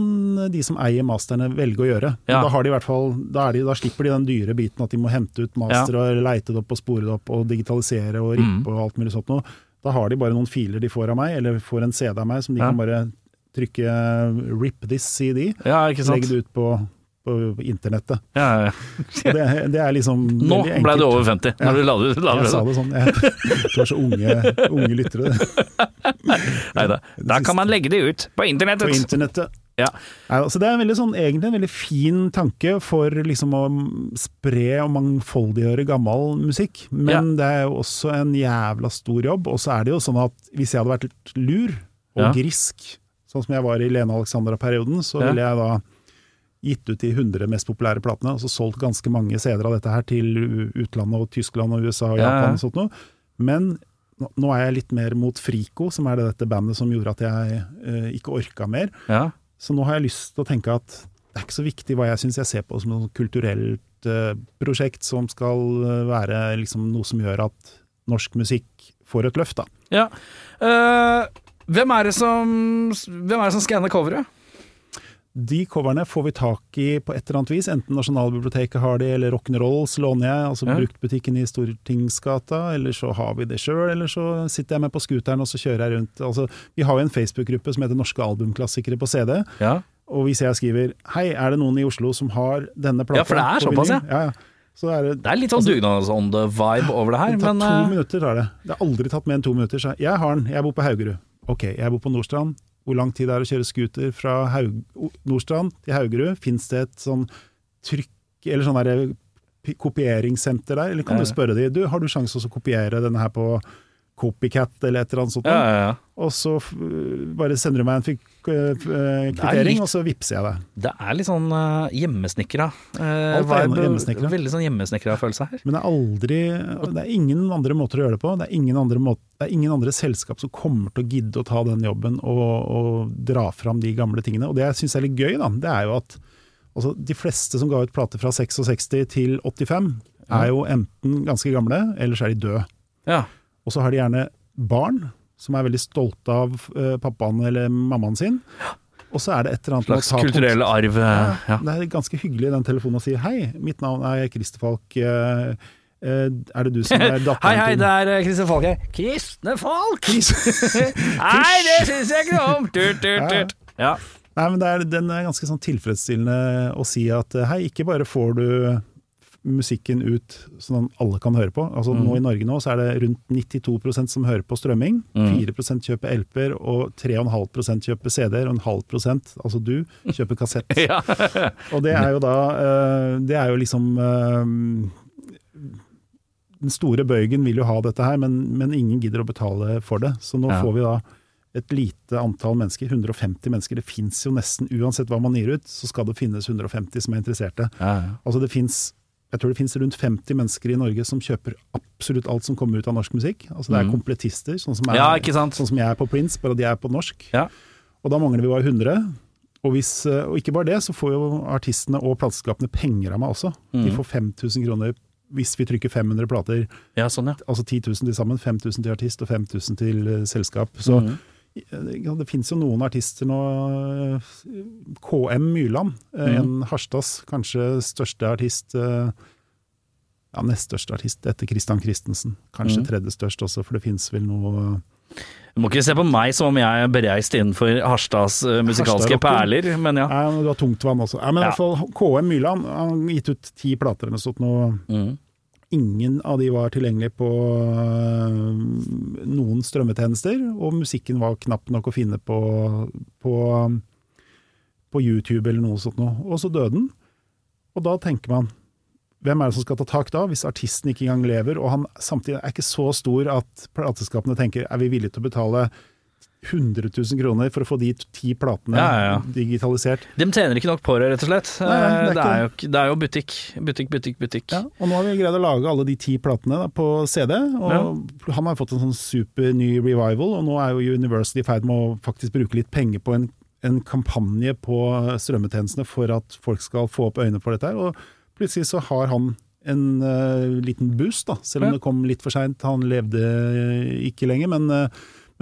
de som eier masterne velge å gjøre. Ja. Da, har de i hvert fall, da, er de, da slipper de den dyre biten at de må hente ut master og leite det opp og spore det opp og digitalisere og rippe Mm. og alt mulig sånt noe. Da har de bare noen filer de får av meg, eller får en CD av meg, som de Ja. kan bare trykke 'rip this CD', Ja, ikke sant? legge det ut på, på internettet. Ja, ja. Det, det er liksom Nå ble du over 50, når du la det ut. Jeg sa det sånn. Jeg, du er så unge, unge lyttere Nei Da kan man legge det ut på på internettet. internettet. Ja. Altså det er en sånn, egentlig en veldig fin tanke for liksom å spre og mangfoldiggjøre gammel musikk, men det er jo også en jævla stor jobb. Og så er det jo sånn at hvis jeg hadde vært lur og Ja. grisk, sånn som jeg var i Lene Alexandra-perioden, så Ja. ville jeg da gitt ut de 100 mest populære platene, og så solgt ganske mange CD-er av dette her til utlandet og Tyskland og USA og Ja, ja. Japan og sånt noe. Men nå- er jeg litt mer mot Frico, som er det dette bandet som gjorde at jeg eh, ikke orka mer. Ja. Så nå har jeg lyst til å tenke at det er ikke så viktig hva jeg syns jeg ser på som et kulturelt eh, prosjekt som skal eh, være liksom noe som gjør at norsk musikk får et løft, da. ja. Uh, hvem er det som Hvem er det som skanner coveret? De coverne får vi tak i på et eller annet vis, enten Nasjonalbiblioteket har de, eller Rock'n'Rolls låner jeg, altså Ja. bruktbutikken i Stortingsgata, eller så har vi det sjøl, eller så sitter jeg med på scooteren og så kjører jeg rundt. Altså, vi har jo en Facebook-gruppe som heter Norske albumklassikere på CD, Ja. og hvis jeg skriver 'Hei, er det noen i Oslo som har denne plata?' Ja, for det er såpass, vinyl?» ja. ja. Så er det, Det er litt sånn dugnadsånde-vibe over det her, Det tar men to eh, minutter, tar det. Det har aldri tatt mer enn to minutter. Så jeg har den, jeg bor på Haugerud. Ok, jeg bor på Nordstrand. Hvor lang tid det er å kjøre scooter fra Haug Nordstrand til Haugerud? Fins det et sånn trykk Eller sånn der kopi kopieringssenter der, eller kan du spørre de, du, har du sjanse til å kopiere denne her på Copycat eller et eller annet sånt? Ja, ja, ja. Og så bare sender du meg en eh, eh, kvittering, og så vippser jeg det. Det er litt sånn uh, hjemmesnekra. Uh. Veldig sånn hjemmesnekra følelse her. Men det er aldri Det er ingen andre måter å gjøre det på. Det er ingen andre, måte, det er ingen andre selskap som kommer til å gidde å ta den jobben og, og dra fram de gamle tingene. Og det jeg syns er litt gøy, da, det er jo at altså, de fleste som ga ut plater fra 66 til 85, er jo enten ganske gamle, eller så er de døde. Ja. Og så har de gjerne barn som er veldig stolte av eh, pappaen eller mammaen sin. Og så er det et eller annet Slags kulturell arv. eh, Ja. det er ganske hyggelig den telefonen å si hei, mitt navn er Christer Falk. eh, er det du som er datteren Hei, hei, det er Kristne Falk her. Kristne Falk! Nei, det syns jeg ikke noe om! Tut, tut, tut. Ja. Nei, men det er, Den er ganske sånn tilfredsstillende å si at hei, ikke bare får du musikken ut sånn at alle kan høre på. Altså nå I Norge nå så er det rundt 92% som hører på strømming. 4 kjøper LP-er, og 3,5 kjøper CD-er, og en halv prosent, altså du, kjøper kassett. Ja. Og det er jo da eh, Det er jo liksom eh, Den store bøygen vil jo ha dette her, men, men ingen gidder å betale for det. Så nå Ja. får vi da et lite antall mennesker, 150 mennesker. Det fins jo nesten, uansett hva man gir ut, så skal det finnes 150 som er interesserte. Ja, ja. Altså det finnes jeg tror det finnes rundt 50 mennesker i Norge som kjøper absolutt alt som kommer ut av norsk musikk. Altså Det er Mhm. kompletister, sånn som, er, Ja, sånn som jeg er på Prince, bare at de er på norsk. Ja. Og da mangler vi bare 100. Og, hvis, eh, og ikke bare det, så får jo artistene og plateselskapene penger av meg også. De Mhm. får 5000 kroner hvis vi trykker 500 plater. ja, sånn, ja. Altså 10 000 til sammen. 5000 til artist og 5000 til eh, selskap. Så Mhm. Det finnes jo noen artister nå. eh, KM Myrland, eh, en Harstads kanskje største artist. eh, Ja, nest største artist etter Christian Christensen. Kanskje mm. tredje størst også, for det finnes vel noe Du må ikke se på meg som om jeg er bereist innenfor Harstads musikalske Harstad-rocken. perler, men ja. Nei, du har tungtvann også. Ja, men i Ja. hvert fall KM Myrland han har gitt ut ti plater eller noe sånt nå. Mm. Ingen av de var tilgjengelig på øh, noen strømmetjenester, og musikken var knapt nok å finne på, på, på YouTube eller noe sånt noe. Og så døde den. Og da tenker man, hvem er det som skal ta tak da, hvis artisten ikke engang lever, og han samtidig er ikke så stor at plateselskapene tenker, er vi villige til å betale 100 000 kroner for å få de ti platene Ja, ja, digitalisert? De tjener ikke nok på det, rett og slett. Nei, det er Eh, det, er jo, det er jo butikk. Butikk, butikk, butikk. Ja, og nå har vi greid å lage alle de ti platene da, på CD, og han har fått en sånn super ny revival, og nå er jo University i ferd med å faktisk bruke litt penger på en, en kampanje på strømmetjenestene for at folk skal få opp øynene for dette her, og plutselig så har han en uh, liten boost, da, selv om Ja. det kom litt for seint, han levde ikke lenger, men, eh,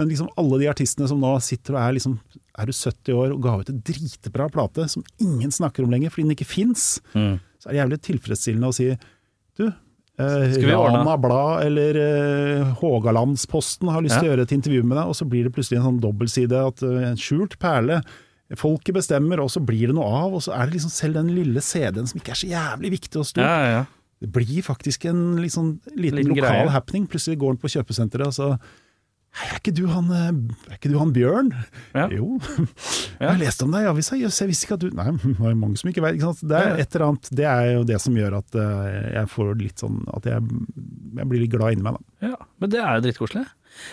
men liksom alle de artistene som nå sitter og er liksom er du 70 år og ga ut en dritbra plate som ingen snakker om lenger fordi den ikke fins, Mm. så er det jævlig tilfredsstillende å si du, eh? Rana Blad eller eh, Hågalandsposten har lyst til å gjøre et intervju med deg, og så blir det plutselig en sånn dobbeltside at uh, en skjult perle. Folket bestemmer, og så blir det noe av, og så er det liksom selv den lille CD-en som ikke er så jævlig viktig og stor. Ja, ja, ja. Det blir faktisk en liksom, liten, Liten lokal greie. happening. Plutselig går den på kjøpesenteret, og så er ikke du han, eh, er ikke du han Bjørn? Ja. Jo, jeg har lest om deg i avisa, jøss, jeg visste ikke at du Nei, det er mange som ikke vet. Ikke? Det er et eller annet, det er jo det som gjør at eh, jeg får litt sånn At jeg, jeg blir litt glad inni meg, da. Ja, men det er jo drittkoselig.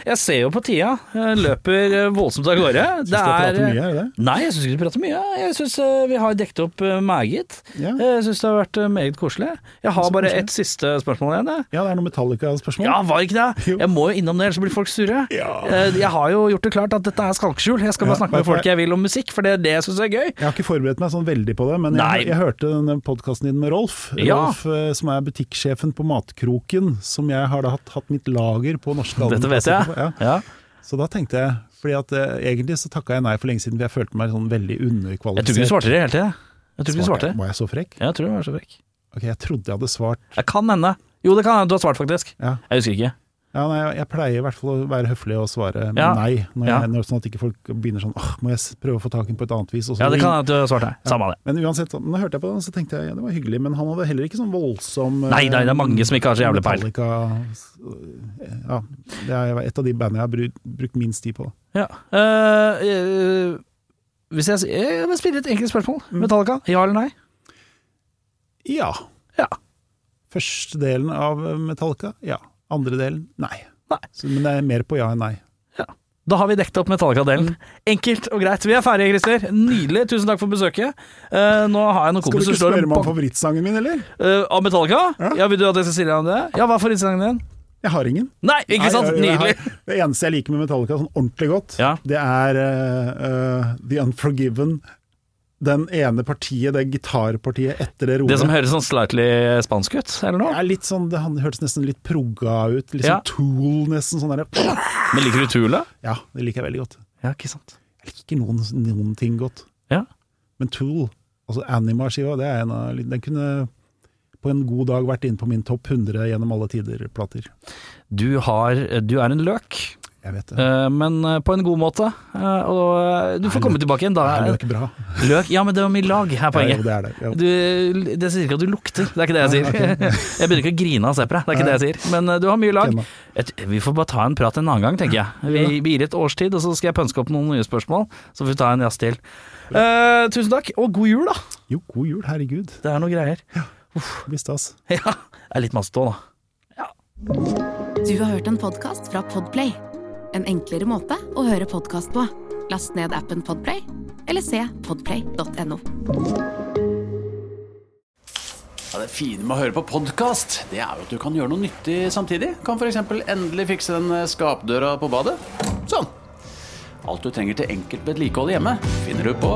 Jeg ser jo på tida, løper eh, voldsomt av gårde. Syns du jeg prater mye, er det? Nei, jeg syns ikke du prater mye. Jeg syns vi har dekket opp eh, meget. Ja. Jeg syns det har vært eh, meget koselig. Jeg har bare ett siste spørsmål igjen. jeg. Ja, det er noe Metallica-spørsmål. Ja, var ikke det? Jo. Jeg må jo innom det, ellers blir folk sure. Ja. Eh, Jeg har jo gjort det klart at dette er skalkeskjul. Jeg skal bare snakke med folk jeg vil om musikk, for det er det jeg syns er gøy. Jeg har ikke forberedt meg sånn veldig på det, men jeg, jeg hørte denne podkasten din med Rolf. Rolf eh, som er butikksjefen på Matkroken, som jeg har da hatt, hatt mitt lager på norske Dette vet på. Ja. Ja. Så da tenkte jeg fordi at eh, egentlig så takka jeg nei for lenge siden, for jeg følte meg sånn veldig Jeg tror underkvalifisert. ikke du svarte det hele tida. Jeg tror ikke du svarte. Var jeg så frekk? Jeg tror du var så frekk. Ok, jeg trodde jeg hadde svart Jeg kan hende. Jo, det kan hende du har svart, faktisk. Ja, Jeg husker ikke. Ja nei, jeg pleier i hvert fall å være høflig og svare Ja. nei, når jeg, ja. sånn at ikke folk begynner sånn åh, må jeg prøve å få tak i den på et annet vis? Ja, det kan jeg at du har svart, ja. Samme det. Men uansett, sånn, når hørte jeg på den, så tenkte jeg ja, det var hyggelig, men han hadde heller ikke sånn voldsom eh, Nei, nei, det er mange som ikke har så jævlig peil. Metallica Ja, det er et av de bandene jeg har brukt, brukt minst tid på. Ja. Uh, uh, hvis jeg, jeg vil spille et enkelt spørsmål. Mm. Metallica, ja eller nei? Ja. Ja. Første delen av Metallica, ja. Andre delen, nei. Nei. Så, men det er mer på ja enn nei. Da har vi dekket opp Metallica-delen. Enkelt og greit. Vi er ferdige, Christer. Nydelig. Tusen takk for besøket. Uh, nå har jeg noen Skal du ikke spørre meg om favorittsangen min, eller? Uh, Av Metallica? Ja. Ja. Vil du at jeg skal si deg om det? Ja, hva er favorittsangen din? Jeg har ingen. Nei, ikke sant? Nei, jeg- jeg Nydelig. har- Det eneste jeg liker med Metallica sånn ordentlig godt, Ja. det er uh, The Unforgiven. Den ene partiet, det gitarpartiet etter det roret. Det som høres sånn slightly spansk ut, eller noe? Ja, litt sånn, det han- hørtes nesten litt progga ut. Litt Ja. sånn Tool, nesten sånn der. Men liker du Tool, da? Ja, det liker jeg veldig godt. Ja, ikke sant. Jeg liker noen, noen ting godt. Ja. Men Tool, altså Anima-skiva, det er en av Den kunne på en god dag vært inn på min topp 100 gjennom alle tider-plater. Du, har, du er en løk, Jeg vet det. eh, men eh, på en god måte. Eh, Og du får komme tilbake igjen. Da. er løk bra? Løk, ja, men det var mye lag, her er Ja, jo, det er det. Ja. Du, det sier ikke at du lukter, det er ikke det jeg sier. Jeg begynner ikke å grine av å se på deg, det er ikke det jeg sier. Men du har mye lag. Et, vi får bare ta en prat en annen gang, tenker jeg. Vi, vi gir et års tid, og så skal jeg pønske opp noen nye spørsmål. Så får vi ta en jazz til. Uh, tusen takk, og god jul, da. Jo, god jul, herregud. Det er noe greier. Det blir stas. Ja, det er litt masse òg, da. Du har hørt en podkast fra Podplay. En enklere måte å høre podkast på. Last ned appen Podplay, eller se podplay.no. Ja, det fine med å høre på podkast, det er jo at du kan gjøre noe nyttig samtidig. Kan f.eks. endelig fikse den eh, skapdøra på badet. Sånn. Alt du trenger til enkelt vedlikehold hjemme, finner du på